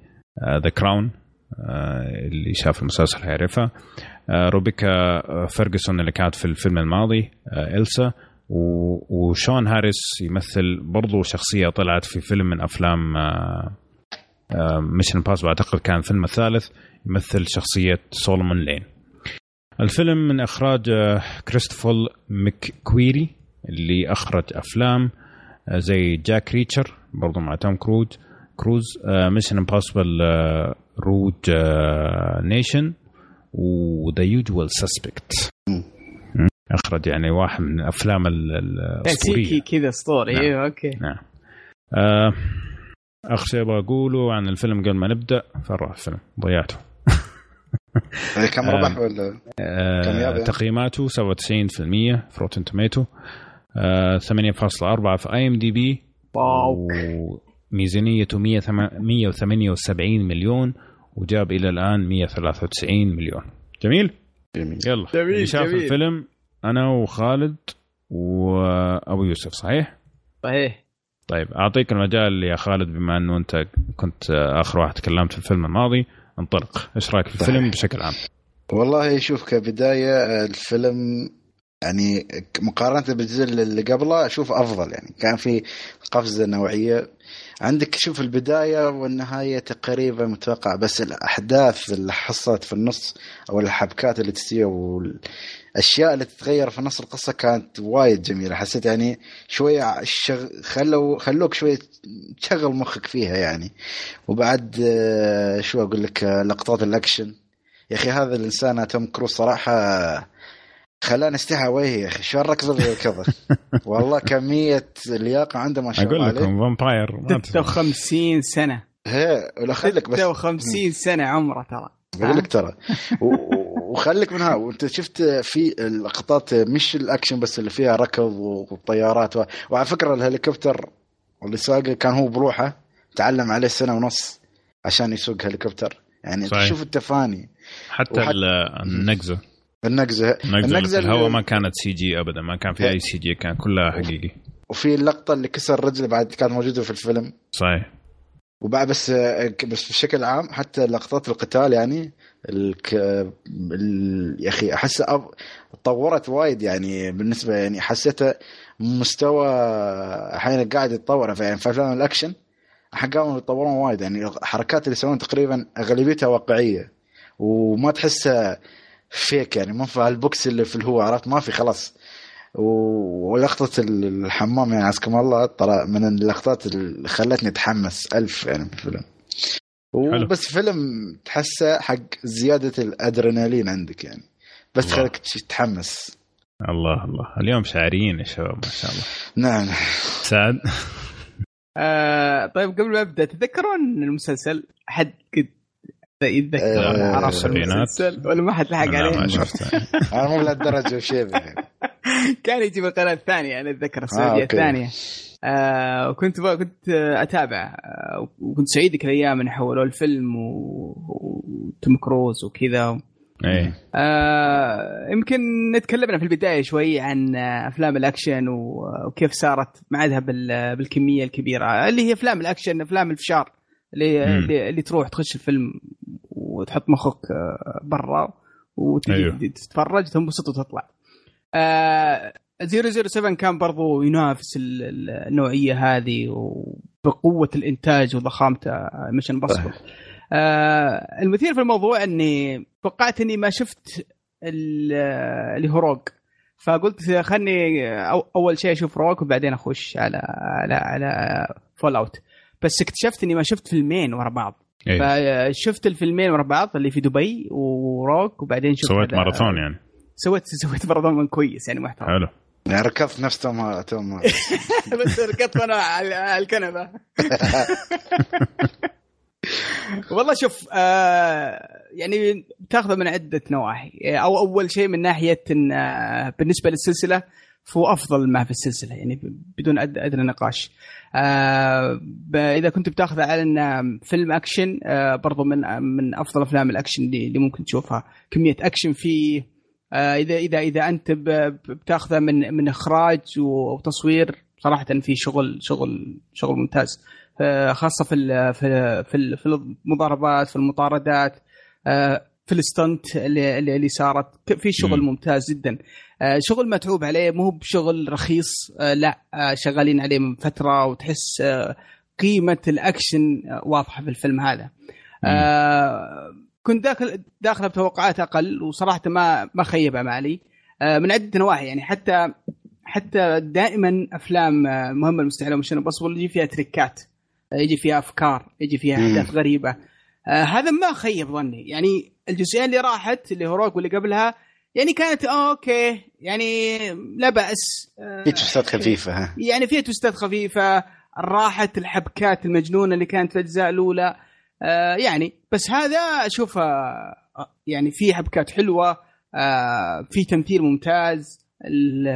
The Crown آه اللي شاف المسلسل هيعرفها آه روبيكا آه، فيرجسون اللي كانت في الفيلم الماضي آه إلسا وشون هاريس يمثل برضو شخصية طلعت في فيلم من أفلام آه Mission Impossible أعتقد كان الفيلم الثالث يمثل شخصية سولومون لين. الفيلم من إخراج آه، كريستوفر مككويري اللي أخرج أفلام آه، زي جاك ريتشر برضو مع توم كروز كروز Mission Impossible Rogue Nation و The Usual Suspects أخرج يعني واحد من الافلام ال- الأسطورية. كذا اسطوري نعم. أيوه okay. نعم. آه، اخر شيء أبغى أقوله عن الفيلم قبل ما نبدأ؟ فين راح الفيلم. ضيعته. كم آه، ربح ولا كم آه يابا؟ تقييماته؟ 97% في Rotten Tomato آه 8.4 في IMDb wow. وميزانيته 178 مليون. وجاب إلى الآن 193 مليون. جميل؟ جميل. يلا جميل، اللي شاف جميل. الفيلم أنا وخالد وأبو يوسف صحيح؟ صحيح. طيب أعطيك المجال يا خالد بما إنه أنت كنت آخر واحد تكلمت في الفيلم الماضي. انطلق إيش رأيك في الفيلم صحيح. بشكل عام؟ والله شوف كبداية الفيلم يعني مقارنة بالجزء اللي قبله أشوف أفضل يعني. كان في قفزة نوعية. عندك شوف البداية والنهاية تقريبا متوقع بس الأحداث اللي حصلت في النص أو الحبكات اللي تصير والاشياء اللي تتغير في نص القصة كانت وايد جميلة. حسيت يعني شوية شغ... خلوا خلوك شوية تشغل مخك فيها يعني. وبعد آه، شو أقول لك آه، لقطات الأكشن. يا أخي هذا الإنسان توم كروز صراحة خلاني استحى وجهي يا أخي. شو الركض اللي كذا؟ والله كمية لياقة عنده ما شاء أقول الله عليه. لكم vampire ما تسمع. 56 سنة. ولا خليك بس. 56 سنة عمره ترى. بقول لك ترى. وخليك منها. وانت شفت في اللقطات مش الاكشن بس اللي فيها ركض وطيارات و... وعلى فكرة الهليكوبتر اللي ساقه كان هو بروحه تعلم عليه سنة ونص عشان يسوق هليكوبتر. يعني صحيح. شوف التفاني حتى ال- النقزة. النقزة. النقزة اللي في الهواء اللي- ما كانت CG ابدا ما كان في أي CG كان كلها حقيقي. وفي اللقطة اللي كسر رجله بعد كانت موجودة في الفيلم. صحيح. وبعد بس بس بشكل عام حتى لقطات القتال يعني الك... ال... يا أخي أحس أب... تطورت وايد يعني بالنسبة يعني حسيتها مستوى أحيانا قاعد يتطور في يعني في أفلام الأكشن قاموا يتطورون وايد يعني الحركات اللي يسوون تقريبا أغلبيتها واقعية وما تحسها fake يعني ما في هالبوكس اللي في الهواء عرفت؟ ما في خلاص. ولقطة الحمام يعني عزكم الله ترى من اللقطات اللي خلتني أتحمس ألف يعني في الفيلم. وبس فيلم تحسه حق زيادة الأدرينالين عندك يعني. بس تخليك تتحمس الله الله. اليوم شاعريين يا شباب ما شاء الله. نعم. سعد؟ آه طيب قبل ما أبدأ تتذكرون المسلسل حد قد يتذكر آه، عرف المسلسل؟ ولا ما حد لحق عليه؟ ما شفته. أنا مو لهالدرجة وشيبه. كان يجي بالقناه الثانية أنا أتذكر آه، السعوديه أوكي. الثانية. آه وكنت ب... كنت أتابع آه وكنت سعيد ذيك الأيام إن حولوا الفيلم و- وتوم كروز وكذا إيه آه يمكن نتكلمنا في البداية شوي عن أفلام الأكشن وكيف صارت معدها بال- بالكمية الكبيرة اللي هي أفلام الأكشن أفلام الفشار اللي, مم. اللي تروح تخش الفيلم وتحط مخك آه، برا وتجي أيوه. تنبسط وتطلع. آه 007 كان برضو ينافس ال- ال- النوعية هذه وبقوة الإنتاج وضخامته Mission Impossible. آه المثير في الموضوع إني توقعت إني ما شفت ال- اللي هو Rogue فقلت خلني أول شيء أشوف Rogue وبعدين أخش على على على Fallout بس اكتشفت إني ما شفت فيلمين ورا بعض. إيه. فشفت الفيلمين ورا بعض اللي في دبي و Rogue وبعدين شفت سويت ماراثون يعني. سويت سويت ماراثون كويس يعني محترم. حلو. ركضت نفس توم توم. بس ركضت أنا على الكنبة. والله شوف آه يعني تاخذه من عدة نواحي. أو أول شيء من ناحية إن آه بالنسبة للسلسلة فهو أفضل ما في السلسلة يعني بدون أدنى نقاش. آه إذا كنت بتاخذه على انه فيلم أكشن آه برضو من من أفضل أفلام الأكشن اللي ممكن تشوفها. كمية أكشن فيه آه اذا اذا إذا أنت بتاخذه من من إخراج وتصوير صراحة في شغل شغل شغل ممتاز. آه، خاصة في ال في ال في, ال في المضاربات في المطاردات آه، في الستنت اللي, اللي صارت. في شغل مم. ممتاز جدا. آه، شغل متعوب عليه مو بشغل رخيص آه، لا آه، شغالين عليه من فترة وتحس آه، قيمة الأكشن آه، واضحة في الفيلم هذا. آه، كنت داخل داخلة بتوقعات أقل وصراحة ما ما خيب امالي آه، من عدة نواحي يعني حتى حتى دائما أفلام آه، مهمة المستحيله و Mission Impossible يجي فيها تريكات آه، يجي فيها أفكار يجي فيها. أحداث غريبة. آه، هذا ما خيب ظني. يعني الجزئين اللي راحت اللي هو Rogue واللي قبلها يعني كانت okay. يعني لا بأس. آه، في توستات خفيفة ها. يعني فيها توستات خفيفة. راحت الحبكات المجنونة اللي كانت في الأجزاء الأولى. آه يعني بس هذا اشوفها آه، يعني في حبكات حلوة آه في تمثيل ممتاز ال-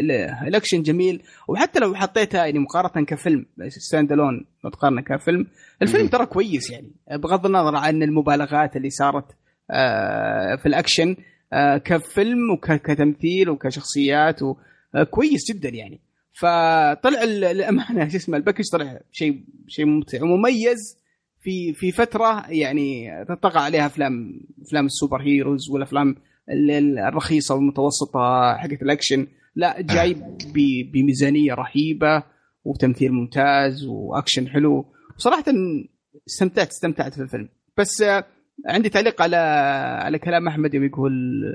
ال- الأكشن جميل. وحتى لو حطيتها يعني مقارنة كفيلم standalone لو تقارنه كفيلم الفيلم. ترى كويس يعني. بغض النظر عن المبالغات اللي صارت آه في الأكشن آه كفيلم وكتمثيل وكشخصيات آه، كويس جدا يعني. فطلع ال- الأمانة شو اسمه ال package طلع شيء شيء ممتع ومميز. في في فترة يعني تطغى عليها أفلام أفلام ال superheroes والافلام ال- ال- الرخيصة والمتوسطة حقت الأكشن. لا جاي ب- بميزانية رهيبة وتمثيل ممتاز وأكشن حلو. وصراحه استمتعت استمتعت في الفيلم. بس آه، عندي تعليق على على كلام أحمد يوم يقول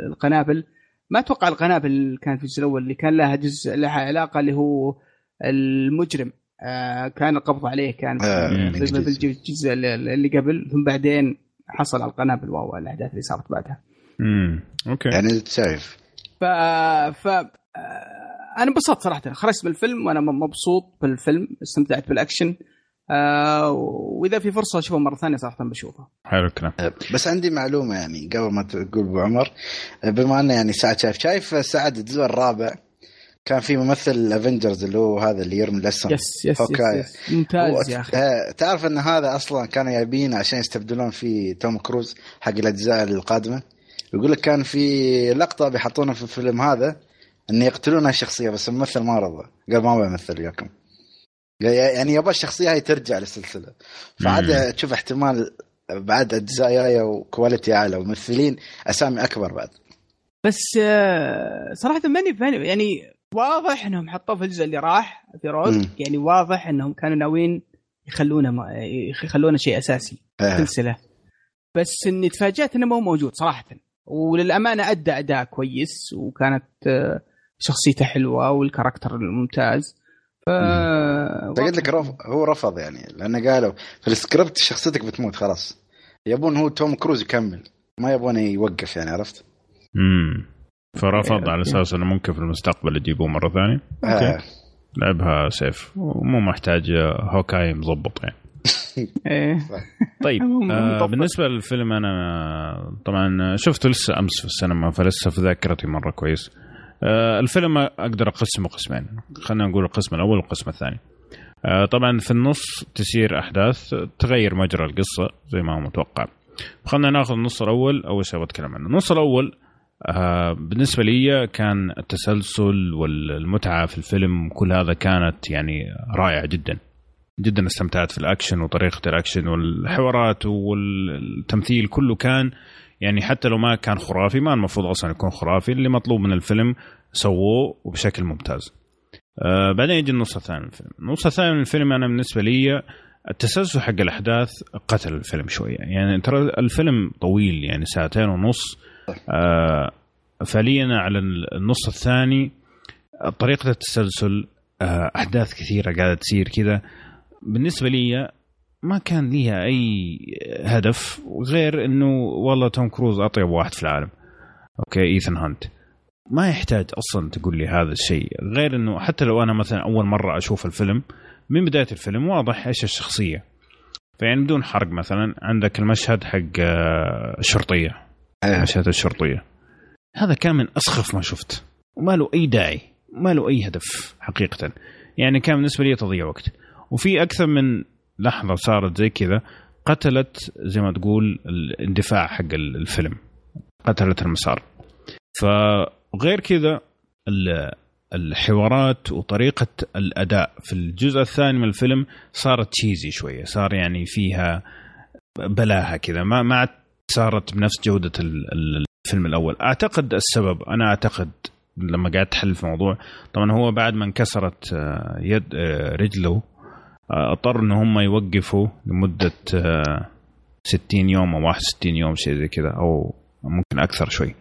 القنابل. ما أتوقع القنابل اللي كانت في الجزء الأول اللي كان لها جزء لها علاقة اللي هو المجرم. آه كان القبض عليه كان آه، في في الجزء اللي قبل ثم بعدين حصل على القنابل وهو الأحداث اللي صارت بعدها. امم أوكي. يعني أنت شايف؟ ف ف آه، أنا انبسطت صراحة. خرجت من الفيلم وأنا مبسوط بالفيلم استمتعت بالأكشن آه وإذا في فرصة أشوفه مرة ثانية صراحة بشوفه. حلو الكلام. بس عندي معلومة يعني قبل ما تقول أبو عمر بما إنه يعني سعد شايف شايف سعد الجزء الرابع؟ كان في ممثل الـ Avengers اللي هو هذا اللي يرمي الأسهم. yes yes yes, okay. yes ممتاز يا أخي. آه، تعرف إن هذا أصلا كانوا جايبين عشان يستبدلون في توم كروز حق الأجزاء القادمة؟ يقول لك كان في لقطة بيحطونها في الفيلم هذا إن يقتلون الشخصيه بس الممثل ما رضى. قال ما بمثل وياكم. يعني يبغى الشخصية هاي ترجع للسلسلة. فعاد تشوف احتمال بعد أجزاء جاية وكواليتي أعلى وممثلين أسامي أكبر بعد. بس آه، صراحة ماني ماني يعني واضح إنهم حطوه في الجزء اللي راح في روز مم. يعني واضح إنهم كانوا ناويين يخلونه ما يخلونه شيء أساسي آه. السلسلة. بس إني تفاجأت إنه مو موجود صراحة. وللأمانة أدى أداء كويس وكانت آه، شخصيته حلوة وال character الممتاز. ف قلت لك رف... هو رفض يعني لأنه قالوا في السكريبت شخصيتك بتموت خلاص. يبون هو توم كروز يكمل ما يبون يوقف يعني عرفت؟ امم فرفض okay. على أساس إنه ممكن في المستقبل يجيبوه مرة ثانية. آه. لعبها سيف. ومو محتاج هوكاي مظبط يعني. إيه. طيب آه. بالنسبة للفيلم أنا طبعا شفته لسه أمس في السينما فلسه في ذاكرتي مرة كويس. آه الفيلم أقدر أقسمه قسمين. خلينا نقول القسم الأول والقسم الثاني. آه طبعا في النص تسير أحداث تغير مجرى القصة زي ما هو متوقع. خلينا ناخذ النص الأول. أول شيء بتكلم عنه. النص الأول بالنسبة لي كان التسلسل والمتعة في الفيلم كل هذا كانت يعني رائع جدا. جدا استمتعت في الأكشن وطريقة الأكشن والحوارات والتمثيل كله كان يعني حتى لو ما كان خرافي ما المفروض أصلا يكون خرافي اللي مطلوب من الفيلم سووه وبشكل ممتاز. آه بعدين يجي النص الثاني من الفيلم، النص الثاني من الفيلم أنا بالنسبة لي التسلسل حق الأحداث قتل الفيلم شوية، يعني ترى الفيلم طويل يعني ساعتين ونص. آه فعليا على النص الثاني طريقة التسلسل آه أحداث كثيرة قاعدة تصير كذا. بالنسبة لي ما كان ليها أي هدف غير إنه والله توم كروز أطيب واحد في العالم. okay ايثن هانت. ما يحتاج أصلا تقول لي هذا الشيء غير إنه حتى لو أنا مثلا أول مرة أشوف الفيلم من بداية الفيلم واضح إيش الشخصية. فيعني بدون حرق مثلا عندك المشهد حق آه، الشرطية. آه. مشهد الشرطية. هذا كان من أسخف ما شفت. وما له أي داعي ما له أي هدف حقيقة. يعني كان بالنسبة لي تضييع وقت. وفي أكثر من لحظة صارت زي كذا قتلت زي ما تقول الاندفاع حق الفيلم. قتلت المسار. فغير كذا ال- الحوارات وطريقة الأداء في الجزء الثاني من الفيلم صارت تشيزي شوية. صار يعني فيها بلاهة كذا. ما ما صارت بنفس ال- الفيلم الأول. أعتقد السبب أنا أعتقد لما قعدت أحلل في الموضوع طبعا هو بعد ما انكسرت آه، يد آه، رجله آه، أضطر إن هم يوقفوا لمدة آه، 60 يوم أو 61 يوم شيء زي كذا أو ممكن أكثر شوي.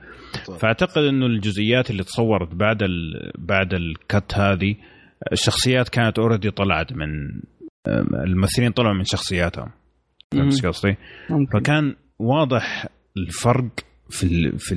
فأعتقد إنه الجزئيات اللي تصورت بعد ال... بعد الكت هذه الشخصيات كانت اوريدي طلعت من الممثلين طلعوا من شخصياتهم. فهمت قصدي؟ فكان واضح الفرق في في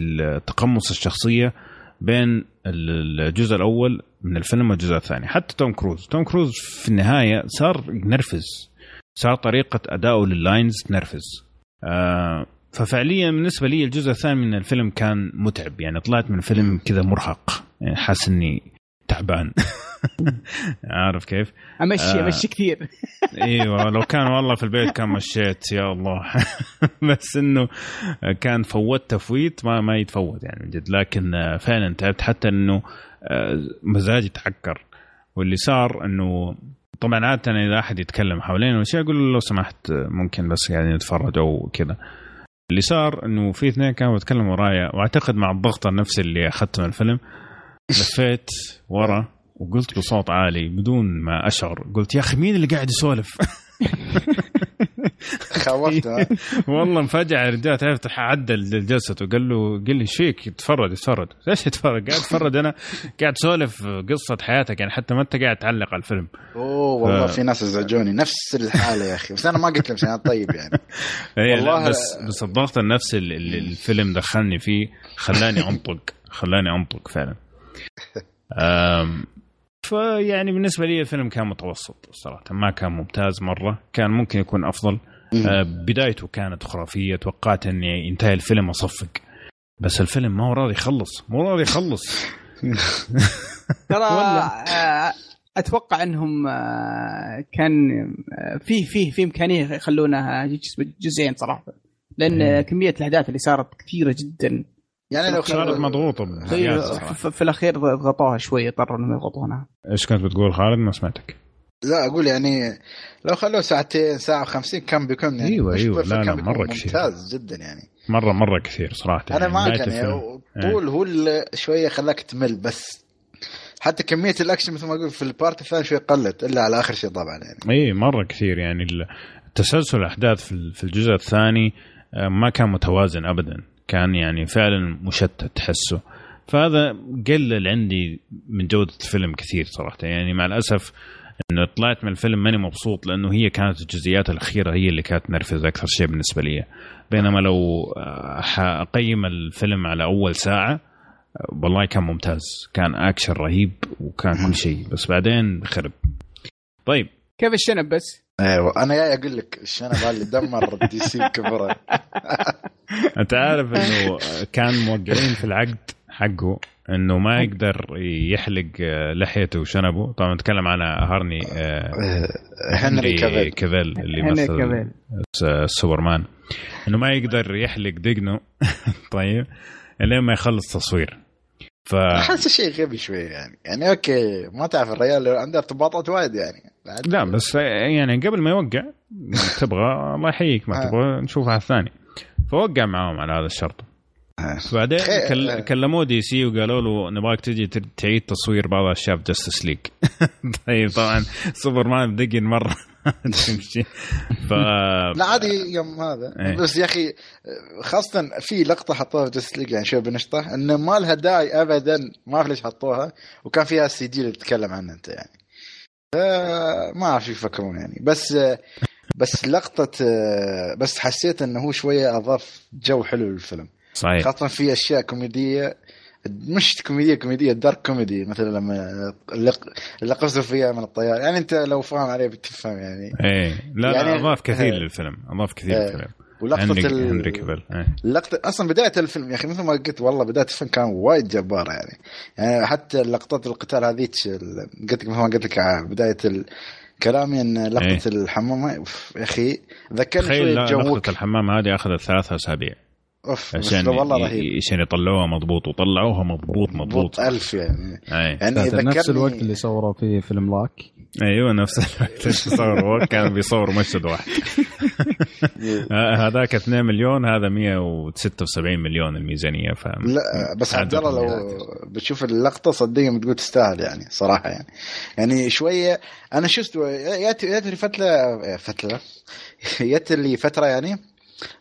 تقمص الشخصية بين الجزء الأول من الفيلم والجزء الثاني. حتى توم كروز. توم كروز في النهاية صار ينرفز. صار طريقة ادائه لل lines تنرفز. آه ففعليا بالنسبة لي الجزء الثاني من الفيلم كان متعب. يعني طلعت من الفيلم كذا مرهق. يعني حاسس إني تعبان. عارف كيف؟ أمشي آه. أمشي كثير. إيوه لو كان والله في البيت كان مشيت يا الله. بس إنه كان فوت تفويت ما ما يتفوت يعني من جد. لكن فعلا تعبت. حتى إنه آه، مزاجي تعكر. واللي صار إنه طبعا عادة إذا أحد يتكلم حوالينا وشيء أقول له لو سمحت ممكن بس قاعدين نتفرج أو كذا. اللي صار إنه في اثنين كانوا يتكلموا ورايا وأعتقد مع الضغط النفسي اللي أخذته من الفيلم لفيت ورا. وقلت بصوت عالي بدون ما أشعر. قلت يا أخي مين اللي قاعد يسولف؟ خوفت ها؟ والله مفاجأة يا رجال. تعرف عدل جلسته وقال له قال لي إيش فيك؟ تفرج تفرج. إيش تتفرج قاعد اتفرج أنا قاعد أسولف قصة حياتك. يعني حتى ما أنت قاعد تعلق على الفيلم. أوه والله ف- في ناس أزعجوني. نفس الحالة يا أخي. بس أنا ما قلت لهم عشان طيب يعني. إيه والله بس بس الضغط النفسي اللي الفيلم دخلني فيه خلاني أنطق. خلاني أنطق فعلا. فيعني بالنسبة لي الفيلم كان متوسط صراحة ما كان ممتاز مرة كان ممكن يكون أفضل. أه، بدايته كانت خرافية توقعت اني ينتهي الفيلم أصفق. بس الفيلم ما هو راضي يخلص مو راضي يخلص. ترى آه، أتوقع أنهم آه، كان آه، في في في إمكانية يخلونها جزئين صراحة. لأن. كمية الاحداث اللي صارت كثيرة جدا. يعني لو صارت خلوا مضغوطه في, الأخير ضغطوها شوي اضطروا إنهم يضغطونها إيش كنت بتقول خالد؟ ما سمعتك. لا أقول يعني لو خلوه ساعتين ساعة و50 كان بيكون يعني أيوة، perfect، لا، لا، مرة كثير. ممتاز جدا يعني. مرة مرة كثير صراحة أنا معك بداية يعني. طول هو اللي شوية خلاك تمل بس. حتى كمية الأكشن مثل ما أقول في ال part الثاني شوي قلت إلا على آخر شيء طبعا يعني. اي مرة كثير يعني. تسلسل الأحداث في ال- في الجزء الثاني آه، ما كان متوازن ابدا. كان يعني فعلا مشتت تحسه فهذا قلل عندي من جودة الفيلم كثير صراحة. يعني مع الأسف إنه طلعت من الفيلم ماني مبسوط لأنه هي كانت الجزئيات الأخيرة هي اللي كانت نرفز أكثر شيء بالنسبة لي. بينما لو آه، حأقيم الفيلم على أول ساعة آه، والله كان ممتاز. كان أكشن رهيب وكان كل شيء بس بعدين خرب. طيب. كيف الشنب بس؟ أيوه أنا جاي أقول لك الشنب هذا اللي دمر DC كبره. أنت عارف إنه كان موقعين في العقد حقه إنه ما يقدر يحلق آه، لحيته وشنبه. طبعا نتكلم عن هانري آه، هنري كافيل. كافيل اللي مثل سوبرمان. إنه ما يقدر يحلق دقنه. طيب. لين ما يخلص تصوير. ف أحس شيء غبي شوي يعني. يعني أوكي ما تعرف الرجال عنده ارتباطات وايد يعني. لا بس يعني قبل ما يوقع تبغى الله يحييك ما آه. تبغى نشوفها على الثاني فوقع معاهم على هذا الشرط. آه. بعدين. كل... كلموه DC وقالوا له نبغاك تجي تعيد تصوير بعض الاشياء في Justice League طيب طبعا سوبرمان بدقن مرة. تمشي. ف لا عادي يوم هذا. إيه. بس يا أخي خاصة في لقطة حطوها في Justice League يعني شوي بنشطة إنه ما لها داعي ابدا ما أعرف ليش حطوها وكان فيها ال CG اللي تتكلم عنه أنت يعني. ما أعرف شو يفكرون يعني. بس بس لقطة بس حسيت إنه هو شوية أضاف جو حلو للفيلم. صحيح. خاصة في أشياء كوميدية مش كوميدية كوميدية dark comedy مثلا لما اللي قصدوا فيها من الطيار يعني أنت لو فاهم عليه بتفهم يعني إيه لا لا يعني- أضاف كثير إيه. للفيلم أضاف كثير إيه. للفيلم ولقطة هنري ال- هنري كافيل إيه. اللقطة أصلا بداية الفيلم يا أخي مثل ما قلت والله بداية الفيلم كان وايد جبارة يعني يعني حتى لقطات القتال هذيك ال- قلت لك مثل ما قلت لك على بداية كلامي إن لقطة إيه. الحمام يا أخي ذكرني لا- جو لقطة الحمام هذه أخذت ثلاثة أسابيع أوف عشان والله رهيب. عشان يطلعوها مضبوط وطلعوها مضبوط مضبوط ألف يعني. إيه. يعني نفس ذكرني الوقت اللي صوروا فيه فيلم لاك؟ أيوه نفس الوقت اللي صور هو كان بيصور مشهد واحد. آه، هذاك 2 مليون هذا 176 مليون الميزانية ف لا بس عبد الله لو. بتشوف اللقطة صدقني بتقول تستاهل يعني صراحة يعني. يعني شوية أنا شفت جات جات لي فتره فترة جات لي فتره يعني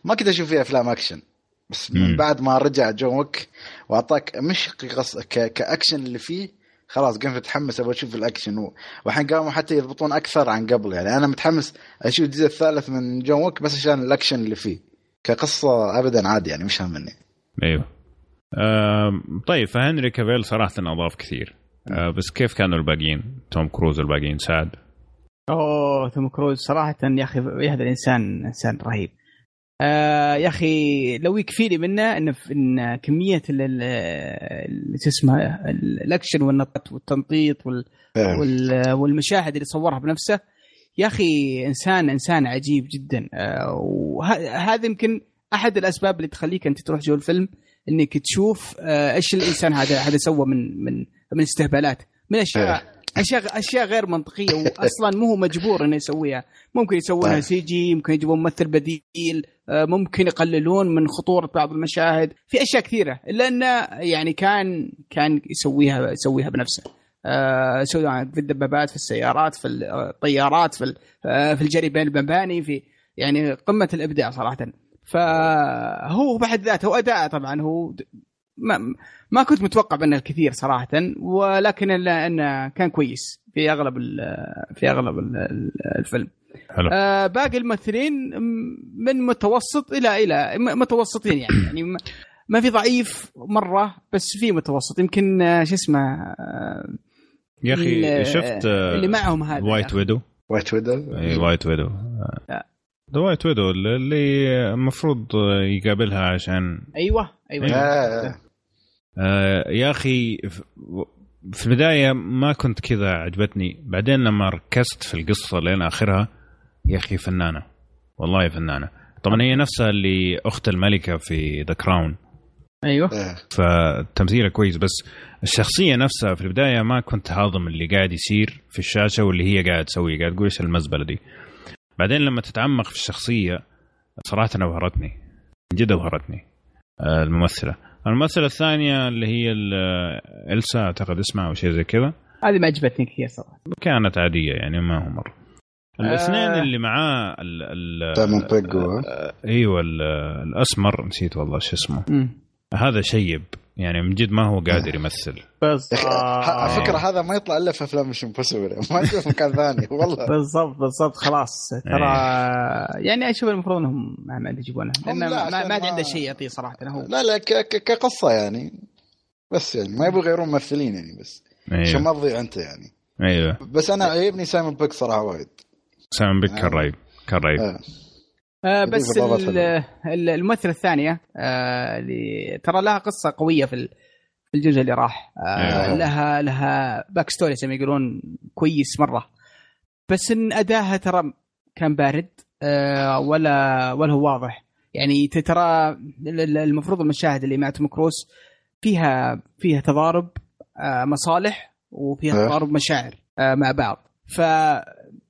ما كنت أشوف فيها أفلام أكشن. بس من مم. بعد ما رجع جون ويك وأعطاك مش قص ك... كأكشن اللي فيه خلاص قمت متحمس أبغى أشوف الأكشن. و- والحين قاموا حتى يضبطون أكثر عن قبل. يعني أنا متحمس أشوف الجزء الثالث من جون ويك بس عشان الأكشن اللي فيه. كقصة ابدا عادي يعني مش همني. أيوه. آم، طيب فهنري كافيل صراحة أضاف كثير. آه، بس كيف كانوا الباقيين؟ توم كروز الباقيين سعد؟ أوه توم كروز صراحة يا أخي هذا الإنسان إنسان رهيب. آه يا أخي لو يكفيني منه إن إن كمية شو اسمه ال- الأكشن والنطط والتنطيط وال إيه. وال- والمشاهد اللي صورها بنفسه يا أخي إنسان إنسان عجيب جدا. آه، وهذا يمكن أحد الأسباب اللي تخليك أنت تروح جو الفيلم إنك تشوف آه، إيش الإنسان هذا هذا سوى من من من استهبالات. من اشياء اشياء أشياء غير منطقية واصلا مو هو مجبور إنه يسويها. ممكن يسوونها طيب. CG ممكن يجيبون ممثل بديل. آه، ممكن يقللون من خطورة بعض المشاهد في أشياء كثيرة الا انه يعني كان كان يسويها يسويها بنفسه. آه، سواء في الدبابات في السيارات في الطيارات في آه، في الجري بين المباني في يعني قمة الإبداع صراحة. فهو بحد ذاته واداءه طبعا هو ما ما كنت متوقع منه الكثير صراحة ولكن إلا أنه كان كويس في أغلب في أغلب ال- ال- الفيلم. حلو. آه باقي الممثلين من متوسط إلى إلى متوسطين يعني. يعني ما- في ضعيف مرة بس في متوسط. يمكن آه، شو اسمه آه، يا أخي شفت اللي معهم هذا. White. Widow White Widow اي White Widow. The White Widow اللي المفروض يقابلها عشان أيوه أيوه. آه. آه يا أخي في البداية ما كنت كذا عجبتني. بعدين لما ركزت في القصة لين آخرها يا أخي فنانة. والله فنانة. طبعا هي نفسها اللي أخت الملكة في The Crown أيوه. إيه. فتمثيله كويس بس الشخصية نفسها في البداية ما كنت هاضم اللي قاعد يصير في الشاشة واللي هي قاعد تسويه قاعد تقول إيش المزبلة دي. بعدين لما تتعمق في الشخصية صراحة ابهرتني من جد ابهرتني آه، الممثلة. الممثلة الثانية اللي هي ال- إلسا أعتقد اسمها أو شيء زي كذا. هذه ما عجبتني كثير صراحة. كانت عادية يعني ما هو مره الاثنين آه. اللي معاه ال ال آه، أيوه ال- الاسمر نسيت والله شو اسمه. هذا شيب يعني من جد ما هو قادر يمثل. بس يا أخي ه- على فكرة هذا ما يطلع إلا في أفلام Mission Impossible ما يطلع في مكان ثاني والله. بالضبط بالضبط خلاص. ترى يعني أشوف المفروض إنهم ما ما يجيبونه لأن لا، ما, عشان ما عاد ما- عنده شيء يعطيه صراحة هو. لا لا ك- ك- كقصة يعني. بس يعني ما يبغوا يغيرون ممثلين يعني بس. عشان أيوه ما تضيع أنت يعني. أيوه بس أنا عيبني سايمون بيك صراحة وايد. سايمون بيك كان رهيب كان رهيب آه. بس الممثلة الثانية آه اللي ترى لها قصة قوية في ال- في الجزء اللي راح. آه أيوة. لها لها backstory زي ما يقولون كويس مرة. بس إن أداها ترى كان بارد آه ولا ولا هو واضح. يعني ت- ترى ال- ال- المفروض المشاهد اللي مع توم كروز فيها فيها تضارب آه مصالح وفيها. تضارب مشاعر آه مع بعض. فما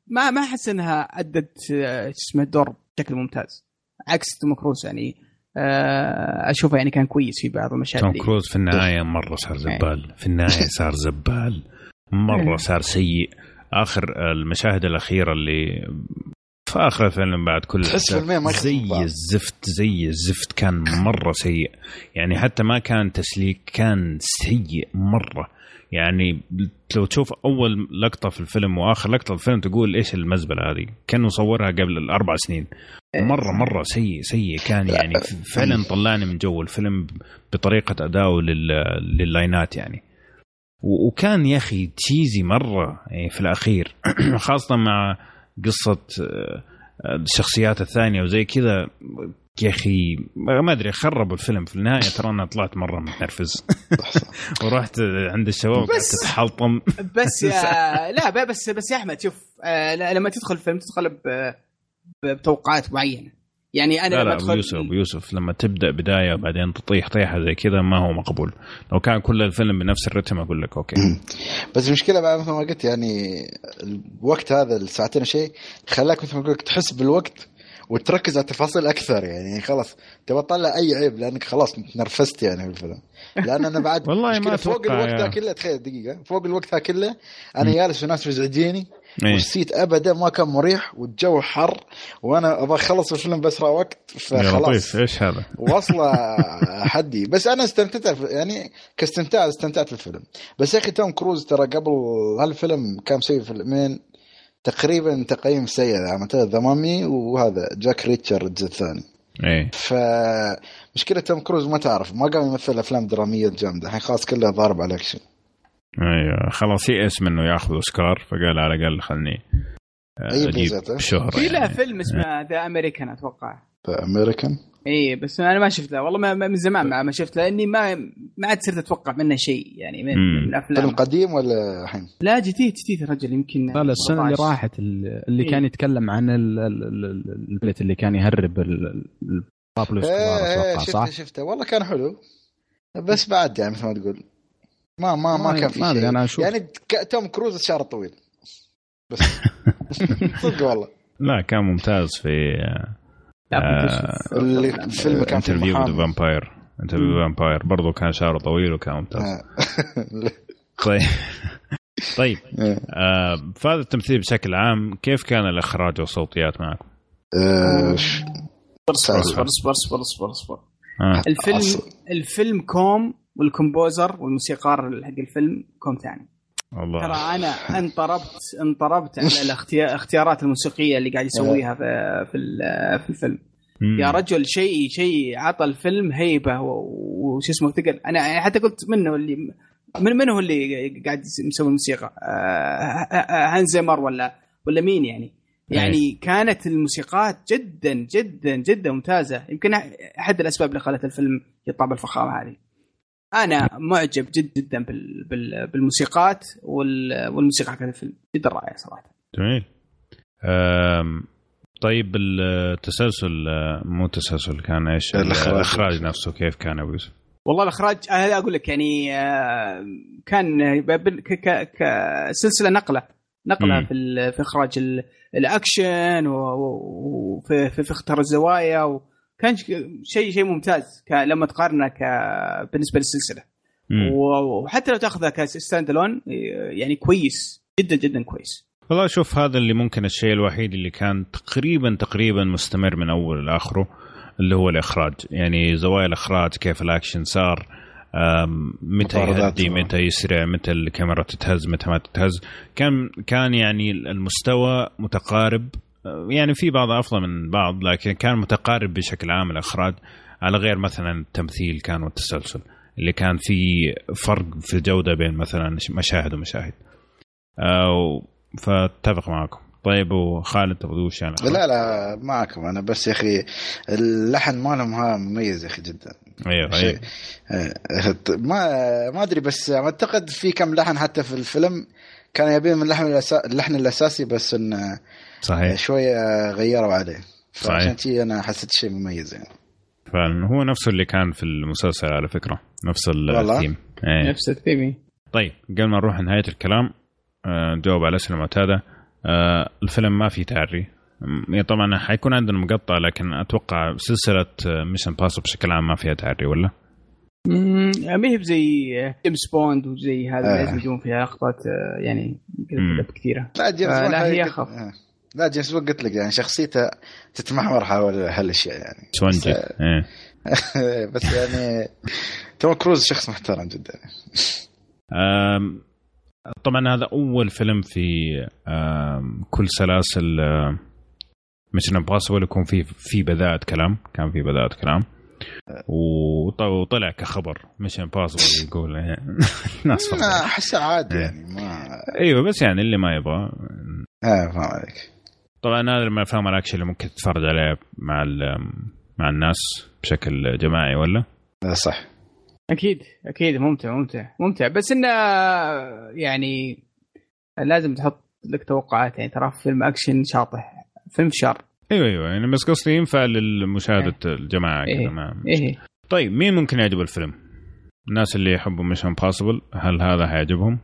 ما أحس إنها أدت آه، شو اسمه الدور بشكل ممتاز. عكس توم كروز يعني آه، أشوفه يعني كان كويس في بعض المشاهد توم. كروز في النهاية مرة صار زبال. في النهاية صار زبال. مرة صار سيء. آخر المشاهد الأخيرة اللي في آخر الفيلم بعد كل ما زي. الزفت زي الزفت كان مرة سيء. يعني حتى ما كان تسليك كان سيء مرة. يعني لو تشوف أول لقطة في الفيلم وآخر لقطة في الفيلم تقول إيش المزبلة هذه؟ كانوا صورها قبل الأربع سنين. مرة مرة سيء سيء. كان يعني فعلا طلعني من جو الفيلم بطريقة ادائه لل- لللاينات يعني. و- وكان يا أخي تشيزي مرة يعني في الأخير. خاصة مع قصة آه، الشخصيات الثانية وزي كذا يا أخي ما أدري خربوا الفيلم في النهاية ترى أنا طلعت مرة متنرفز. ورحت عند الشباب بس- قعدت أتحلطم. بس يا لا بس بس يا أحمد شوف آه، لما تدخل الفيلم تدخل ب- بتوقعات معينة. يعني أنا لا لما لا أبو يوسف أبو يوسف لما تبدأ بداية وبعدين تطيح طيحة زي كذا ما هو مقبول. لو كان كل الفيلم بنفس الرتم أقول لك أوكي. بس المشكلة بعد مثل ما قلت يعني الوقت هذا الساعتين شيء خلاك مثل ما قلت تحس بالوقت وتركز على التفاصيل أكثر يعني خلاص. تبغى تطلع أي عيب لأنك خلاص تنرفزت يعني في الفيلم. لأن أنا بعد والله ما فوق الوقت ذا كله تخيل دقيقة. فوق الوقت ذا كله أنا جالس وناس مزعجيني إيه. وال seat ابدا ما كان مريح والجو حر وأنا أبغى أخلص الفيلم باسرع وقت فخلاص. لطيف. إيش هذا؟ واصلة حدي. بس أنا استمتعت يعني كاستمتاع استمتعت في الفيلم. بس يا أخي توم كروز ترى قبل هالفيلم كان مسوي فيلمين تقريبا تقييم سيء عملت The Mummy وهذا جاك ريتشر الجزء الثاني. إيه. فمشكلة توم كروز ما تعرف ما قام يمثل أفلام درامية جامدة. الحين خلاص كلها ضارب على الاكشن أيوه. خلاص يئس منه ياخذ أوسكار فقال على الأقل خلني آه، أي أجيب. شهره في لها يعني. فيلم اسمه The American أتوقع. امريكان اي بس أنا ما شفت له والله ما ما- من زمان ما ما شفت لأني ما ما عاد صرت أتوقع منه شيء يعني من, الأفلام فيلم قديم ولا الحين؟ لا جديد جديد الرجل يمكن لا لا السنة اللي 14. راحت ال- اللي إيه. كان يتكلم عن ال- ال- ال- ال- ال pilot اللي كان يهرب بابلو إيه إسكوبار إيه أتوقع شفته صح؟ شفته والله كان حلو بس بعد يعني مثل ما تقول ما ما ما ما- كان في ما شيء أنا أشوف. يعني توم كروز الشعر الطويل بس صدق والله لا كان ممتاز في اللي أفلام. الفيلم كان Interview. The Vampire Interview the Vampire برضه كان شعره طويل وكان ممتاز آه. طيب طيب إيه. آه فهذا التمثيل بشكل عام كيف كان الإخراج والصوتيات معكم؟ آه، اصبر اصبر اصبر اصبر اصبر اصبر آه. الفيلم. الفيلم كوم وال composer والموسيقار حق الفيلم كوم ثاني ترى والله أنا انطربت انطربت على الاختيار- الاختيارات الموسيقية اللي قاعد يسويها في في, في الفيلم. مم. يا رجل شيء شيء عطى الفيلم هيبة وش اسمه ثقل أنا حتى قلت منه اللي من من هو اللي قاعد مسوي الموسيقى آه، هانز زيمر ولا ولا مين يعني؟ يعني كانت الموسيقات جدا جدا جدا ممتازة. يمكن أحد الأسباب اللي خلت الفيلم يطلع بالفخامه هذه. أنا معجب جدا جدا بال- بال- بالموسيقات وال- والموسيقى حقت الفيلم جدا رائعه صراحة جميل طيب التسلسل آه، مو تسلسل كان إيش الإخراج. الإخراج نفسه كيف كان أبو يوسف؟ والله الإخراج هذا أقول لك يعني كان ب- ك- ك- كسلسله نقلة نقلة مم. في ال- في إخراج ال- الأكشن وفي في, في اختار الزوايا وكان ش- شيء شيء ممتاز لما تقارنه ك- بالنسبة للسلسلة مم. وحتى لو تاخذها ك stand alone يعني كويس جدا جدا كويس والله شوف هذا اللي ممكن الشيء الوحيد اللي كان تقريبا تقريبا مستمر من أول لآخره اللي هو الإخراج يعني زوايا الإخراج كيف الأكشن صار متى يهدي. متى يسرع متى الكاميرا تتهز متى ما تتهز كان كان يعني المستوى متقارب يعني في بعض أفضل من بعض لكن كان متقارب بشكل عام الأخراج على غير مثلا التمثيل كان والتسلسل اللي كان في فرق في الجوده بين مثلا مشاهد ومشاهد. أه، فأتفق معكم. طيب وخالد تبغى الإخراج؟ لا لا معكم. أنا بس يا أخي اللحن مالهم ها مميز يا أخي جدا. أيوه أيوه. آه، ما ما أدري بس أعتقد في كم لحن حتى في الفيلم كان يبين من اللحن الأسا... اللحن الأساسي بس انه صحيح شوية غيروا عليه. فعشان كذي أنا حسيت شيء مميز يعني فعلا هو نفسه اللي كان في المسلسل على فكرة نفس؟ الثيم إيه. نفس الثيمي طيب قبل ما نروح نهايه الكلام آه، نجاوب على الاسئله المعتاده آه، الفيلم ما فيه تعري يعني طبعا حيكون عندنا مقطع لكن أتوقع سلسلة Mission Imposs بشكل عام ما فيها تعري ولا؟ ما هي بزي جيمس بوند وزي هذا آه. لازم يجون فيها لقطات آه، يعني. كثيره لا جيمس آه، بوند لا، هي أخف. آه. لا جيمس بوند قلت لك يعني شخصيته تتمحور حول هالأشياء يعني سونجي بس- إيه. بس يعني توم كروز شخص محترم جدا طبعا هذا أول فيلم في كل سلاسل Mission Impossible يكون في في بدايه كلام كان في بدايه كلام وط- وطلع كخبر Mission Impossible يقول إيه. الناس. احسه عادي إيه. يعني ما إيوه بس يعني اللي ما يبغى آه فاهم عليك طبعا هذا من الافلام الأكشن اللي ممكن تتفرج عليه مع ال- مع الناس بشكل جماعي ولا؟ آه، صح. أكيد أكيد. ممتع ممتع ممتع. بس إنه يعني لازم تحط لك توقعات. يعني ترى فيلم أكشن شاطح. فيلم شر. أيوه أيوه. يعني بس قصدي ينفع للمشاهدة الجماعه كذا إيه. ما إيه. طيب مين ممكن يعجبه الفيلم؟ الناس اللي يحبوا Mission Impossible هل هذا حيعجبهم؟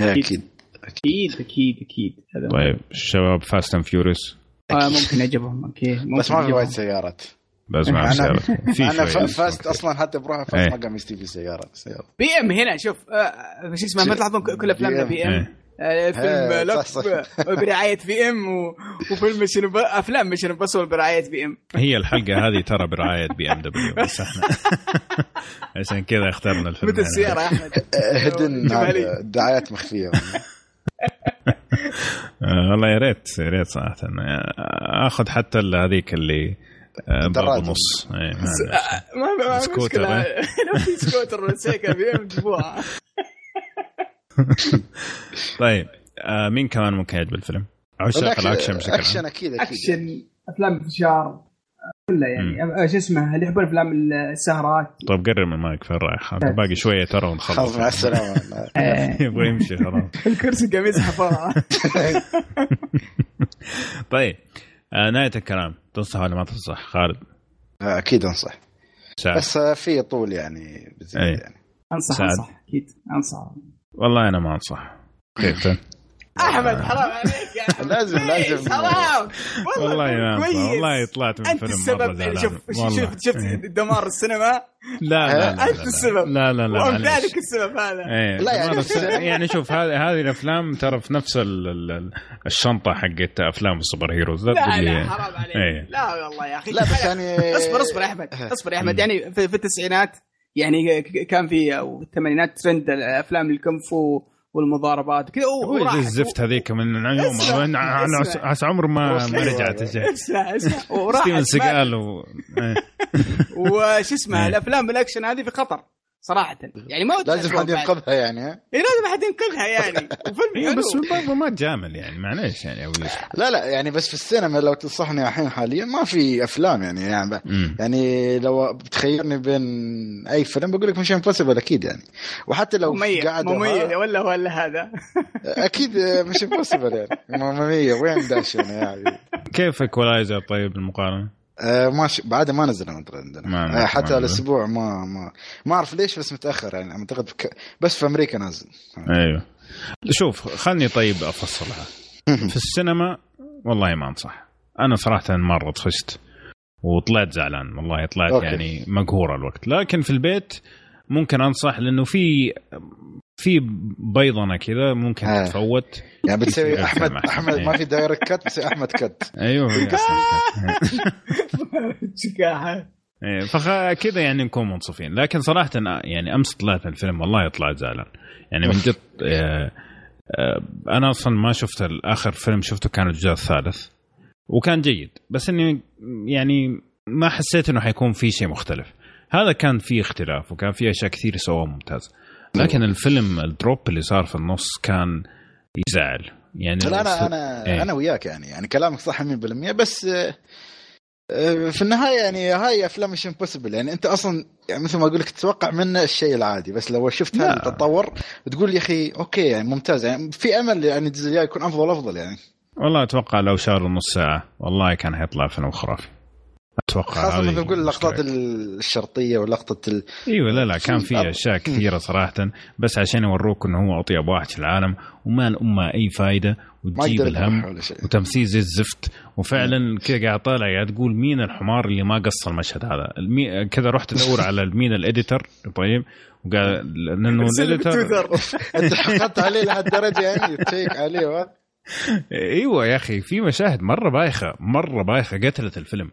أكيد. أكيد. أكيد أكيد. هذا طيب الشباب Fast and Furious آه ممكن يعجبهم okay. ممكن بس ما في. وايد سيارات. بس مع أنا- السيارة في أنا Fast أصلا حتى بروحه إيه. Fast ما قام يستوي في سيارة. سيارة. BM هنا شوف آه شو اسمه ما تلاحظون كل أفلامنا BM. إيه. آه، فيلم إيه، Locke صح، صح. برعاية BM وفيلم Mission أفلام Mission بس برعاية BM. هي الحلقة هذه ترى برعاية BMW. بس إحنا عشان كذا اخترنا الفيلم مثل السيارة يا أحمد. hidden دعايات مخفية. آه والله يا ريت يا ريت صراحة. آه، آخذ حتى هذيك اللي آه، ضرب الدراجة. نص إيه، ما سكوتر، مشكلة. إيه. لو في سكوتر ولا سيكل BM جيبوها طيب آه، مين كمان ممكن يعجب الفيلم؟ عشاق الأكشن بشكل أكشن عام أكيد أكيد. أكشن أفلام انتشار كلها يعني. آه، شو اسمه اللي يحبون أفلام السهرات. طيب قرب من المايك فين رايح؟ هذا باقي شوية ترى ونخلص. خلاص مع السلامة. آه، يبغى يمشي خلاص. الكرسي قام يزحف. طيب آه، نهاية الكلام. تنصح ولا ما تنصح؟ خالد؟ أكيد أنصح. سعد. بس في طول يعني بزيادة إيه. يعني. أنصح سعد. أنصح أكيد. أنصح. والله أنا ما أنصح. كيف؟ أحمد حرام عليك يا أحمد. لازم- لازم. بليز، حرام والله. كويس. والله طلعت من أنت السبب. شوف. شوف شفت إيه. دمار السينما لا لا لا أنت. السبب لا لا لا. وامثالك السبب هذا إيه لا يعني- يعني شوف هذه هذه الأفلام ترى في نفس ال- ال- ال- الشنطة حقت أفلام السوبر هيروز لا لا حرام عليك إيه. لا والله يا أخي لا بس يعني اصبر اصبر يا أحمد اصبر يا أحمد يعني في, في التسعينات يعني ك- كان في أو الثمانينات ترند الأفلام الكونفو والمضاربات كذا وراحت. الزفت هذيك من اسمع. عسى عمر ما ما رجعت اسمع اسمع وراحت ستيفن سيجال. إيه. وش اسمه إيه. الأفلام الاكشن هذه في خطر صراحة يعني ما لازم حد. ينقذها يعني؟ إيه لازم حد ينقذها يعني وفيلم. بس برضه ما تجامل يعني معليش يعني يوسف لا لا يعني بس في السينما لو تنصحني الحين حاليا ما في أفلام يعني يعني. يعني لو بتخيرني بين أي فيلم بقول لك Mission Impossible أكيد يعني وحتى لو مميز قاعد مميز ولا ولا هذا أكيد Mission Impossible يعني مميز وين داش هنا يعني كيف Equalizer طيب المقارنة؟ آه ما ش... بعد ما نزل اندرويد عندنا ما- آه حتى ما الأسبوع ما ما ما أعرف ليش بس متأخر يعني أعتقد. بس في أمريكا نازل. أيوه. شوف خلني طيب أفصلها. في السينما والله ما أنصح. أنا صراحة مرة طفشت وطلعت زعلان. والله طلعت okay. يعني مقهور الوقت. لكن في البيت ممكن أنصح لأنه في في بيضنه كذا ممكن آه. تتفوت يعني بتسوي في احمد. أحمد إيه. ما في director's cut بتسوي أحمد cut أيوه إيه، فكذا يعني نكون منصفين. لكن صراحة أنا- يعني أمس طلعت من الفيلم والله طلعت زعلان. يعني من جد آه، آه، أنا أصلا ما شفت آخر فيلم شفته كان الجزء الثالث. وكان جيد. بس إني يعني ما حسيت إنه حيكون في شيء مختلف. هذا كان فيه اختلاف وكان فيه أشياء كثير سووها ممتاز. لكن الفيلم ال drop اللي صار في النص كان يزعل. يعني لا أنا أنا إيه. أنا وياك يعني. يعني كلامك صح 100% بس آه، آه، في النهاية يعني هاي أفلام Mission Impossible يعني أنت أصلا يعني مثل ما أقول لك تتوقع منه الشيء العادي بس لو شفت. هالتطور بتقول يا أخي okay يعني ممتاز. يعني في أمل يعني الجزء الجاي يكون أفضل أفضل يعني. والله أتوقع لو شالوا نص ساعة والله كان حيطلع فيلم خرافي. أتوقع خاصة مثل تقول اللقطات المشكلة. الشرطية ولقطة ال... إيوه لا لا كان في أشياء كثيرة صراحة بس عشان يوروك إنه هو أطيب واحد في العالم وما امه أي فائده ما وتجيب الهم وتمثيل زي الزفت. وفعلا كذا قاعد طالع قاعد تقول مين الحمار اللي ما قص المشهد هذا؟ المي... كذا رحت أدور على مين الإديتر طيب وقال لأنه الاديتر أنت حقدت عليه لهالدرجه يعني تشيك عليه. إيوه يا أخي في مشاهد مرة بايخة مرة بايخة قتلت الفيلم.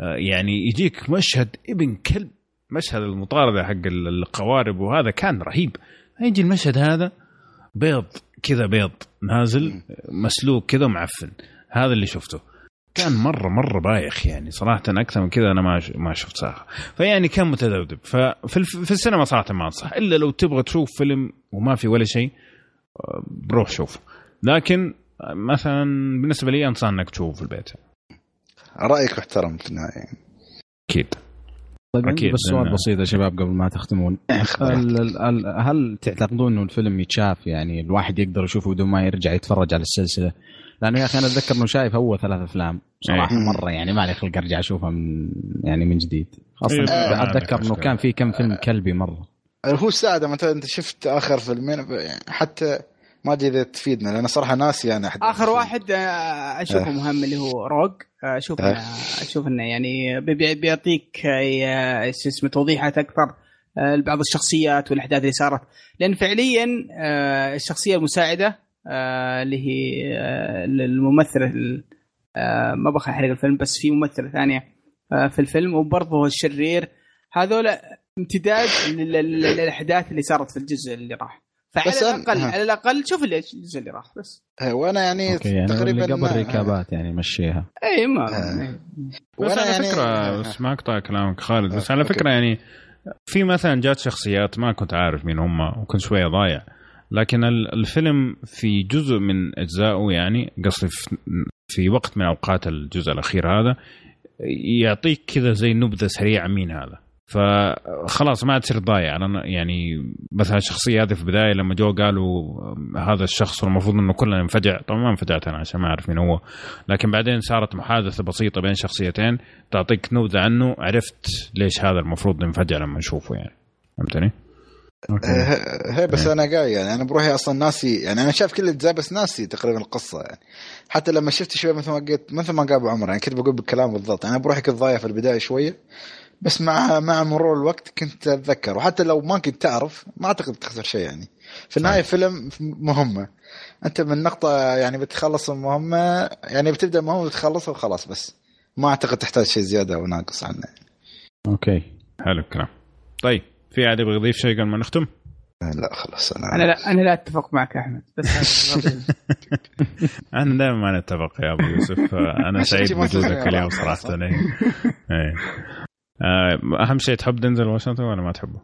يعني يجيك مشهد ابن كلب مشهد المطاردة حق القوارب وهذا كان رهيب. يجي المشهد هذا بيض كذا بيض نازل مسلوق كذا ومعفن. هذا اللي شفته. كان مرة مرة بايخ يعني صراحة أكثر من كذا أنا ما ما شفت ساخه فيعني كان متذبذب. ففي في السينما صراحة ما أنصح إلا لو تبغى تشوف فيلم وما في ولا شيء آه، روح شوف لكن آه، مثلا بالنسبة لي انصح إنك تشوفه في البيت. رأيك محترم في النهاية. أكيد. طيب أكيد، بس سؤال بسيط يا شباب قبل ما تختمون. هل تعتقدون إنه الفيلم يتشاف؟ يعني الواحد يقدر يشوفه بدون ما يرجع يتفرج على السلسلة؟ لأنه يا أخي أنا أتذكر إنه شايف أول ثلاث أفلام. صراحة أي. مرة يعني ما لي خلق أرجع أشوفها من يعني من جديد. خاصة أيوة، ما أتذكر إنه. كان في كم فيلم كلبي مرة. هو السعاده مثلا أنت شفت آخر فيلمين؟ يعني حتى ما أدري إذا تفيدنا لأن صراحة ناسي أنا أحد آخر واحد آه، أشوفه آه. مهم اللي هو روج آه، أشوف أشوف إنه يعني بي- بي- بيعطيك شو اسمه توضيحات أكثر لبعض الشخصيات والأحداث اللي صارت. لأن فعليا الشخصية المساعدة اللي هي الممثله ال- ما بخل أحرق الفيلم بس في ممثلة ثانية في الفيلم وبرضه الشرير. هذول امتداد لل- لل- للأحداث اللي صارت في الجزء اللي راح. فعلى الاقل ها. على الأقل شوف اللي- الجزء اللي راح بس وأنا يعني okay يعني تقريبا اللي قبل recap ات يعني مشيها اي ما آه. بس على يعني- فكرة بس ما أقطع كلامك خالد بس آه، على okay. فكرة يعني في مثلا جات شخصيات ما كنت عارف مين هم وكنت شوية ضايع لكن ال- الفيلم في جزء من أجزائه يعني قصدي في- في وقت من أوقات الجزء الأخير هذا يعطيك كذا زي نبذة سريعة مين هذا فخلاص ما تصير ضايع. لأن يعني مثلا الشخصيه هذه في البداية لما جو قالوا هذا الشخص والمفروض إنه كلنا ننفجع طبعا ما انفجعت أنا عشان ما أعرف مين هو. لكن بعدين صارت محادثة بسيطة بين شخصيتين تعطيك نبذه عنه. عرفت ليش هذا المفروض ننفجع لما نشوفه يعني. فهمتني؟ آه، هي بس أنا قايل يعني أنا بروحي أصلا ناسي يعني أنا شايف كل الاجزاء بس ناسي تقريبا القصة يعني. حتى لما شفت شوي مثل ما قلت مثل ما قال أبو عمر يعني كنت بقول بالكلام بالضبط. أنا بروحي كنت ضايع في البداية شوية. بس مع مع مرور الوقت كنت أتذكر. وحتى لو ما كنت تعرف ما أعتقد تخسر شيء يعني. في النهاية فيلم مهمة. أنت من نقطة يعني بتخلص المهمة يعني بتبدأ المهمة وتخلصها وخلاص بس. ما أعتقد تحتاج شيء زيادة أو ناقص عنه. أوكي. حلو الكلام. طيب في أحد يبغى يضيف شيء قبل ما نختم؟ لا خلاص. أنا أنا لا أنا لا أتفق معك أحمد. بس إحنا دائما ما نتفق يا أبو يوسف. أنا سعيد بوجودك اليوم. صراحة. إيه. إيه. أهم شيء تحب دنزل واشنطن ولا ما تحبه؟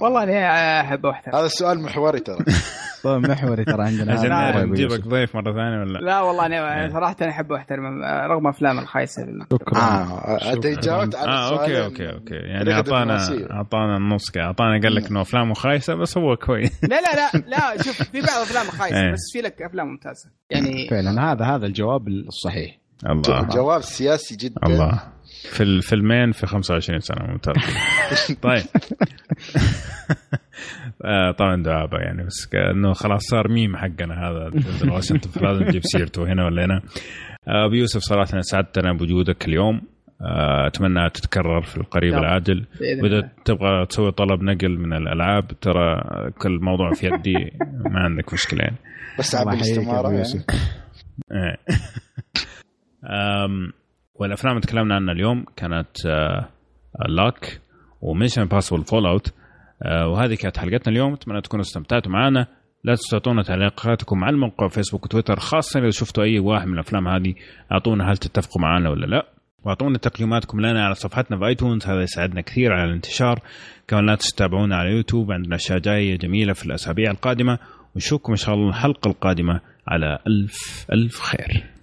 والله أنا احب واحدة هذا السؤال محوري ترى طيب محوري ترى عندنا نعرف طيب نجيبك. ضيف مرة ثانية ولا لا؟ والله أنا إيه. أنا صراحة أنا احب واحترم رغم أفلام الخايسة شكرا آه أنت. جاوبت على آه okay السؤالين. okay okay يعني طريقة اعطانا. أعطانا النص. أعطانا قال لك إنه أفلامه خايسة بس هو كويس لا لا لا لا شوف في بعض افلام خايسة إيه. بس في لك أفلام ممتازة يعني فعلا هذا هذا الجواب الصحيح الله جواب سياسي جدا الله في الفيلمين في 25 سنة ممتاز طيب. آه طبعا دعابة يعني بس إنه خلاص صار ميم حقنا هذا. واشنطن فلازم نجيب سيرته هنا ولا هنا. آه، أبو يوسف صراحة سعدتنا بوجودك اليوم. آه، أتمنى تتكرر في القريب العاجل. وإذا تبغى تسوي طلب نقل من الألعاب ترى كل موضوع في يدي ما عندك مشكلة يعني. بس عبد الاستمارة يعني. والأفلام اللي تكلمنا عنها اليوم كانت Locke و Mission Impossible Fallout وهذه كانت حلقتنا اليوم. أتمنى تكونوا استمتعتوا معنا. لا تنسوا تعطونا تعليقاتكم على الموقع فيسبوك وتويتر خاصة إذا شفتوا أي واحد من الأفلام هذه. أعطونا هل تتفقوا معنا ولا لا. وأعطونا تقييماتكم لنا على صفحتنا في iTunes هذا يساعدنا كثير على الانتشار. كمان لا تتابعونا على يوتيوب. عندنا أشياء جاية جميلة في الأسابيع القادمة. ونشوفكم إن شاء الله الحلقة القادمة على ألف ألف خير.